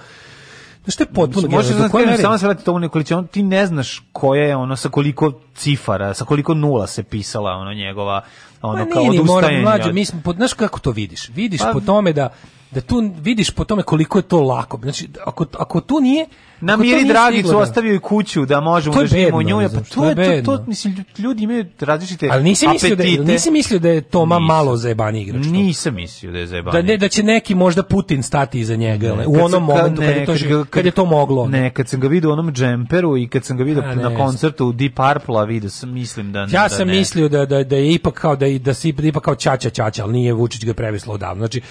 Znaš što je potpuno Možeš da kažem, samo se vratiti tomu Nikolića, ti ne znaš koja je ono, sa koliko cifara, sa koliko nula se pisala ono njegova, ono, pa kao odustajanje. Moram, mlađe, mi smo, pod, znaš kako to vidiš? Vidiš pa, po tome da, da tu vidiš po tome koliko je to lako. Znači, ako, ako tu nije, Na namiri Dragicu, ostavio i kuću da možemo da živimo u njoj. Pa to je, bedno. to, to, mislim, ljudi imaju različite Ali nisi mislio da, nisi mislio da je Toma nisam. malo zajebani igrač. Nisam mislio da je zajebani. Da, ne, da će neki možda Putin stati iza njega, ne, u onom ka, momentu ne, kad, je to, kad, kad je to moglo. Ne, kad sam ga vidio u onom džemperu i kad sam ga vidio na koncertu u Deep Purple-a, vidio sam, mislim da Ja da sam mislio da, da, da je ipak kao da, da si ipak kao čača čača, ali nije Vučić ga previslo odavno. Znači,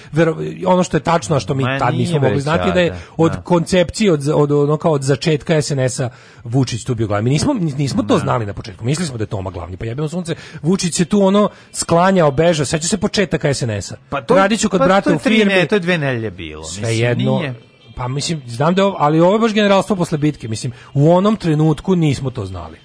ono što je tačno, a što mi tad nismo mogli znati, da je od da. koncepcije, od, od, kao od začetka SNS-a Vučić tu bio glavni. Mi nismo, nismo to da. znali na početku. Mislili smo da je Toma glavni. Pa jebeno sunce, Vučić se tu ono sklanjao, obeža. Seća se početaka SNS-a. Pa to, Radiću kod pa brata to u firmi. Ne, to je dve nelje bilo. Sve mislim, jedno. Nije. Pa mislim, znam da je ovo, ali ovo je baš generalstvo posle bitke. Mislim, u onom trenutku nismo to znali.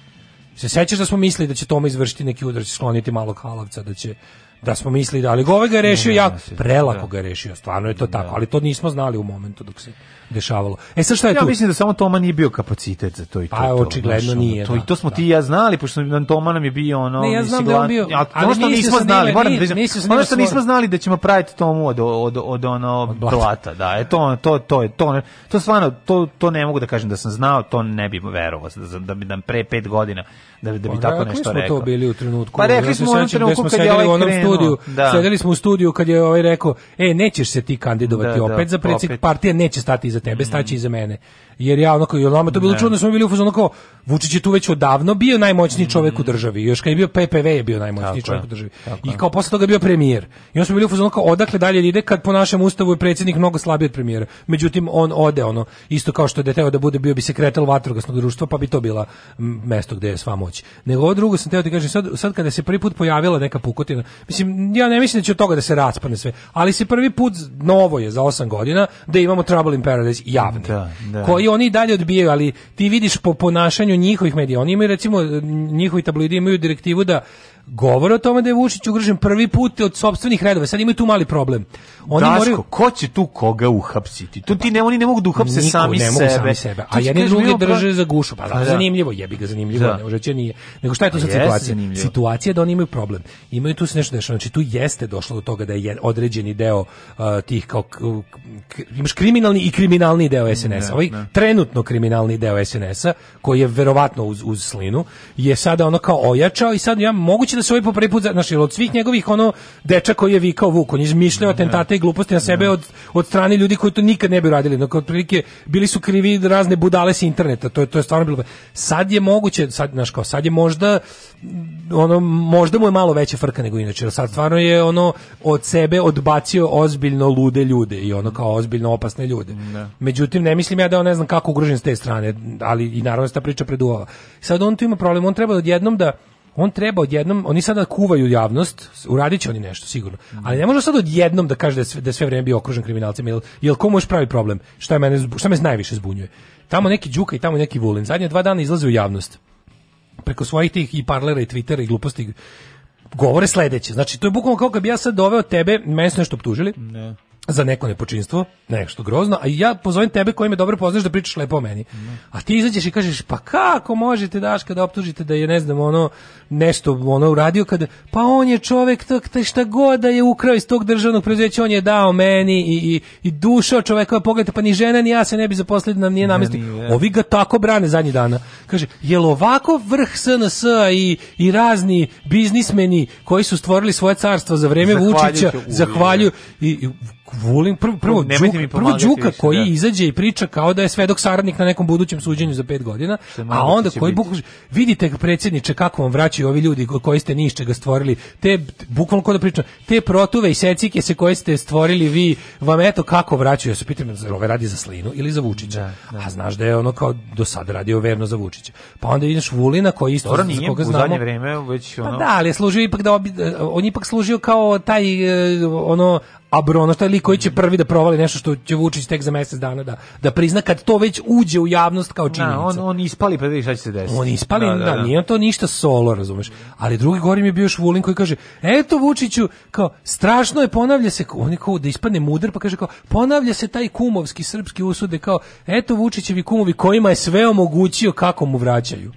Se sećaš da smo mislili da će Toma izvršiti neki udar, da će skloniti malo kalavca, da će da smo mislili da, ali ove ga je rešio ja, prelako da. ga je rešio, stvarno je to tako, ali to nismo znali u momentu dok se dešavalo. E sad šta je ja tu? Ja mislim da samo Toma nije bio kapacitet za to i to. Pa očigledno nije. To da, i to smo da. ti ja znali, pošto nam Toma nam je bio ono, ne, ja znam da on bio, a, ali ono što nismo znali, moram da ono što nismo znali da ćemo praviti Tomu od od od ono blata, da. E to to to je to. To stvarno to to ne mogu da kažem da sam znao, to ne bi verovao da da bi nam pre pet godina da da bi pa tako nešto rekao. Pa rekli smo to bili u trenutku. Pa rekli smo u trenutku kad je ovaj u studiju, da. sedeli smo u studiju kad je ovaj rekao: "E, nećeš se ti kandidovati da, opet za predsjednik partije, neće stati iza Mhm. iza tebe, staći za mene. Jer ja onako i onome to bilo da. čudno, da smo bili u fazonu kao Vučić je tu već odavno bio najmoćniji mhm. čovjek u državi. Još kad je bio PPV je bio najmoćniji čovjek u državi. I kao posle toga bio premijer. I onda smo bili u fazonu kao odakle dalje da ide kad po našem ustavu je predsjednik mnogo slabiji od premijera. Međutim on ode ono isto kao što je deteo da bude bio bi sekretar vatrogasnog društva, pa bi to bila mesto gdje je sva moć. Nego ovo drugo sam teo ti kažem sad sad kada se prvi put pojavila neka pukotina. Mislim ja ne mislim da će od toga da se raspadne sve, ali se prvi put novo je za osam godina da imamo Trouble in Paradise već javne, da, da. koji oni dalje odbijaju, ali ti vidiš po ponašanju njihovih medija, oni imaju recimo, njihovi tabloidi imaju direktivu da govore o tome da je Vučić ugržen prvi put od sopstvenih redova. Sad imaju tu mali problem. Oni Daško, moraju... ko će tu koga uhapsiti? Tu ti ne, oni ne mogu da uhapse Niko, sami, ne mogu sebe. sami sebe. A jedni druge drže pra... za gušu. Pa, pa da, zanimljivo, jebi ga zanimljivo. Da. Ne, užeće nije. Nego šta je tu pa sad situacija? Zanimljivo. Situacija da oni imaju problem. Imaju tu se nešto dešava. Znači tu jeste došlo do toga da je određeni deo uh, tih kao imaš kriminalni i kriminalni deo SNS-a. Da, ovaj da. trenutno kriminalni deo SNS-a koji je verovatno uz, uz slinu je sada ono kao ojačao i sad ja moguće da mislim da se ovaj po prvi put, znači, od svih njegovih ono deča koji je vikao Vuk, on je izmišljao atentate i gluposti na sebe da. od, od strane ljudi koji to nikad ne bi radili. No, otprilike bili su krivi razne budale sa interneta, to je, to je stvarno bilo. Sad je moguće, sad, znaš kao, sad je možda, mm, ono, možda mu je malo veća frka nego inače, sad stvarno je ono od sebe odbacio ozbiljno lude ljude i ono kao ozbiljno opasne ljude. Ne. Da. Međutim, ne mislim ja da on ne znam kako ugrožen s te strane, ali i naravno da se ta priča preduva Sad on tu ima problem, on treba odjednom da on treba odjednom, oni sada kuvaju javnost, uradit će oni nešto sigurno, ali ne može sad odjednom da kaže da sve, da sve vrijeme bio okružen kriminalcima, jel, jel ko može pravi problem? Šta, je mene, šta me najviše zbunjuje? Tamo neki Đuka i tamo neki Vulin, zadnje dva dana izlaze u javnost preko svojih tih i parlera i twittera i gluposti govore sledeće. Znači, to je bukvalno kao kad bi ja sad doveo tebe, mene su nešto optužili, ne da za neko nepočinstvo, nešto grozno, a ja pozovem tebe koji me dobro poznaš da pričaš lepo o meni. A ti izađeš i kažeš, pa kako možete Daška da optužite da je, ne znam, ono, nešto ono uradio, kada, pa on je čovek tak, šta god da je ukrao iz tog državnog preduzeća, on je dao meni i, i, i dušao čoveka, pogledajte, pa ni žena ni ja se ne bi zaposlili, nam nije namestio. Ovi ga tako brane zadnji dana. Kaže, jel ovako vrh SNS i, i razni biznismeni koji su stvorili svoje carstvo za vreme Vučića, zahvaljuju, i, i Vulin, prvo, prvo, Đuka, mi prvo Đuka koji da. izađe i priča kao da je svedok saradnik na nekom budućem suđenju za pet godina, a da onda koji bukvalno, vidite predsjedniče kako vam vraćaju ovi ljudi koji ste ni iz čega stvorili, te, bukvalno ko da pričam, te protuve i secike se koje ste stvorili vi, vam eto kako vraćaju, ja se pitam, ove radi za Slinu ili za Vučića, da, da. a znaš da je ono kao do sada radio verno za Vučića. Pa onda ideš Vulina koji isto, Dobro, nije, koga znamo, vreme, već pa ono... Pa da, ali je služio ipak da, obi, on ipak služio kao taj, e, ono, Abrono, šta je lik koji će prvi da provali nešto što će Vučić tek za mjesec dana da, da prizna kad to već uđe u javnost kao činjenica. Da, on, on ispali pa da vidi šta će se desiti. On ispali, da, da, da, da. nije to ništa solo, razumeš. Ali drugi gorim je bio još Vulin koji kaže, eto Vučiću, kao, strašno je, ponavlja se, on je kao da ispadne mudar, pa kaže kao, ponavlja se taj kumovski srpski usude, kao, eto Vučićevi kumovi kojima je sve omogućio kako mu vraćaju.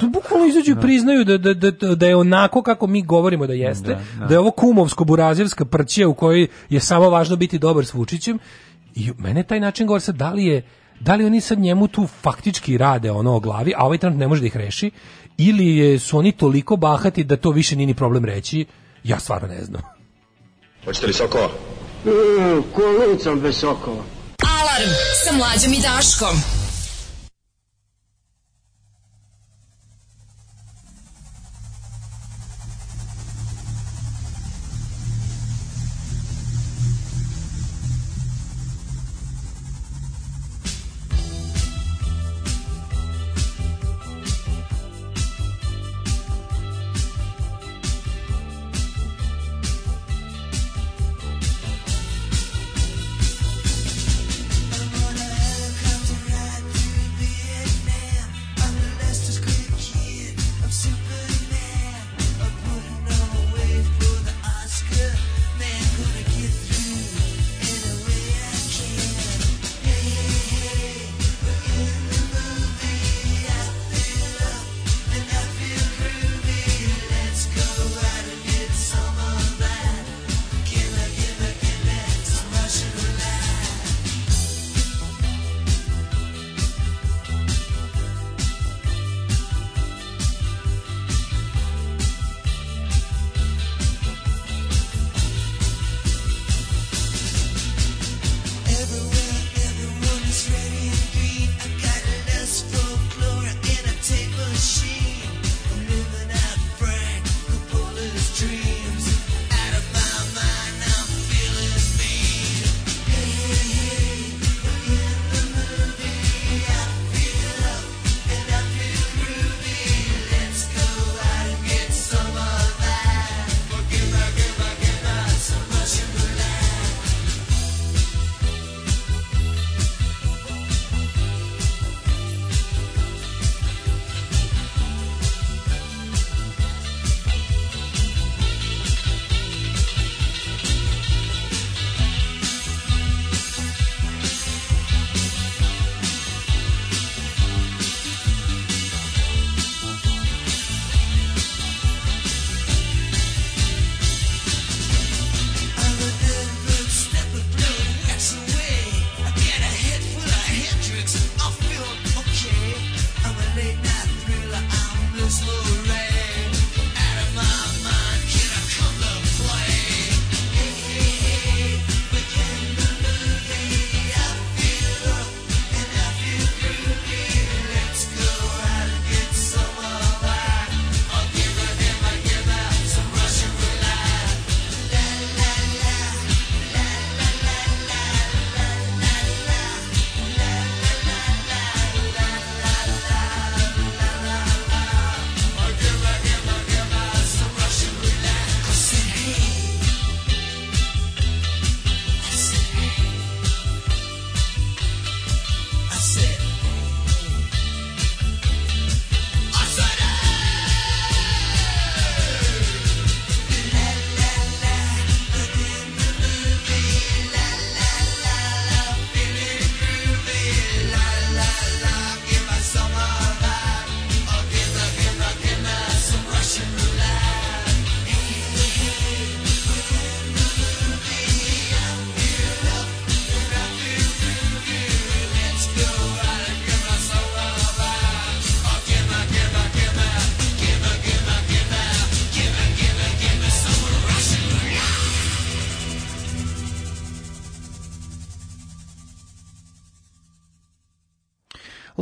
Tu bukvalno izađu i da. priznaju da, da, da, da je onako kako mi govorimo da jeste, da, da. da, je ovo kumovsko-burazirska prćija u kojoj je samo važno biti dobar s Vučićem i mene taj način govor sad, da li je da li oni sad njemu tu faktički rade ono o glavi, a ovaj trenut ne može da ih reši, ili je, su oni toliko bahati da to više nini problem reći, ja stvarno ne znam. Hoćete li sokova? Mm, bez sokova. Alarm sa mlađom i daškom.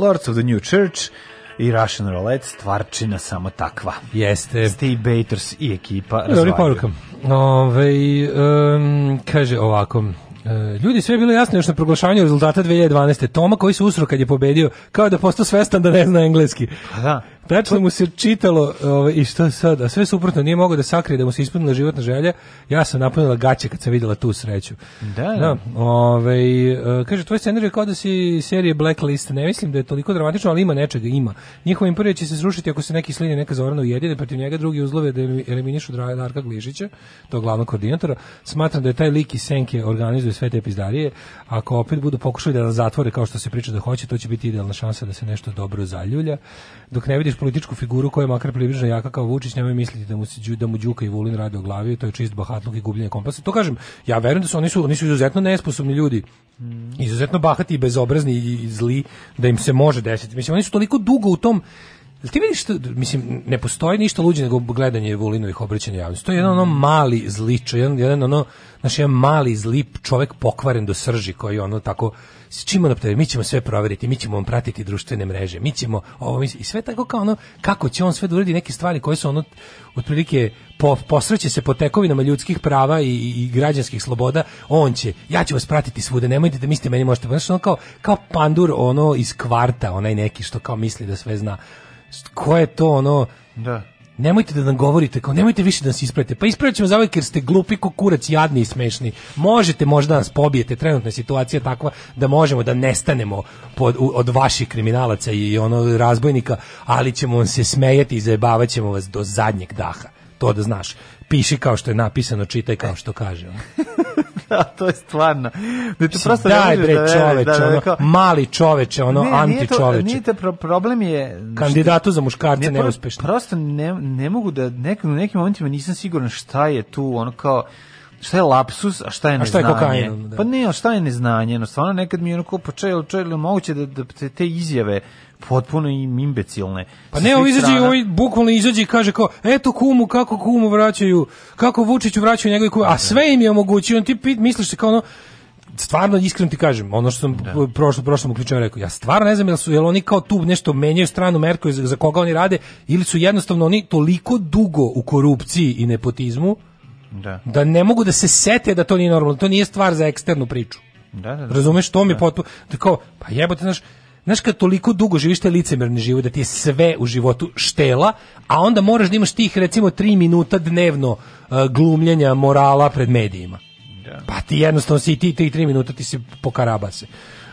Lords of the New Church i Russian Roulette, stvarčina samo takva. Jeste. Steve Baters i ekipa razvaljuju. poruka. Ove, um, kaže ovako, Ljudi, sve je bilo jasno još na proglašavanju rezultata 2012. Toma koji se usro kad je pobedio, kao da postao svestan da ne zna engleski. Pa Da. Tačno mu se čitalo ovaj, i šta sad, a sve suprotno, nije mogao da sakrije da mu se ispunila životna želja. Ja sam napunila gaće kad sam videla tu sreću. Da, da. da ovaj, eh, kaže, tvoj scenarij je kao da si serije Blacklist, ne mislim da je toliko dramatično, ali ima nečega, ima. Njihova imperija će se srušiti ako se neki slinje neka Zorana ujedine, protiv njega drugi uzlove da eliminišu Darka Gližića, to glavnog koordinatora. Smatram da je taj lik i Senke organizuje sve te pizdarije. Ako opet budu pokušali da nas zatvore kao što se priča da hoće, to će biti idealna šansa da se nešto dobro zaljulja. Dok ne vidiš političku figuru koja je makar približno jaka kao Vučić, nemoj misliti da mu se da mu Đuka i Vulin rade o glavi, to je čist bahatluk i gubljenje kompasa. To kažem, ja verujem da su oni su oni su izuzetno nesposobni ljudi. Mm. Izuzetno bahati i bezobrazni i zli da im se može desiti. Mislim oni su toliko dugo u tom Jel ti vidiš što, mislim, ne postoji ništa luđe nego gledanje Vulinovih obraćanja javnosti. To je jedan ono mali zlič, jedan, jedan ono, znaš, jedan mali zlip čovek pokvaren do srži koji ono tako s čim ono mi ćemo sve proveriti, mi ćemo on pratiti društvene mreže, mi ćemo ovo, mi, i sve tako kao ono, kako će on sve da uredi neke stvari koje su ono, otprilike po, posreće se po tekovinama ljudskih prava i, i, građanskih sloboda, on će, ja ću vas pratiti svude, nemojte da mislite meni možete, pa znaš, ono kao, kao pandur ono iz kvarta, onaj neki što kao misli da sve zna ko je to ono da nemojte da nam govorite, kao nemojte više da nas ispravite. Pa ispravit za zauvijek jer ste glupi kukurac, jadni i smešni. Možete možda da nas pobijete, trenutna je situacija takva da možemo da nestanemo pod, u, od vaših kriminalaca i ono razbojnika, ali ćemo vam se smejati i zajebavat ćemo vas do zadnjeg daha. To da znaš piši kao što je napisano, čitaj kao što kaže. da, to je stvarno. Da ti prosto Daj bre da čoveče, da, da, da, ono, mali čoveče, ono ne, anti čoveče. Nije to, pro, problem je kandidatu za muškarce neuspešno. Prosto ne, ne mogu da nek, u nekim momentima nisam siguran šta je tu, ono kao šta je lapsus, a šta je neznanje. A šta je kokainom, da. Pa ne, a šta je neznanje, no stvarno nekad mi je onako, pa čel, čel, moguće da, da te, te izjave potpuno im imbecilne. Pa ne, on izađe, ovaj bukvalno izađe i kaže kao, eto kumu, kako kumu vraćaju, kako Vučiću vraćaju njegove kumu, a da. sve im je omogućio, on ti misliš se kao ono, stvarno iskreno ti kažem, ono što sam da. prošlo prošlom uključenju rekao, ja stvarno ne znam jel su jel oni kao tu nešto menjaju stranu Merko za, za koga oni rade ili su jednostavno oni toliko dugo u korupciji i nepotizmu Da. da ne mogu da se sete da to nije normalno, to nije stvar za eksternu priču. Da, da, da. Razumeš, to mi je da. potpuno, da tako, pa jebote, znaš, Znaš kad toliko dugo živiš te licemerni život da ti je sve u životu štela, a onda moraš da imaš tih recimo tri minuta dnevno uh, glumljenja morala pred medijima. Da. Pa ti jednostavno si ti, ti tri minuta ti si pokarabase.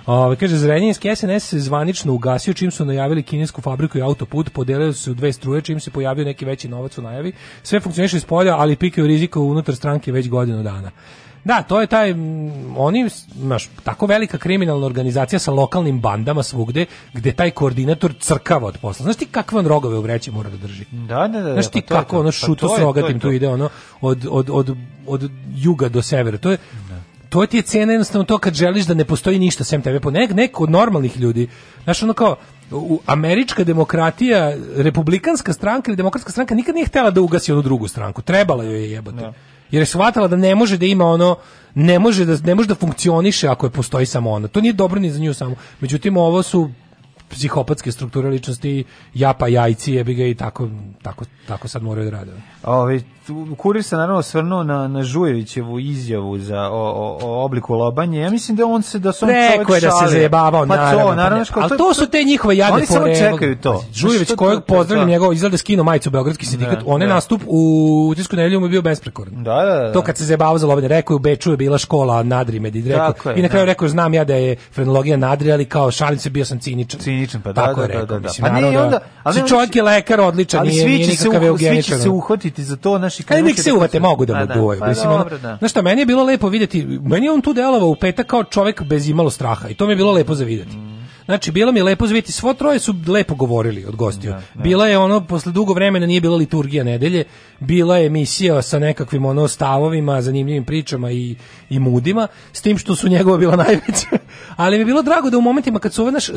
Ove, kaže, Zrenjanski SNS zvanično ugasio čim su najavili kinesku fabriku i autoput, podelili su dve struje čim se pojavio neki veći novac u najavi. Sve funkcioniše iz polja, ali pikaju rizika unutar stranke već godinu dana. Da, to je taj, oni, znaš, tako velika kriminalna organizacija sa lokalnim bandama svugde, gde taj koordinator crkava od posla. Znaš ti kakve on rogove u vreći mora da drži? Da, da, da. da znaš ti pa kako to, ono šuto pa s rogatim tu ide, ono, od, od, od, od juga do severa. To je, to ti je cena jednostavno to kad želiš da ne postoji ništa sem tebe po nek, neko od normalnih ljudi. Znaš, ono kao, u američka demokratija, republikanska stranka ili demokratska stranka nikad nije htela da ugasi onu drugu stranku. Trebala joj je jebati. Ja. Da. Jer je shvatala da ne može da ima ono, ne može da, ne može da funkcioniše ako je postoji samo ona. To nije dobro ni za nju samo. Međutim, ovo su psihopatske strukture ličnosti, ja pa jajci, jebi ga i tako, tako, tako sad moraju da rade. Ove, ovaj, kurir se naravno svrnuo na, na Žujevićevu izjavu za, o, o, o obliku lobanje. Ja mislim da on se da su on Neko čovjek je da se zajebavao, pa naravno. To, naravno pa to, to su te njihove pore. Oni samo čekaju to. Znači, Žujević kojeg pozdravljam njegov izgleda skino majicu Beogradski da, sindikat. On je da. nastup u tisku nedelju mu bio besprekoran. Da, da, da. To kad se zajebavao za lobanje, rekao je u Beču je bila škola Nadri Medid, rekao. I na kraju da. rekao znam ja da je frenologija Nadri, ali kao šalim se bio sam ciničan. Ciničan, pa da, da, da, da. Pa nije onda, ali znači, čovjek je lekar odličan, nije nikakav eugeničan. Ali svi će se uhvatiti ti za to naši Kaj nek se uvate mogu da mu pa duju. Da, pa Mislim, dobro, da. Znaš šta, meni je bilo lepo videti, meni je on tu delovao u petak kao čovek bez imalo straha i to mi je bilo lepo za videti. Mm. Znači, bilo mi je lepo zviti, svo troje su lepo govorili od gostiju. Da, da. Bila je ono, posle dugo vremena nije bila liturgija nedelje, bila je emisija sa nekakvim ono stavovima, zanimljivim pričama i, i mudima, s tim što su njegova bila najveća. Ali mi je bilo drago da u momentima kad su ove naš... Uh,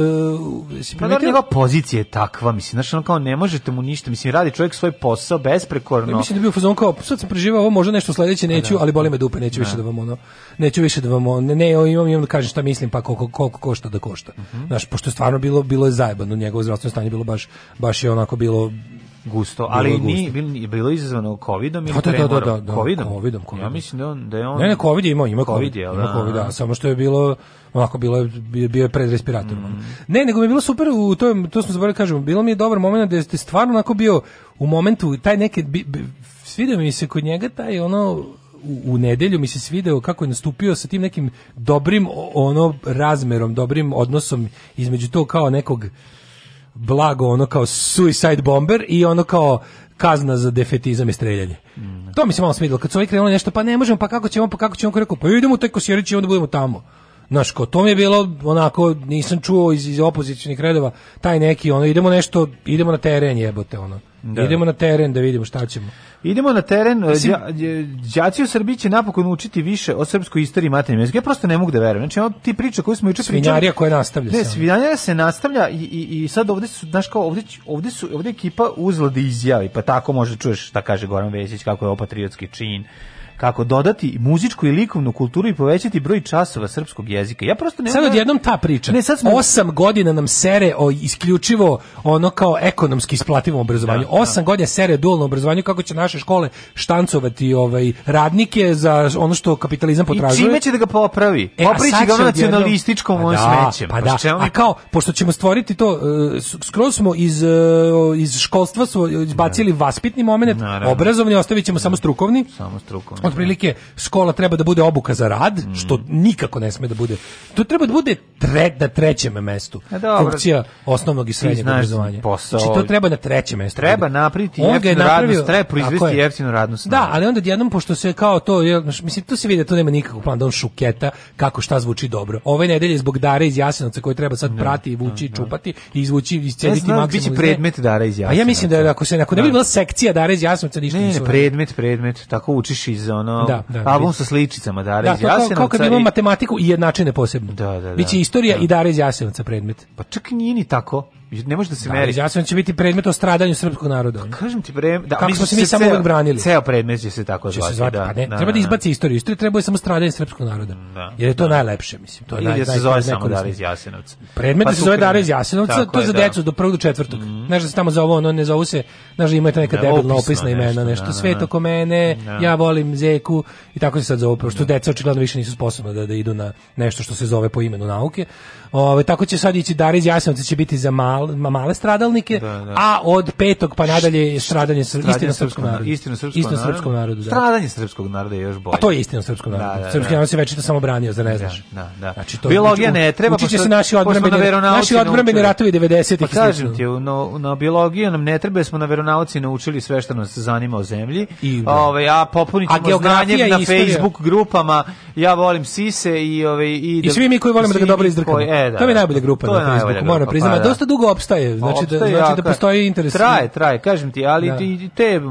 e, si pa da, njegova pozicija je takva, mislim, znaš, ono kao ne možete mu ništa, mislim, radi čovjek svoj posao besprekorno. Ja, mislim da bi u fazonu kao, sad sam preživao ovo, možda nešto sledeće pa neću, da. ali boli me dupe, neću da. više da vam ono, neću više da vam ono, ne, ne imam, imam da kažem šta mislim, pa koliko, koliko košta da košta. Uh mhm. -huh znaš, pošto je stvarno bilo, bilo je zajebano, njegovo zdravstveno stanje bilo baš, baš je onako bilo gusto, ali bilo nije gusto. bilo izazvano covidom ili da, da, da, da, da, da covidom. covidom, Ja mislim da on da je on Ne, ne, covid je imao, ima covid, ima covid, da, da, da, samo što je bilo onako bilo je bio je pred respiratorom. Mhm. Mm. Ne, nego mi je bilo super u to to smo zaboravili kažemo, bilo mi je dobar momenat da je stvarno onako bio u momentu taj neki svidio mi se kod njega taj ono u nedelju mi se svideo kako je nastupio sa tim nekim dobrim ono razmerom, dobrim odnosom između to kao nekog blago ono kao suicide bomber i ono kao kazna za defetizam i streljanje. Mm. To mi se malo svidelo. Kad su ovi krenuli nešto, pa ne možemo, pa kako ćemo, pa kako ćemo, rekao, pa idemo u taj i onda budemo tamo. Znaš, ko, to mi je bilo, onako, nisam čuo iz, iz redova, taj neki, ono, idemo nešto, idemo na teren, jebote, ono. Da. Idemo na teren da vidimo šta ćemo. Idemo na teren. E, Mislim, đaci u Srbiji će napokon učiti više o srpskoj istoriji maternjem jeziku. Ja prosto ne mogu da verujem. Znači, ovo ti priča koju smo juče pričali. Svinjarija koja nastavlja ne, se. svinjarija se nastavlja i, i, i sad ovde su, znaš kao, ovde, ovde su, ovde ekipa uzladi da izjavi, pa tako može da čuješ šta kaže Goran Vesić, kako je ovo patriotski čin kako dodati muzičku i likovnu kulturu i povećati broj časova srpskog jezika. Ja prosto ne Sad odjednom ta priča. Ne, sad smo... Osam godina nam sere o isključivo ono kao ekonomski isplativom obrazovanju. Da, da. Osam da. godina sere dualno obrazovanju kako će naše škole štancovati ovaj radnike za ono što kapitalizam potražuje. I čime će da ga popravi? E, Popriči ga ono nacionalističkom pa da, smećem. Pa, pa da, a kao, pošto ćemo stvoriti to, e, skroz smo iz, e, iz školstva su izbacili vaspitni moment, obrazovni, ostavit ćemo samo strukovni. Samo strukovni otprilike škola treba da bude obuka za rad, mm. što nikako ne sme da bude. To treba da bude tre, na trećem mestu. E, Funkcija osnovnog i srednjeg obrazovanja. Znači to treba na trećem mestu. Treba napraviti jeftinu radnu treba proizvesti jeftinu radnu da, snagu. Da, ali onda jednom pošto se kao to, je, mislim tu se vidi da tu nema nikakvog plana, da on šuketa kako šta zvuči dobro. Ove nedelje zbog Dare iz Jasenovca koji treba sad ne, prati i vući, da, da. čupati i izvući iscediti maksimum. Biće predmet Dare iz Jasenovca. Pa A ja mislim da ako se ako ne bi bila sekcija Dare iz Jasenovca ništa ne, ne, predmet, predmet, tako učiš iz ono da, da, da album sa sličicama Dara da, iz Jasenovca. Da, kao kad imamo i... matematiku i jednačine posebno. Da, da, da. Biće istorija da. i Dara iz Jasenovca predmet. Pa čak nije ni tako ne može da se da, meri. Izjasnjeno da će biti predmet o stradanju srpskog naroda. Pa kažem ti vreme, da kako smo se mi samo uvek branili. Ceo predmet će se tako će zvati. Da, pa ne, da, treba da, da, da izbaci istoriju. Istorija treba je samo stradanje srpskog naroda. Da, jer je to da. najlepše, mislim. To je naj, da se zove samo Dara iz Jasenovca. Predmet pa da se zove Dara iz Jasenovca, to je za decu do prvog do četvrtog. Mm. Znaš da se tamo za ovo, ono ne zove se, znaš da imate neka debilna opisna imena, nešto sveto oko mene, ja volim Zeku i tako se sad zove, pošto deca očigledno više nisu sposobna da idu na nešto što se zove po imenu nauke. Ovaj tako će sad ići Darić Jasenovca će biti za mal, male stradalnike, da, da. a od petog pa nadalje je stradanje, stradanje istina srpskom narodu. Istina srpskom, srpskom narodu. Da. Stradanje srpskog naroda je još bolje. A to je istina srpskom narodu. Da, da, da, Srpski narod se već samo branio, za ne znaš. Da, da. da. Znači to biologija ne treba pa se naši odbrambeni naši odbrambeni ratovi 90-ih. Pa kažem ti, no, na biologiju nam ne treba, smo na veronauci naučili sve što nas zanima o zemlji. I, Ove, a popunit ćemo znanjem na Facebook grupama. Ja volim sise i ove i I svi mi koji volimo da ga dobro izdrkamo. E, E, da, to mi je da. najbolja grupa na Facebooku, moram priznati. Pa, da. Dosta dugo opstaje, znači, opstaje da, znači da, znači da postoji interes. Traje, traje, kažem ti, ali da. ti, te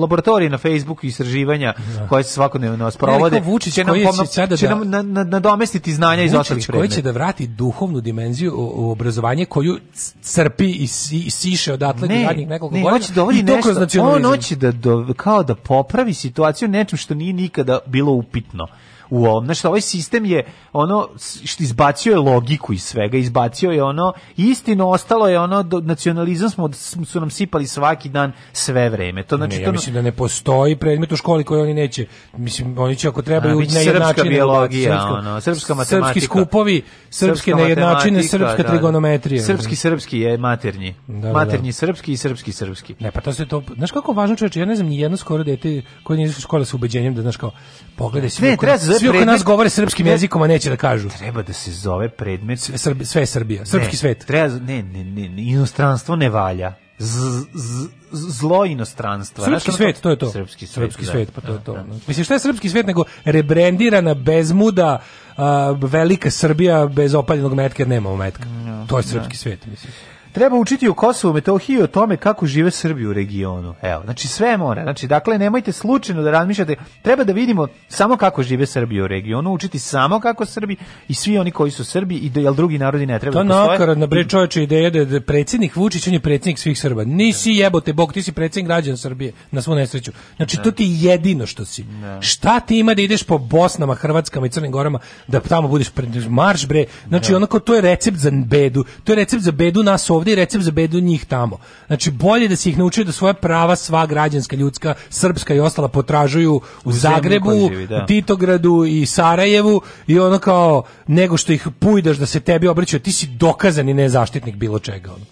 laboratorije na Facebooku i istraživanja da. koje se svakodnevno sprovode, Vučić će nam, pomno, će da, će nam na, na, nadomestiti znanja Vučić iz ostalih predmeta. koji će da vrati duhovnu dimenziju u, u obrazovanje koju crpi i, si, i siše odatle ne, radnih nekoliko godina. Da I to nešto, kroz on hoće da kao da popravi situaciju nečem što nije nikada bilo upitno u ovom. Znači, ovaj sistem je ono što izbacio je logiku iz svega, izbacio je ono istino ostalo je ono do, nacionalizam smo su nam sipali svaki dan sve vreme. To znači ne, ja to mislim da ne postoji predmet u školi koji oni neće. Mislim oni će ako trebaju na srpska da- biologija, srpska, ono, srpska matematika, srpski skupovi, srpske nejednačine, da, srpska da, trigonometrija. Srpski srpski je maternji. Da, da maternji da. srpski i srpski srpski. Ne, pa to se to, znaš kako važno čoveče, ja ne znam ni jedno skoro dete koje nije iz škole sa ubeđenjem da znaš kao pogledaj sve. Ne, treba se Svi oko nas govore srpskim jezikom, a neće da kažu. Treba da se zove predmet... Sve, Srbi, sve je Srbija, srpski ne, svet. Treba, ne, ne, ne, inostranstvo ne valja. Z, z, zlo inostranstva. Srpski Znaš, svet, to je to. Srpski svet, srpski da, svet pa to je da, to. Da. Mislim, šta je srpski svet nego rebrendirana bezmuda uh, velika Srbija bez opaljenog metka jer nemamo metka. No, to je srpski da. svet, mislim. Treba učiti u Kosovu, Metohiji o tome kako žive Srbi u regionu. Evo, znači sve mora. Znači, dakle, nemojte slučajno da razmišljate. Treba da vidimo samo kako žive Srbi u regionu, učiti samo kako Srbi i svi oni koji su Srbi i da, jel drugi narodi ne treba to da postoje. To nakaradna bre čoveče ideja da je da predsjednik Vučić, on je predsjednik svih Srba. Nisi jebote Bog, ti si predsjednik građana Srbije na svu nesreću. Znači, ne. to ti je jedino što si. Ne. Da. Šta ti ima da ideš po Bosnama, Hrvatskama i Crnim Gorama, da tamo budeš pred marš bre. Znači, ne. Da. onako, to je recept za bedu. To je recept za bedu nas ovdje ovdje je recept za bedu njih tamo. Znači bolje da se ih naučio da svoja prava sva građanska, ljudska, srpska i ostala potražuju u, u Zagrebu, živi, da. Titogradu i Sarajevu i ono kao nego što ih pujdaš da se tebi obraćaju, ti si dokazani nezaštitnik bilo čega. Ono.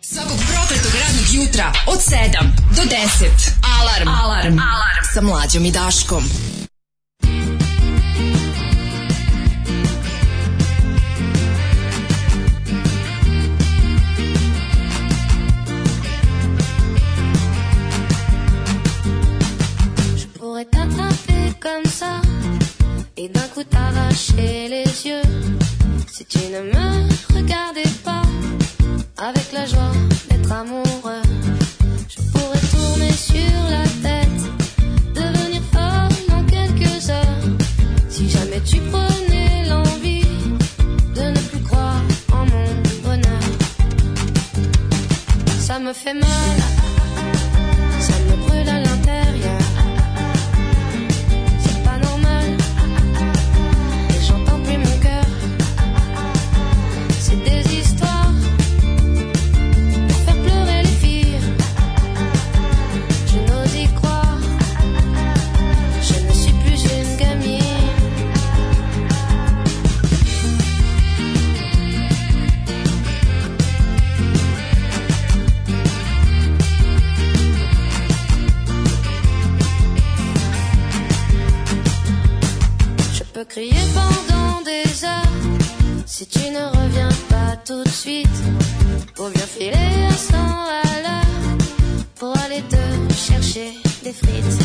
Svakog prokletog radnog jutra od 7 do 10. Alarm. Alarm. Alarm. Sa mlađom i Daškom. t'attraper comme ça et d'un coup t'arracher les yeux si tu ne me regardais pas avec la joie d'être amoureux. Je pourrais tourner sur la tête, devenir folle en quelques heures si jamais tu prenais l'envie de ne plus croire en mon bonheur. Ça me fait mal. Si tu ne reviens pas tout de suite, Pour bien filer un sang à l'heure pour aller te chercher des frites.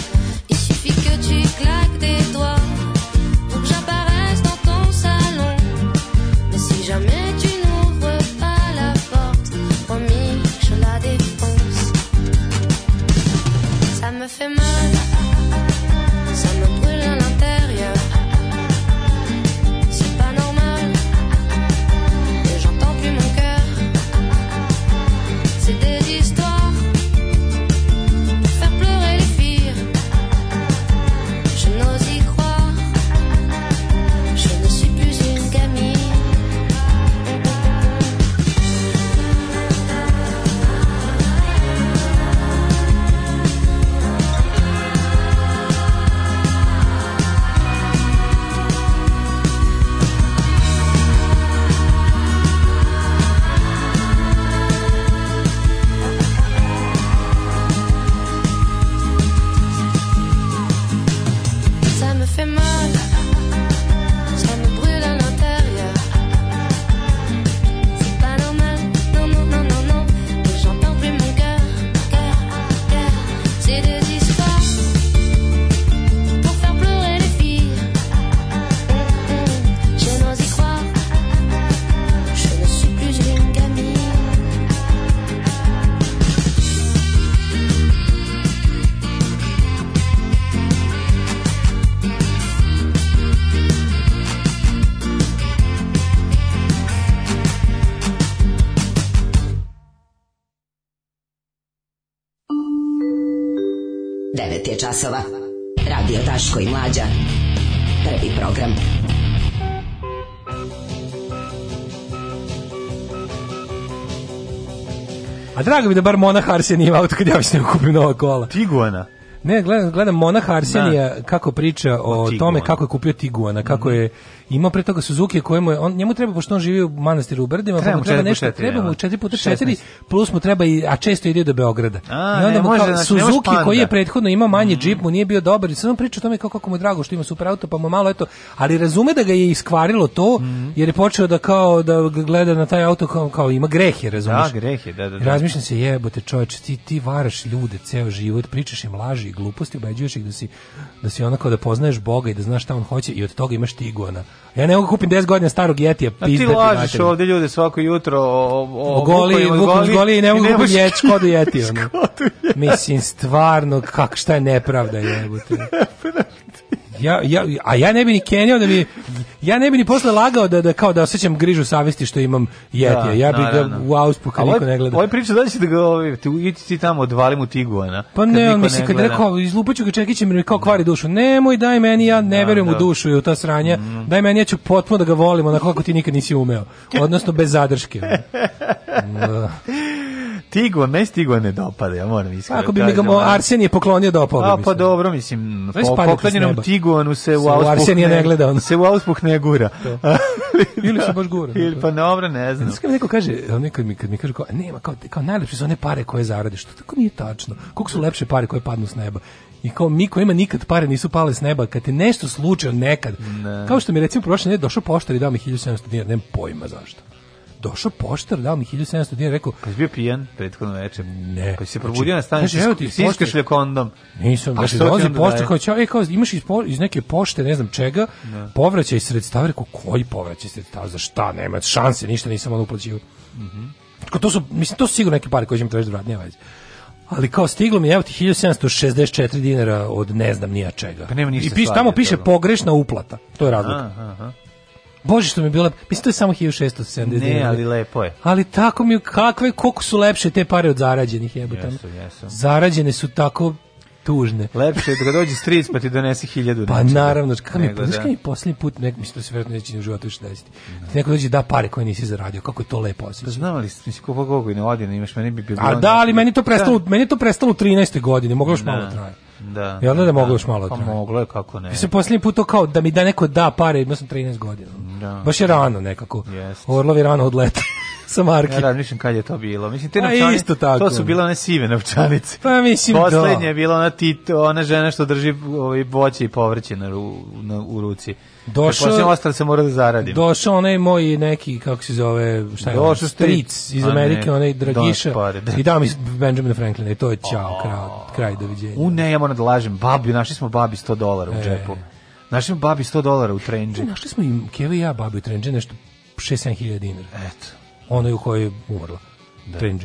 je časova. Radio Taško i Mlađa. Prvi program. A drago mi da bar Monah Arsen ima auto kad ja već ne kupim nova kola. Tiguana. Ne, gledam, gledam Monah Arsenija da. kako priča o, o tome kako je kupio Tiguana, kako je mhm. imao pre toga Suzuki kojemu je, on, njemu treba, pošto on živi u manastiru u Brdima, treba pa mu treba nešto, četiri, treba mu 4 puta 4, plus mu treba, i, a često ide do Beograda. A, I onda ne, mu može, znači, Suzuki koji je prethodno imao manji mm. džip, mu nije bio dobar, i sad on priča o tome kako, kako mu je drago što ima super auto, pa mu malo, eto, ali razume da ga je iskvarilo to, mm. jer je počeo da kao, da gleda na taj auto kao, kao ima grehe, razumiješ? Da, grehe, da, da. da. Razmišljam se, jebote čoveče, ti, ti varaš ljude ceo život, pričaš im laži, gluposti, ubeđuješ ih da si, da si onako da poznaješ Boga i da znaš šta on hoće i od toga imaš tiguana. Ja ne mogu kupim 10 godina starog jetija, pizda ti lažeš mater. ovdje ljude svako jutro o, o, o goli, goli, goli i ne mogu kupim jeć, kodu jetija. Ono. Mislim, stvarno, kak, šta je nepravda jebote. Ja, ja, a ja ne bi ni kenjao da bi ja ne bi ni posle lagao da da kao da osećam grižu savesti što imam jetija. Da, ja bih da u auspu auspuha niko ne gleda. Ovaj priča da će da ga ovaj ti ti tamo odvalim u tiguana. Pa ne, on misli kad rekao izlupaću ga čekićem jer kao kvari dušu. Nemoj daj meni ja ne da, verujem u da. dušu i u ta sranja. Mhm. Daj meni ja ću potpuno da ga volim onako kako ti nikad nisi umeo. Odnosno bez zadrške. Tigo, ne stigo ne dopada, ja moram iskreno. Ako da bi mi ga Arsen je poklonio dopao bi. A pa dobro, mislim, po, poklonjenom anu se u Auspuh Arsen je ne gleda on. Se u Auspuh ne gura. Ili se baš gura. Ili da. pa dobro, ne znam. Znači, neko kaže, on kad mi kad mi kaže kao, nema kao kao najlepše su one pare koje zaradiš. To tako nije tačno. Kako su lepše pare koje padnu s neba? I kao mi ko ima nikad pare nisu pale s neba, kad te nešto slučajno nekad. Ne. Kao što mi recimo prošle nedelje došao poštar i dao mi 1700 dinara, nemam pojma zašto došao poštar, dao mi 1700 dinara, rekao... Pa si bio pijan prethodno večer? Ne. Pa si se pa probudio na stanu, znači, siskaš li kondom? Nisam, pa znači, dolazi poštar, kao, čao, e, kao, imaš iz, iz neke pošte, ne znam čega, ne. Da. povraćaj sredstava, rekao, koji povraćaj sredstava, za šta, nema šanse, ništa nisam ono uplaćivo. Mhm. Mm to su, mislim, to su sigurno neke pare koje će mi tražiti da vratim, nema veze. Ali kao stiglo mi evo ti 1764 dinara od ne znam nija čega. Pa nema ništa I piše tamo piše toga. pogrešna uplata. To je razlika. Aha, aha. Bože što mi je bilo, mislim to je samo 1670. Ne, ali lepo je. Ali tako mi kakve koliko su lepše te pare od zarađenih jebote. Jesu, jesu. Zarađene su tako tužne. Lepše je da dođe stric pa ti donese hiljadu. Pa nečega. naravno, kada mi, znaš kada mi posljednji put, nek mi se to se vjerojatno neće ni u životu još desiti. No. Ti neko dođe da pare koje nisi zaradio, kako je to lepo osjećaj. Pa znam li, mislim, ko gogo i ne odi, imaš, meni bi bilo... A da, da, ali meni to da. prestalo, da. meni to prestalo u 13. godine, moglo još da, malo traje. Da. Ja ne da moglo još malo pa traje. Pa moglo je, kako ne. Mislim, poslednji put to kao da mi da neko da pare, imao sam 13 godina. Da. Baš je rano nekako. Yes. Orlovi rano odlete sa marke. Ja razmišljam da, kad je to bilo. Mislim te pa novčanice. isto tako. To su bile one sive novčanice. Pa mislim Poslednje da. je bila ona Tito, ona žena što drži ovaj voće i povrće na, ru, na u ruci. Došao da sam ostao se mora da zaradim. Došao onaj moj neki kako se zove, šta je? Došao stric iz Amerike, onaj Dragiša. I da mi Benjamin Franklin, i e, to je ciao, kraj, kraj doviđenja. U ne, ja moram da lažem, babi, našli smo babi 100 dolara u e. džepu. Našli smo babi 100 dolara u trenđi. Našli smo im, Keva i ja, babi u trenđi, nešto 6-7 hiljada dinara. Eto onoj u kojoj je umrla. Da.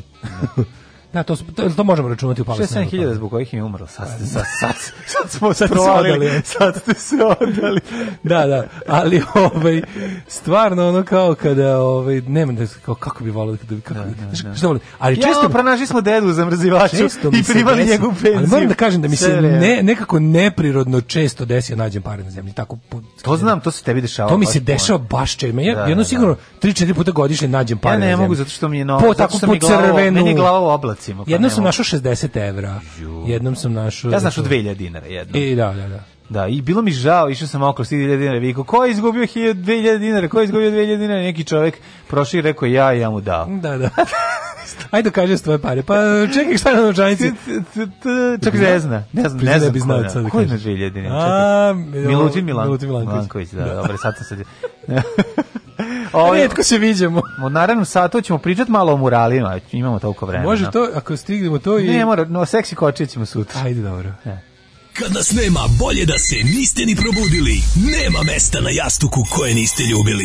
Na da, to, to, to možemo računati u Palestinu. 67.000 zbog kojih je umrlo. Sad, ste, sad, sad, sad smo se prodali. Sad ste se odali. da, da, ali ovaj, stvarno ono kao kada, ovaj, nema da, kao, kako bi volio kada bi, kako, da, da, da. Šta volim. Ali ja, često, pronašli smo dedu za zamrzivaču i primali njegovu penziju. Ali moram da kažem da mi se ne, nekako neprirodno često desi ja da nađem pare na zemlji. Tako, to znam, to se tebi dešava. To mi se dešava baš čime. Ja, da, da jedno sigurno 3-4 puta godišnje nađem pare ja ne, na zemlji. Ja ne mogu zato što mi je novo. Po, tako, po crvenu. Meni je glava recimo. Pa jednom sam našao 60 evra, jednom sam našao... Ja sam našao 2000 znači, dinara jednom. I, da, da, da. Da, i bilo mi žao, išao sam oko 1000 dinara, viko, ko je izgubio 2000 dinara, ko je izgubio 2000 dinara, neki čovjek prošli i rekao, ja, ja mu dao. Da, da. Ajde kaže tvoje pare. Pa čekaj šta je na novčanici. Čak ne zna. Ne znam, ne znam. Ko, sad, da ko je na 2000 dinara? Milutin Milan. Milutin Milanković. Milanković, da, da. dobro, sad sam sad. Ovo, ovaj- Redko se viđemo. U naravnom satu ćemo pričati malo o muralima, imamo toliko vremena. Može to, ako stignemo to i... Ne, mora, no, seksi kočije ćemo sutra. Ajde, dobro. Ja. E. Kad nas nema, bolje da se niste ni probudili. Nema mesta na jastuku koje niste ljubili.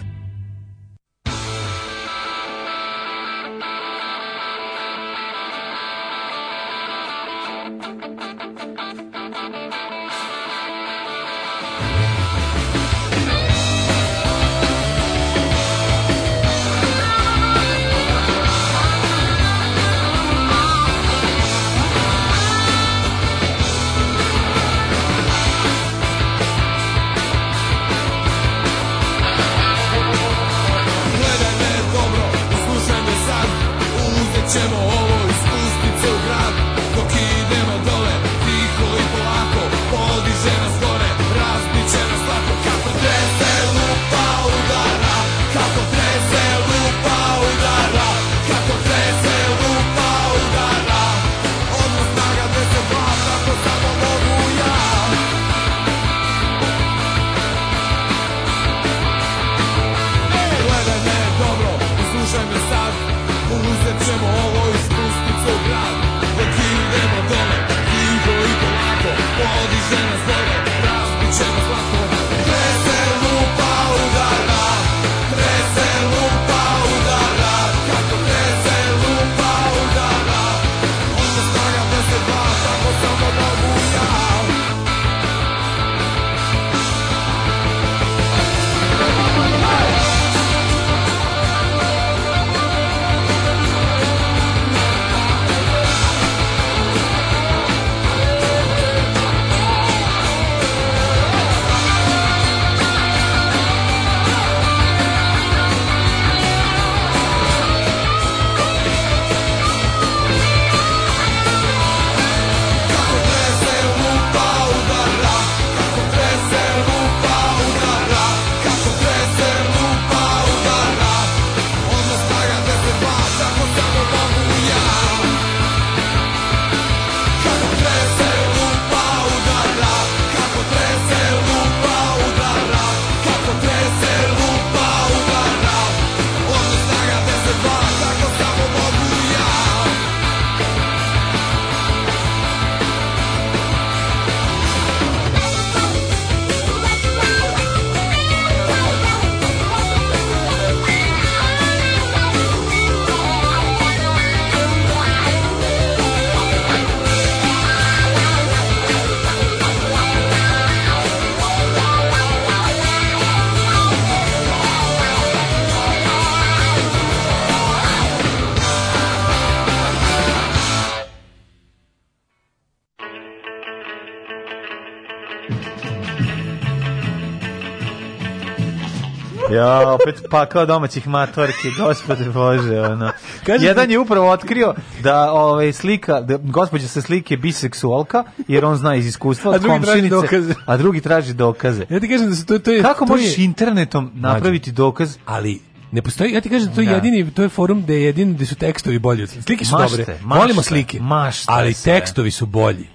opet pakao domaćih matorki, gospode Bože, ono. Kažete, Jedan je upravo otkrio da ovaj slika, da gospođa sa slike biseksualka, jer on zna iz iskustva, a drugi A drugi traži dokaze. Ja ti kažem da se to to je Kako to možeš je... internetom napraviti dokaz? Ali ne postoji, ja ti kažem da to je da. jedini, to je forum gde je jedini gde su tekstovi bolji. Slike su mašte, dobre. Mašte, Volimo slike. Mašte ali tekstovi su bolji.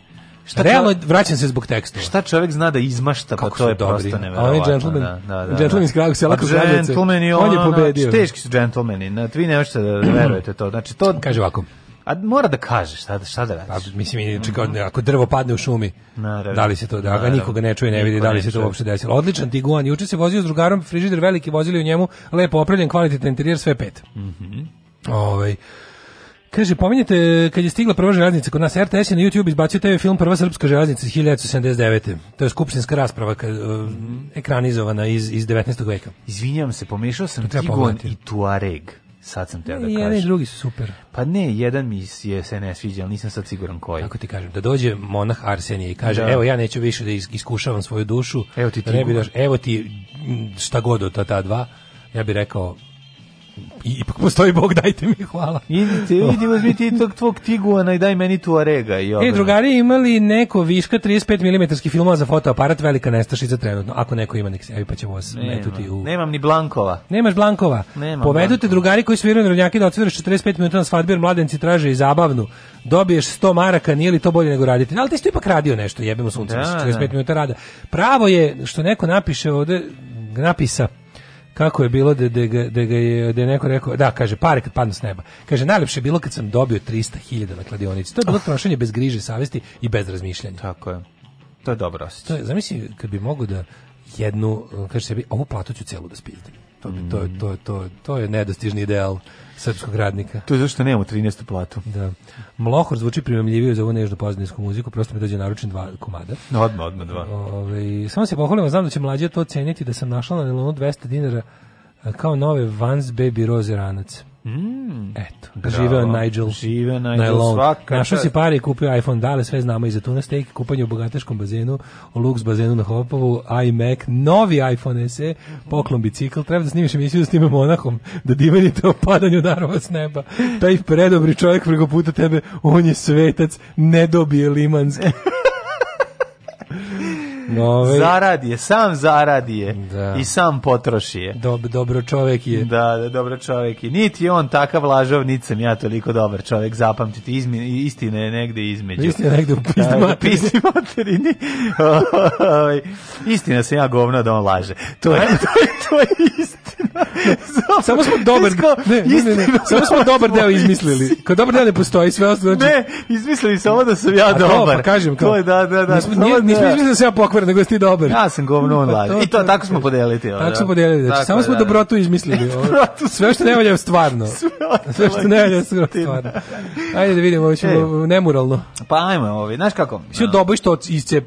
Šta Realno vraćam se zbog teksta. Šta čovek zna da izmašta, pa to je dobri. prosto neverovatno. On je da, gentleman. Da, da, da. Gentleman iz Kragujevca, sela Kragujevca. Gentleman je on, je pobedio. Teški su gentlemani. Na vi ne možete da verujete to. Znači to kaže ovako. A mora da kažeš, šta, šta da pa, radiš? Pa, mislim, čekaj, ako drvo padne u šumi, Naravno. da li se to, da ga nikoga ne čuje, ne vidi, da li se to uopšte desilo. Odličan Tiguan, juče se vozio s drugarom, frižider veliki, vozili u njemu, lepo opravljen, kvalitetan interijer, sve pet. Mhm. Mm ovaj, Kaže, pominjete kad je stigla prva železnica kod nas, RTS je na YouTube izbacio TV film Prva srpska železnica iz 1979. To je skupštinska rasprava kad, mm uh, ekranizovana iz, iz 19. veka. Izvinjavam se, pomešao sam Tigon i Tuareg. Sad sam teo da kažem. Jedan i drugi su super. Pa ne, jedan mi je se ne sviđa, ali nisam sad siguran koji. Kako ti kažem, da dođe monah Arsenije i kaže, da. evo ja neću više da iskušavam svoju dušu. Evo ti, ti ne bi daš, evo ti šta god od ta, ta dva. Ja bih rekao, I, ipak postoji Bog, dajte mi hvala. Idite, vidi, uzmi ti tog tvog tiguana i daj meni tu arega. I e, drugari, imali neko viška 35 mm filmova za fotoaparat, velika nestašica trenutno. Ako neko ima, nek se javi pa će vas Nema. metuti u... Nemam ni Blankova. Nemaš Blankova. Nemam Povedu te drugari koji sviraju narodnjake da odsviraš 45 minuta na svadbi, jer mladenci traže i zabavnu. Dobiješ 100 maraka, nije li to bolje nego raditi? Ali ti si ipak radio nešto, jebimo sunce, da, 45 da. minuta rada. Pravo je, što neko napiše ovde, napisa, kako je bilo da, da, ga, da ga je, da je neko rekao, da, kaže, pare kad padnu s neba. Kaže, najlepše je bilo kad sam dobio 300.000 na kladionici. To je bilo oh. trošenje bez griže, savesti i bez razmišljanja. Tako je. To je dobro osjećaj. Zamisli kad bi mogu da jednu, kaže sebi, ovu platu ću celu da spizdim. To, bi, to, je, to, to, to je nedostižni ideal srpskog radnika. To je zašto nemamo 13. platu. Da. Mlohor zvuči primamljivije za ovu nežnu pozadinsku muziku, prosto mi dođe naručen dva komada. Odma, odma dva. Ove, ovaj, samo se pohvalimo, znam da će mlađe to ceniti da sam našla na nilonu 200 dinara kao nove Vans Baby Rose ranac. Mm. Eto, Bravo. živeo Nigel. Živeo Nigel, svaka. Našao si pare i kupio iPhone, dale, sve znamo i za tuna steak, kupanje u bogateškom bazenu, u Lux bazenu na Hopovu, iMac, novi iPhone SE, poklon bicikl, treba da snimiš emisiju s time monahom, da divanje o padanju darova s neba. Taj predobri čovjek preko puta tebe, on je svetac, ne dobije limanski. Nove... Ovaj- zaradi je, sam zaradi je da. i sam potroši je. Dob, dobro čovek je. Da, da, dobro čovek je. Niti on takav lažov, niti sam ja toliko dobar čovek, zapamtite, izmi, istine je negde između. Istina je negde u pisni da, da, materini. istina sam ja govno da on laže. To je, to je, to je istina. samo smo dobar, isko, ne, ne, ne, ne, samo smo dobar deo izmislili. Kao dobar deo ne postoji, sve ostalo znači. Ne, izmislili samo da sam ja dobar. to, Pa kažem, kao, to je da, da, da. Nismo, nismo da. izmislili da sam ja pokvar pokvar, nego ti dobar. Ja sam govno on pa laže. I to da, tako da. smo podelili. Tako ovaj, smo podelili. Znači, tako, samo smo da, dobrotu da. izmislili. sve što ne valja je stvarno. Sve što ne valja je stvarno. Ajde da vidimo, hoćemo e. nemuralno. Pa ajmo ovi, znaš kako? Sve dobro što isce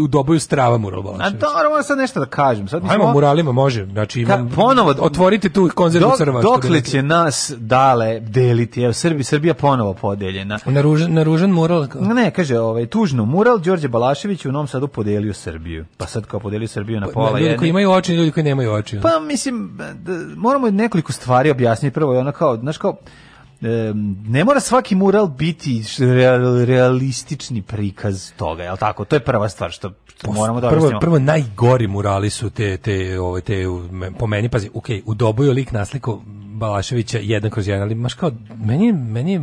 u doboju strava mural. A dobro, moram sad nešto da kažem. Sad ajmo smo... muralima, može. Znači, imam, Ka, ponovo, otvorite tu konzervu crva. Dokle će nas dale deliti? Evo, Srbi, Srbija ponovo podeljena. Naružen, naružen mural? Ne, kaže, ovaj, tužno. Mural Đorđe Balašević u Novom Sadu podelio se Srbiju. Pa sad kao podeli Srbiju na pa, pola ljudi koji imaju oči ljudi koji nemaju oči. Pa mislim da moramo nekoliko stvari objasniti. Prvo je ona kao, znaš kao ne mora svaki mural biti realistični prikaz toga, je tako? To je prva stvar što, što Post, moramo da prvo, prvo najgori murali su te, te, ove, te po meni, pazi, ok, u doboju lik nasliku Balaševića jedan kroz jedan, ali maš kao, meni, meni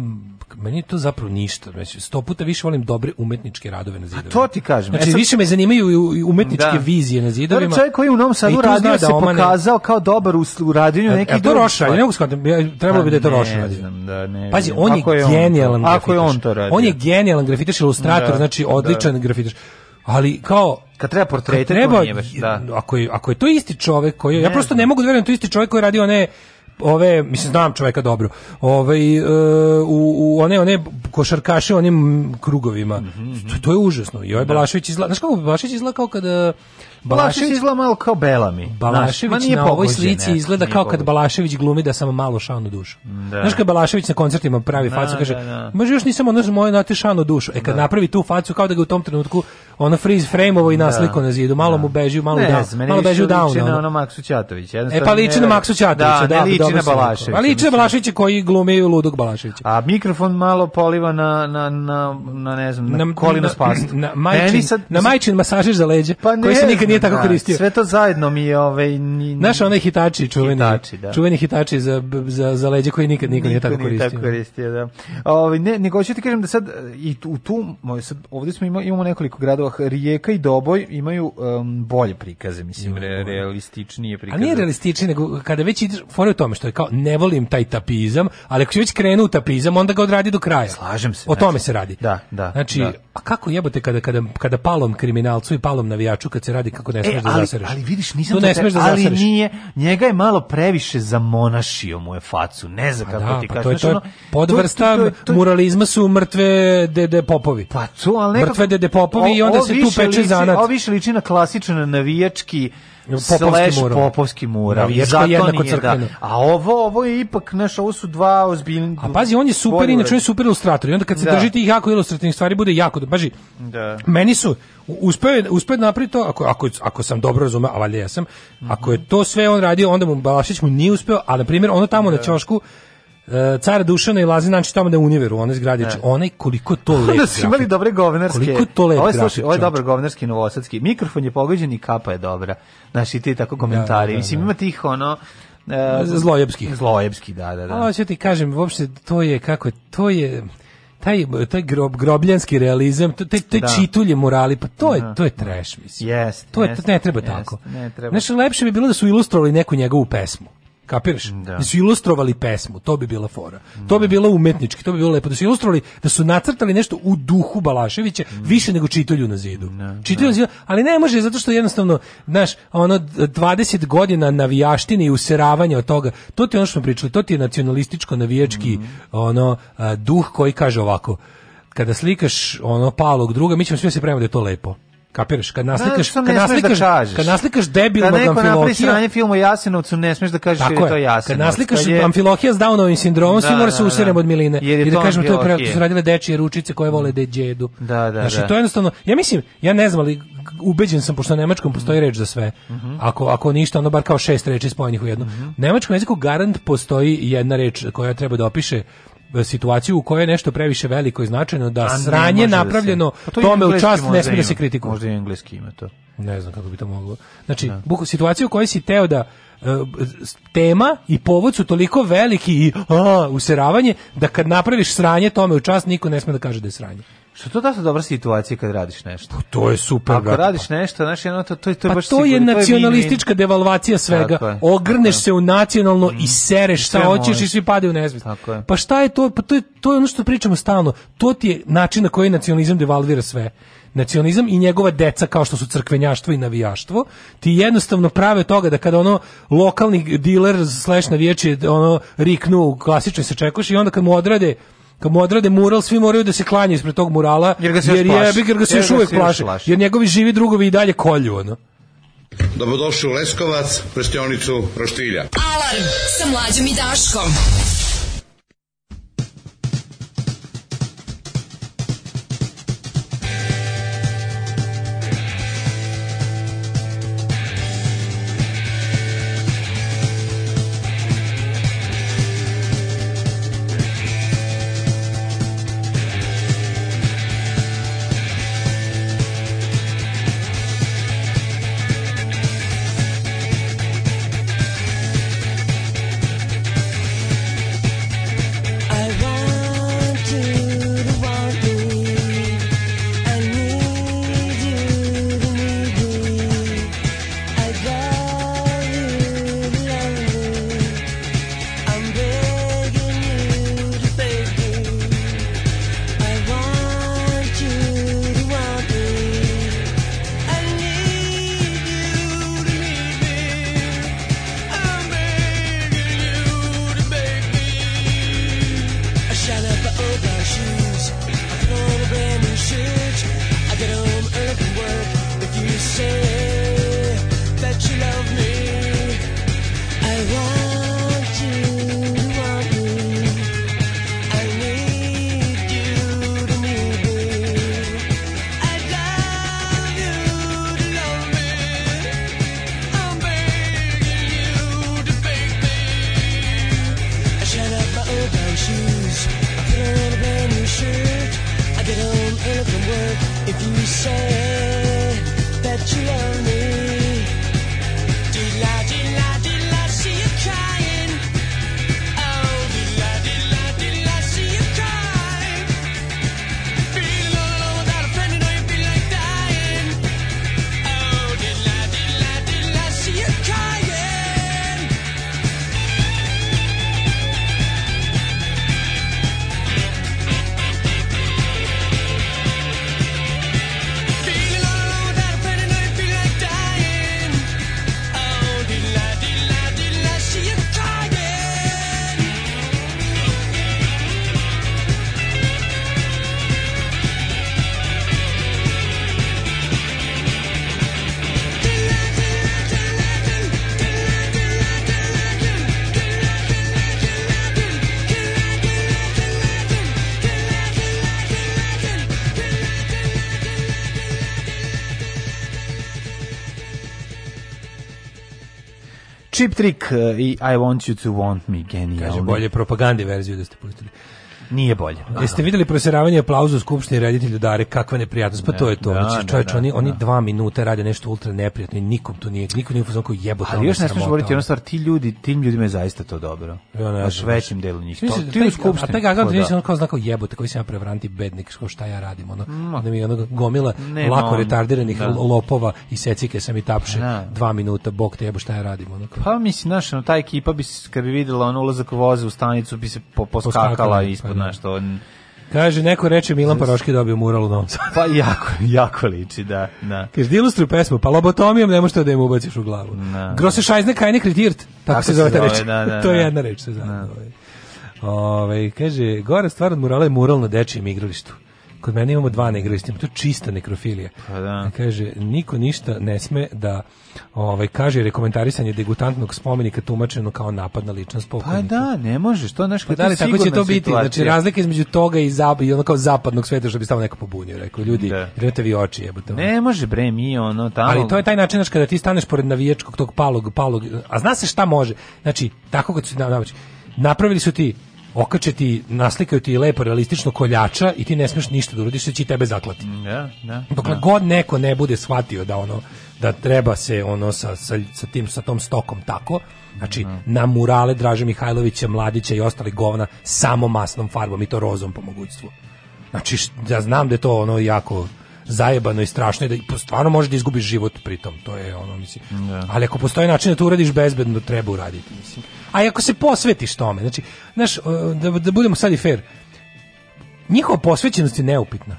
meni to zapravo ništa. Znači, 100 puta više volim dobre umetničke radove na zidovima. A to ti kažem. Znači, e sam... više me zanimaju umetničke da. vizije na zidovima. Da, čovjek koji u Novom Sadu radio da se omane... pokazao kao dobar u, u radinju e, neki... A e, Roša, ne mogu shvatim, trebalo bi da je to Roša radio. Znam, da, ne, Pazi, on je, je genijalan grafitaš. Ako je on to radio. On je genijalan grafitaš, ilustrator, da, znači da. odličan da. grafitaš. Ali kao kad treba portrete, kad treba, to nije baš, da. Ako je, ako je to isti čovjek koji, ne, ja prosto ne mogu da verujem da to isti čovjek koji je radio one ove mislim znam čoveka dobro. Ovaj e, u, u one one košarkaše onim krugovima. Mm -hmm. to, to, je užasno. I ovaj da. Balašević izla, znaš kako Balašević izla kao kada Balašević izgleda malo kao Belami. Balašević na ovoj slici ne, izgleda kao kad Balašević glumi da sam malo šanu dušu. Da. Znaš kad Balašević na koncertima pravi da, facu, kaže, da, da. može još nisam ono moje nati šanu dušu. E kad da. napravi tu facu, kao da ga u tom trenutku ono freeze frame-ovo i da. nasliku na zidu, malo mu beži, malo, ne, down, malo beži u down. E, pa liči na ono Maksu Ćatović. E pa liči na Maksu Ćatovića. Da, ne liči na Balaševića. liči na Balaševića koji glumi ludog Balaševića. A mikrofon malo poliva na, na, na, na ne znam, na kolina spast. Na majčin na majčin masažiš za leđe, pa koji se nikad nije tako da, koristio. Sve to zajedno mi je ovaj ni Naš onaj hitači čuveni. Hitači, da. Čuveni hitači za za za leđa koji nikad niko nije tako koristio. Tako koristio, da. Ovaj ne nego što ti kažem da sad i u tu moj sad ovde smo imamo, imamo nekoliko gradova Rijeka i Doboj imaju um, bolje prikaze, mislim, re, realističnije prikaze. A nije realističnije nego kada već ideš fore u tome što je kao ne volim taj tapizam, ali ako si već krenu u tapizam, onda ga odradi do kraja. Slažem se. O znači, tome se radi. Da, da. Znači, da. a kako jebote kada kada kada palom kriminalcu i palom navijaču kad se radi nikako ne smeš e, da ali, zasereš. Ali vidiš, nisam to ne smeš da ali nije, njega je malo previše zamonašio mu je facu, ne znam pa kako da, ti pa kažeš. To je, to je ono, podvrsta to, to, to, muralizma su mrtve dede popovi. Pa to, ali nekako... Mrtve dede popovi o, i onda se tu peče zanat. Ovo više liči na klasičan navijački Popovski slash mural. Popovski mural. Da, Jer zato jednako nije, crkveno. Da. A ovo, ovo je ipak, znaš, ovo su dva ozbiljni... A pazi, on je super, inače on je super ilustrator. I onda kad se da. držite ih jako ilustrativnih stvari, bude jako... Baži, da. meni su... Uspeo uspeo napraviti to, ako, ako, ako sam dobro razumeo, a valjda ja sam, mm -hmm. ako je to sve on radio, onda mu Balašić mu nije uspeo, a na primjer ono tamo da. na ćošku, E, cara Dušana i Lazin znači tamo na da Univeru, onaj zgradić, ne. onaj koliko to lep. Onda su imali dobre govnarske. Koliko to lep. Ovo je, slušaj, ovo je dobar govnarski novosadski. Mikrofon je pogođen i kapa je dobra. Znači ti tako da, komentari. Da, da, Mislim da. ima tih ono zlojebski. Zlojebski, da, da, da. Ali hoću ti kažem, uopšte to je kako to je taj taj grob grobljanski realizam, to te te čitulje morali, pa to je to je trash mislim. Yes, to je yes, ne treba yes, tako. Ne treba. Znači, lepše bi bilo da su ilustrovali neku njegovu pesmu. Kapiraš? Da. da su ilustrovali pesmu, to bi bila fora. Da. To bi bilo umetnički, to bi bilo lepo. Da su ilustrovali, da su nacrtali nešto u duhu Balaševića, mm. više nego čitolju na zidu. Da, čitolju da. na zidu, ali ne može, zato što jednostavno, znaš, ono, 20 godina navijaštine i useravanja od toga, to ti je ono što smo pričali, to ti je nacionalističko-navijački mm. ono, a, duh koji kaže ovako, kada slikaš ono palog druga, mi ćemo sve da se pravimo da je to lepo. Kapiraš, kad naslikaš, da kad naslikaš, da kad naslikaš debilnog amfilohija. Kad neko napravi sranje film o Jasenovcu, ne smeš da kažeš jer je to Jasenovac. Kad naslikaš kad je... amfilohija s Downovim sindromom, da, svi mora se usirem od miline. Jer je I da kažemo, to je pre, su radile dečije ručice koje vole da, deđedu. Da, da, znači, da. to je jednostavno, ja mislim, ja ne znam, ali ubeđen sam, pošto na nemačkom postoji reč za sve, mm -hmm. ako, ako ništa, ono bar kao šest reči spojenih u jednu. Mm -hmm. Nemačkom jeziku garant postoji jedna reč koja treba da opiše situaciju u kojoj je nešto previše veliko i značajno da A sranje da napravljeno da to tome u čast ne smije da se kritikuje. Možda i engleski ima to. Ne znam kako bi to moglo. Znači, da. buku, situaciju u kojoj si teo da e, tema i povod su toliko veliki i uh, useravanje da kad napraviš sranje tome u čast niko ne sme da kaže da je sranje. Što to da su dobra situacija kad radiš nešto? Pa to je super. Ako brate, radiš nešto, znaš, jedno, to, to, to je pa baš to sigurno, je nacionalistička je devalvacija svega. Tako Ogrneš tako se u nacionalno mm. i sereš šta hoćeš možeš. i svi padaju u nezvest. Pa šta je to? Pa to je, to je ono što pričamo stalno. To ti je način na koji nacionalizam devalvira sve nacionalizam i njegova deca kao što su crkvenjaštvo i navijaštvo, ti jednostavno prave toga da kada ono lokalni diler slash navijači ono riknu klasično se čekuš i onda kad mu odrade kad mu odrade mural, svi moraju da se klanjaju ispred tog murala, jer ga se jer još plaši. jer ga se jer još uvek plaši, plaši, jer njegovi živi drugovi i dalje kolju, ono. Dobrodošli u Leskovac, prštionicu Roštilja. Alarm sa mlađom i Daškom. Cheap Trick uh, i I Want You To Want Me, genijalni. Kaže, bolje propagandi verziju da ste pustili. Nije bolje. Da, Jeste videli proseravanje aplauza u skupštini reditelju Dare, kakva neprijatnost, pa ne, to je to. Da, znači, da, čovječ, da, oni, oni da. dva minuta rade nešto ultra neprijatno i nikom to nije, nikom nije uzmano koji jebota. Ali još ne smiješ govoriti ono stvar, ti ljudi, tim ljudima je zaista to dobro. Ja, ne, Baš većim delu njih. To, ti u skupštini. A taj gagam nije ono kao znakao jebote, koji sam ja prevaranti bednik, što šta ja radim, ono, da mi ono gomila lako retardiranih da. lopova i secike sam i tapše dva minuta, bok te jebo šta ja radim, ono. Pa mislim, znaš, ta ekipa bi, kad bi videla ono ulazak voze u stanicu, bi se poskakala ispod znaš, to... Kaže, neko reče Milan Paroški dobio mural u Novom Sadu. Pa jako, jako liči, da. da. Kaže, da ilustruju pesmu, pa lobotomijom ne možete da im ubaciš u glavu. Da, da. Grosse šajzne kajne kredirt, tako, tako se zove ta reč. Da, da, to je da. jedna reč se zove. Da. Ovaj. Ove, kaže, gore stvar od murala je mural na dečijem igralištu kod mene imamo dva negrestima, to je čista nekrofilija. Pa da. Kaže, niko ništa ne sme da ovaj, kaže rekomentarisanje degutantnog spomenika tumačeno kao napad na ličnost pa pokojnika. Pa da, ne možeš, to znaš pa da li, tako će to biti, znači, situacija. znači razlika između toga i, zab, i ono kao zapadnog sveta što bi samo neko pobunio, rekao, ljudi, da. vi oči jebote. Ne može bre, mi ono tamo. Ali to je taj način kada ti staneš pored navijačkog tog palog, palog, a zna se šta može. Znači, tako kad su da, znači, napravili su ti okačeti, naslikaju ti lepo realistično koljača i ti ne smeš ništa da uradiš, će tebe zaklati. Mm, da, da. Dokle god neko ne bude shvatio da ono da treba se ono sa, sa, sa tim sa tom stokom tako, znači mm na murale Draže Mihajlovića, Mladića i ostali govna samo masnom farbom i to rozom po mogućstvu. Znači, ja znam da je to ono jako zajebano i strašno da i da stvarno možeš da izgubiš život pritom. To je ono mislim. Da. Ali ako postoji način da to uradiš bezbedno, treba uraditi, mislim. A i ako se posvetiš tome, znači, znaš, da, da budemo sad i fair, njihova posvećenost je neupitna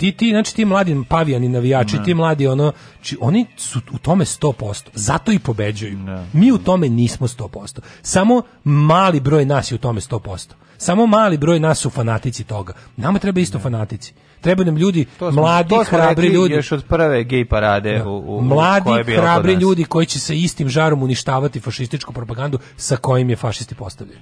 ti ti znači ti mladi pavijani navijači, ne. Da. ti mladi ono, či znači, oni su u tome 100%. Zato i pobeđuju. Ne. Da. Mi u tome nismo 100%. Samo mali broj nas je u tome 100%. Samo mali broj nas su fanatici toga. Nama treba isto ne. Da. fanatici. Treba nam ljudi, to smo, mladi, to smo hrabri ljudi. Još od prve gej parade ja. u, u, mladi, je hrabri ljudi koji će sa istim žarom uništavati fašističku propagandu sa kojim je fašisti postavljaju.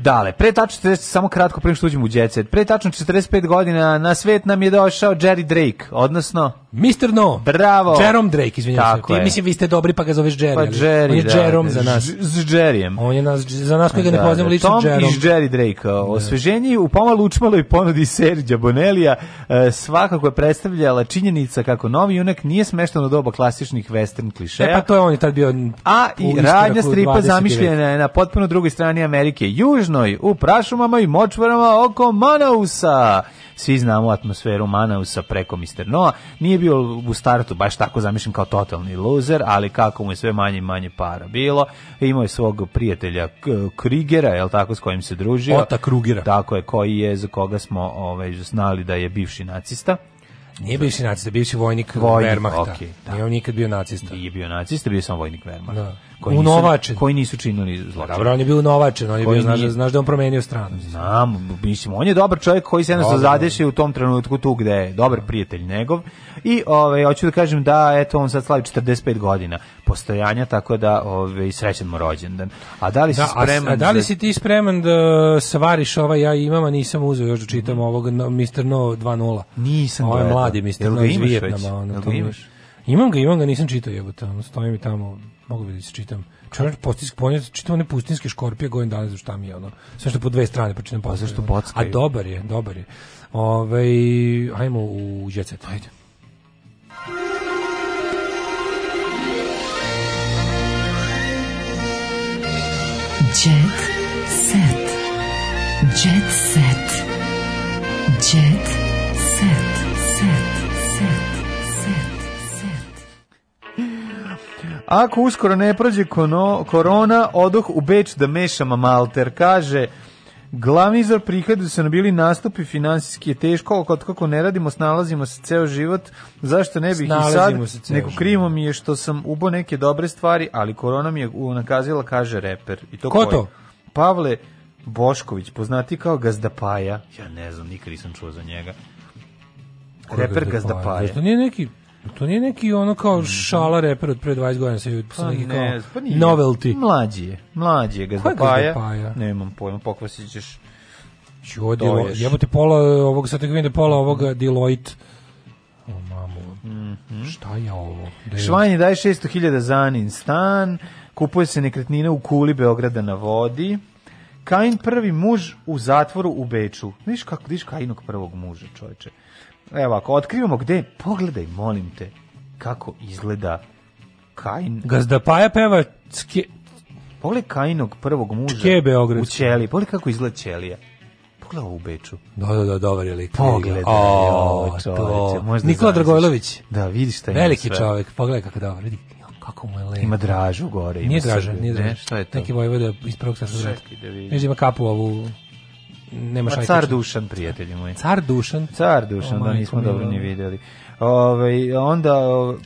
Dale, pre tačno 40, samo kratko prije što uđemo u djecet, pre tačno 45 godina na svet nam je došao Jerry Drake, odnosno... Mr. No. Bravo. Jerome Drake, izvinjavam se. Ti, mislim, vi ste dobri pa ga zoveš Jerry. Pa Jerry, on je da, Jerome za nas. S Jerryem. On je nas, za nas koji ga ne da, poznamo da. lično Jerome. Tom iz Jerry Drake. Da. Osveženje u pomalu učmaloj ponudi Serđa Bonelija e, svakako je predstavljala činjenica kako novi junak nije smešteno doba klasičnih western klišeja. E, pa to je on je tad bio... A i radnja stripa zamišljena je na potpuno drugoj strani Amerike. Južno južnoj, u prašumama i močvarama oko Manausa. Svi znamo atmosferu Manausa preko Mister Noa. Nije bio u startu baš tako zamišljen kao totalni loser, ali kako mu je sve manje i manje para bilo. Imao je svog prijatelja Krigera, je tako, s kojim se družio. Ota Krugera. Tako je, koji je, za koga smo ovaj, znali da je bivši nacista. Nije bivši nacista, bivši vojnik, vojnik Wehrmachta. Okay, da. Nije on nikad bio nacista. Nije bio nacista, bio sam vojnik Wehrmachta. Da koji unovačen. Nisu, koji nisu činili zločin. Dobro, on je bio novačen, on je koji bio, znaš, da- znaš da on promenio stranu. Znam, mislim, on je dobar čovjek koji se jednostavno zadeši u tom trenutku tu gde je dobar prijatelj njegov. I ovaj, hoću da kažem da, eto, on sad slavi 45 godina postojanja, tako da ovaj, srećan mu rođendan. A da li si da, spreman... A, a da li si ti spreman da svariš ova ja imam, a nisam uzeo još da čitam mm. ovog no, Mr. No 2.0. Nisam Ovo ovaj mladi Mr. No iz Vijetnama. Ono, imaš? Imam ga, imam ga, nisam čitao jebote, ono, stoji mi tamo mogu bi da čitam. Čovjek postisk ponijeti, čitam one pustinske škorpije gojem dana za šta mi je ono. Sve što po dve strane pa čitam. Pa zašto A dobar je, dobar je. Ove, ajmo u djecet. Ajde. Jet set. Jet set. Jet set. Set. Ako uskoro ne prođe kono, korona, odoh u Beč da mešam malter, kaže... Glavni izvor prihoda su nam bili nastupi finansijski je teško, od kako ne radimo, snalazimo se ceo život, zašto ne bih snalazimo i sad, se neko krivo mi je što sam ubo neke dobre stvari, ali korona mi je nakazila, kaže reper. I to Ko koji? to? Pavle Bošković, poznati kao Gazdapaja, ja ne znam, nikad nisam čuo za njega. Reper Gazdapaja. Gazdapaja. To nije neki To nije neki ono kao šala reper od pre 20 godina sa YouTube, pa neki kao ne, pa novelty. Mlađi je, mlađi je gazdapaja. Gazdapaja? Nemam pojma, pokvasit ćeš. Jo, Dilo, jebote pola ovog, sad tako vidim da pola ovoga Deloitte. O, mamu, mm -hmm. šta je ovo? Da je... Švajni daje 600.000 zanin stan, kupuje se nekretnina u kuli Beograda na vodi. Kain prvi muž u zatvoru u Beču. Viš kako, viš Kainog prvog muža, čoveče. Evo, ako otkrivamo gde, pogledaj, molim te, kako izgleda Kain. Gazdapaja peva ske... Pogledaj Kainog prvog muža u Ćeliji. Pogledaj kako izgleda Ćelija. Pogledaj u Beču. Da, da, da, dobar je lik. Pogledaj, o, to. Nikola Dragojlović. Da, vidiš šta ima Veliki sve. čovjek, pogledaj kako dobar, vidi kako mu je lepo. Ima dražu gore. Ima nije draža, nije draža. Ne, šta je to? Neki vojvoda iz prvog svjetskog rata. Da vidiš da ima kapu ovu nema šajkača. Car Dušan, prijatelji moji. Car Dušan? Car Dušan, oh, da nismo dobro ni videli. Ove, ovaj, onda...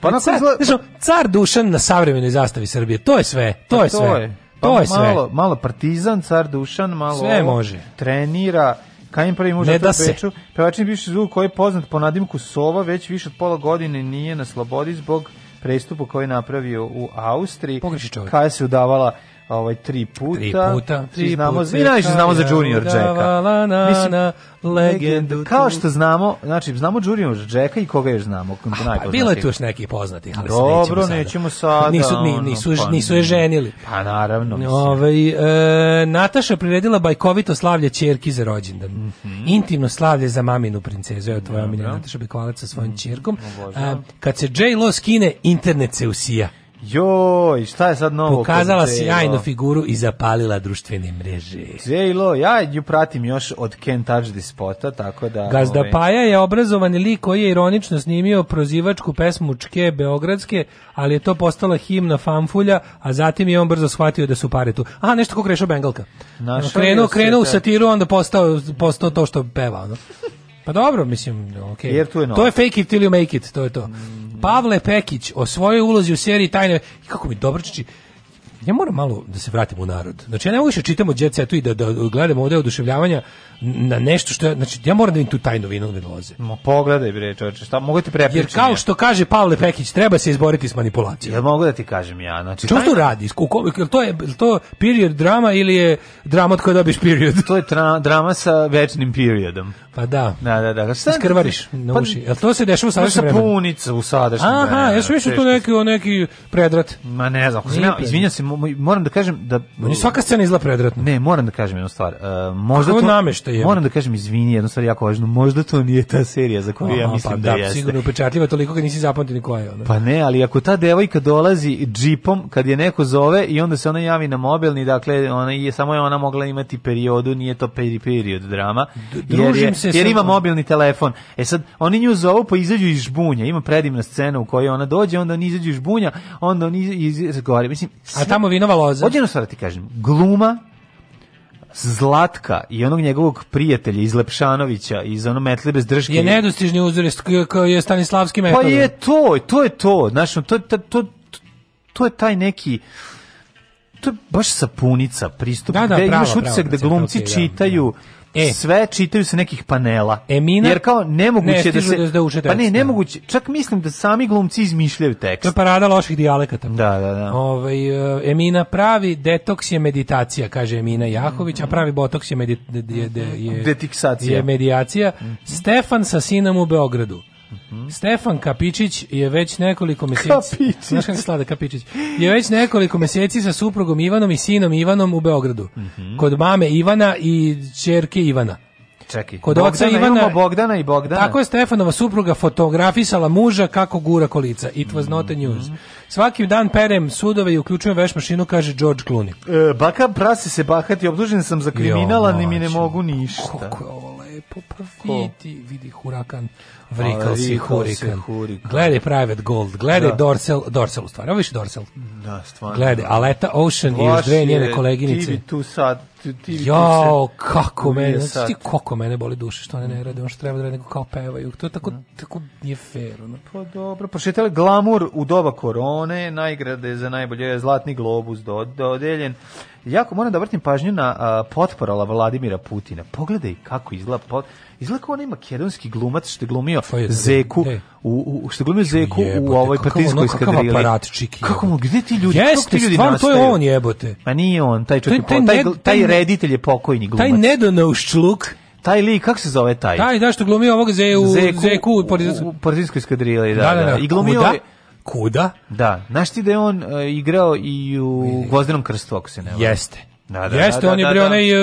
Pa na car, zla... znači, car Dušan na savremenoj zastavi Srbije, to je sve, to pa je to sve. Je. Pa to je sve. Malo, malo partizan, car Dušan, malo sve može. trenira, Kajim pravi muž da peču, pevačin bivši zvuk koji je poznat po nadimku Sova, već više od pola godine nije na slobodi zbog prestupu koji je napravio u Austriji. Pogreši čovjek. Kada se udavala ovaj tri puta. Tri puta. Tri znamo, puta. Znamo, mi najviše znamo za Junior Jacka. Mislim, legendu. Kao što znamo, znači znamo Junior Jacka i koga još znamo. Ah, pa, bilo je tu još neki poznati, ali Dobro, nećemo sada. Nećemo sada nisu, ni, nisu, pa, nisu je ženili. Pa naravno. Ovaj, e, Nataša priredila bajkovito slavlje čerki za rođendan. Mm -hmm. Intimno slavlje za maminu princezu. Evo tvoja omiljena Nataša Bekvalac sa svojim mm -hmm. čerkom. A, e, kad se J-Lo skine, internet se usija. Joj, šta je sad novo? Pokazala sjajnu figuru i zapalila društvene mreže. Zelo, ja ju pratim još od Ken Touch the Spota, tako da... Gazda ovaj... Paja je obrazovan lik koji je ironično snimio prozivačku pesmu Čke Beogradske, ali je to postala himna fanfulja, a zatim je on brzo shvatio da su pare tu. A, nešto ko Krešo Bengalka. krenuo, krenuo u satiru, onda postao, postao to što peva. Ono. Pa dobro, mislim, okej. Okay. Jer tu je novac. To je fake it till you make it, to je to. Mm. Pavle Pekić o svojoj ulozi u seriji Tajne... Kako mi dobro čiči znači, ja moram malo da se vratim u narod. Znači, ja ne mogu više od Jet Setu i da, da gledamo ovde oduševljavanja na nešto što, znači, ja moram da im tu taj vinu ne dolaze. Ma pogledaj bre, čoveče, šta mogu ti prepričati? Jer kao što kaže Pavle Pekić, treba se izboriti s manipulacijom. Ja mogu da ti kažem ja, znači... Što to radi? Jel to je to period drama ili je drama od koje dobiš period? to je drama sa večnim periodom. Pa da. Da, da, da. Šta skrvariš na pa- uši? Jel to se dešava u sadašnjem vremenu? Sa punica u sadašnjem vremenu. Aha, jesu više tu neki, neki predrat. Ma ne znam, izvinjam se, moram da kažem da Meni svaka scena izla predratno. Ne, moram da kažem jednu stvar. Uh, možda to namešta je. Moram da kažem izvini, jednu stvar jako važnu. Možda to nije ta serija za koju ja mislim pa, da, da jeste. sigurno upečatljiva toliko da nisi zapamtio ni koja je ona. Pa ne, ali ako ta devojka dolazi džipom kad je neko zove i onda se ona javi na mobilni, dakle ona je samo je ona mogla imati periodu, nije to peri period drama. D jer, je, se jer ima mobilni telefon. E sad oni nju zovu pa izađu iz žbunja. Ima predivna scena u kojoj ona dođe, onda oni izađu iz žbunja, onda oni iz, iz, iz gore. Mislim, a tamo tamo vinova loza. Hoćeš sad da ti kažem, gluma Zlatka i onog njegovog prijatelja iz Lepšanovića, iz ono metli bez drške. Je nedostižni uzor, kao je Stanislavski metod. Pa je to, to je to. Znaš, to, to, to, to je taj neki to je baš sapunica pristup da, da, gde prava, imaš utisak da glumci okay, da, čitaju da, da E. Sve čitaju sa nekih panela. Emina, jer kao nemoguće ne da se da uče Pa ne, da. nemoguće. Čak mislim da sami glumci izmišljaju tekst. To je parada loših dijalekata. Da, da, da. Ovaj e, Emina pravi detoks je meditacija, kaže Emina Jahović, a pravi botoks je medit, je, je, je, je medijacija. Mm -hmm. Stefan sa sinom u Beogradu. Mm Stefan Kapičić je već nekoliko meseci Kapičić. Znaš kako slada Kapičić? Je već nekoliko meseci sa suprugom Ivanom i sinom Ivanom u Beogradu. Mm -hmm. Kod mame Ivana i ćerke Ivana. Čekaj. Kod Bogdana, oca Ivana Bogdana i Bogdana. Tako je Stefanova supruga fotografisala muža kako gura kolica. It was not a news. Mm -hmm. Svaki dan perem sudove i uključujem veš mašinu, kaže George Clooney. E, baka prasi se bahati, obdužen sam za kriminala, i mi ne mogu ništa. Kako je ovo lepo, pa vidi, vidi hurakan. Vrikal si hurikan. hurikan. Gledaj Private Gold, gledaj da. Dorsel, Dorsel u stvari, ovo više Dorsel. Da, stvarno. Gledaj Aleta Ocean i još dve njene koleginice. Ti tu sad, ti Jo, kako mene, znači ti kako mene boli duše što one ne rade, on što treba da rade nego kao pevaju. To je tako, mm. tako nije fair. Ono. Pa dobro, prošetali glamur u doba korone, najgrade za najbolje je Zlatni globus dodeljen. Do jako moram da vrtim pažnju na a, potporala Vladimira Putina. Pogledaj kako izgleda pot... Izgleda kao onaj makedonski glumac što je glumio Fajda, pa Zeku da, da. u, u što je glumio Zeku jebote, u ovoj patinskoj skadrili. Kakav aparat čiki. Kako mu gde ti ljudi? Jeste, ti ljudi stvarno to je on jebote. Ma nije on, taj čovjek, taj, taj, taj, reditelj je pokojni glumac. Taj nedonoščluk taj lik kako se zove taj? Taj da što glumio ovog Zeu Zeku, Zeku u Partizanskoj skadrili, da, da, da, da. da. I glumio da? Kuda? Da, znaš ti da je on uh, igrao i u Gvozdenom krstu, ako se ne varam. Jeste. Da, da, Jeste, da, on je da, bre da. onaj e,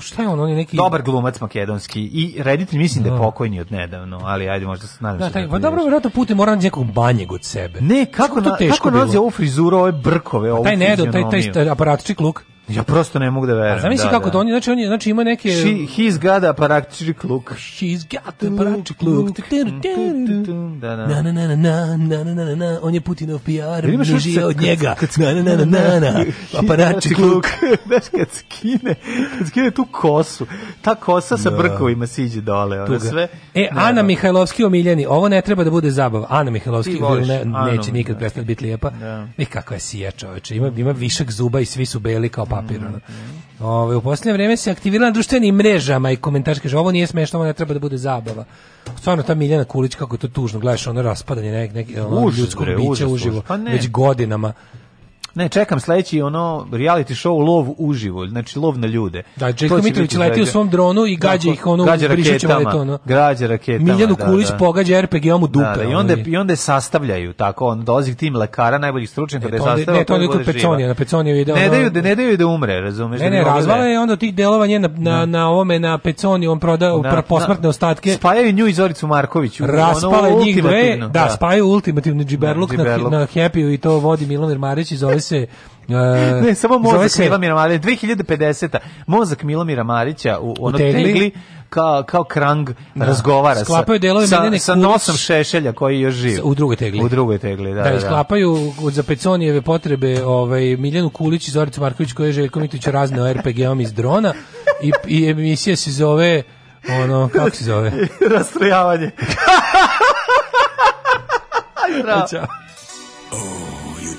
šta je on, on je neki dobar glumac makedonski i reditelj mislim da je da. pokojni od nedavno, ali ajde možda se nadam. Da, taj, pa dobro, verovatno pute mora naći nekog banjeg od sebe. Ne, kako, kako na, to teško kako nalazi ovu frizuru, ove brkove, pa ovu. Taj nedo, taj taj aparatčik luk. Ja prosto ne mogu da verujem. A zamisli da, kako da. oni znači oni znači ima neke She, he's got a parachic look. She's got a parachic look. Da, da. Na na na na na na na na na on je Putinov PR. ljudi od njega. Na na na na na na. Parachic look. Znaš kad skine, kad skine tu kosu. Ta kosa sa da. brkovima siđe dole, ona sve. E Ana Mihajlovski omiljeni, ovo ne treba da bude zabava. Ana Mihajlovski ne, neće nikad prestati biti lepa. Nikako je sija, čoveče. Ima ima višak zuba i svi su beli kao papira. Mm -hmm. Ove, u posljednje vreme se aktivirala na društvenim mrežama i komentarske kaže ovo nije smešno, ovo ne treba da bude zabava. Stvarno ta Miljana Kulić kako je to tužno, gledaš ono raspadanje nek, nek, ono, užas, ljudskog bre, bića užas, uživo, pa ne. već godinama. Ne, čekam sledeći ono reality show lov uživo, znači lov na ljude. Da, Željko Mitrović leti u svom dronu i gađa ih ono gađa raketama, to, ono. Gađa raketama. Miljanu da, Kulić da, da. pogađa RPG-om u dupe. Da, da, i, onda, i onda sastavljaju tako, on dolazi tim lekara najboljih stručnjaka e, da je pa sastavlja. Ne, to pa je kod Peconija, na Peconiju ide ono, Ne daju da ne daju da umre, razumeš? Ne, ne, da razvala je onda tih delova nje na, na, da. na ovome na Peconiju, on prodao na, posmrtne ostatke. Spajaju nju i Zoricu Marković. Raspale njih dve, da, spajaju ultimativni džiberluk na, na Happy-u i to vodi Milomir Marić i zove se Uh, ne, samo mozak se... Milomira Marića, 2050. Mozak Milomira Marića u, u ono tegli. tegli kao, kao krang da. razgovara sklapaju delove sa, sa nosom šešelja koji još živi. U drugoj tegli. U drugoj tegli, da. Da, da. da. sklapaju od zapeconijeve potrebe ovaj, Miljanu Kulić i Zoricu Marković koji je Željko Mitić razne RPG-om iz drona i, i emisija se zove ono, kako se zove? Rastrojavanje. Bravo. Ćao.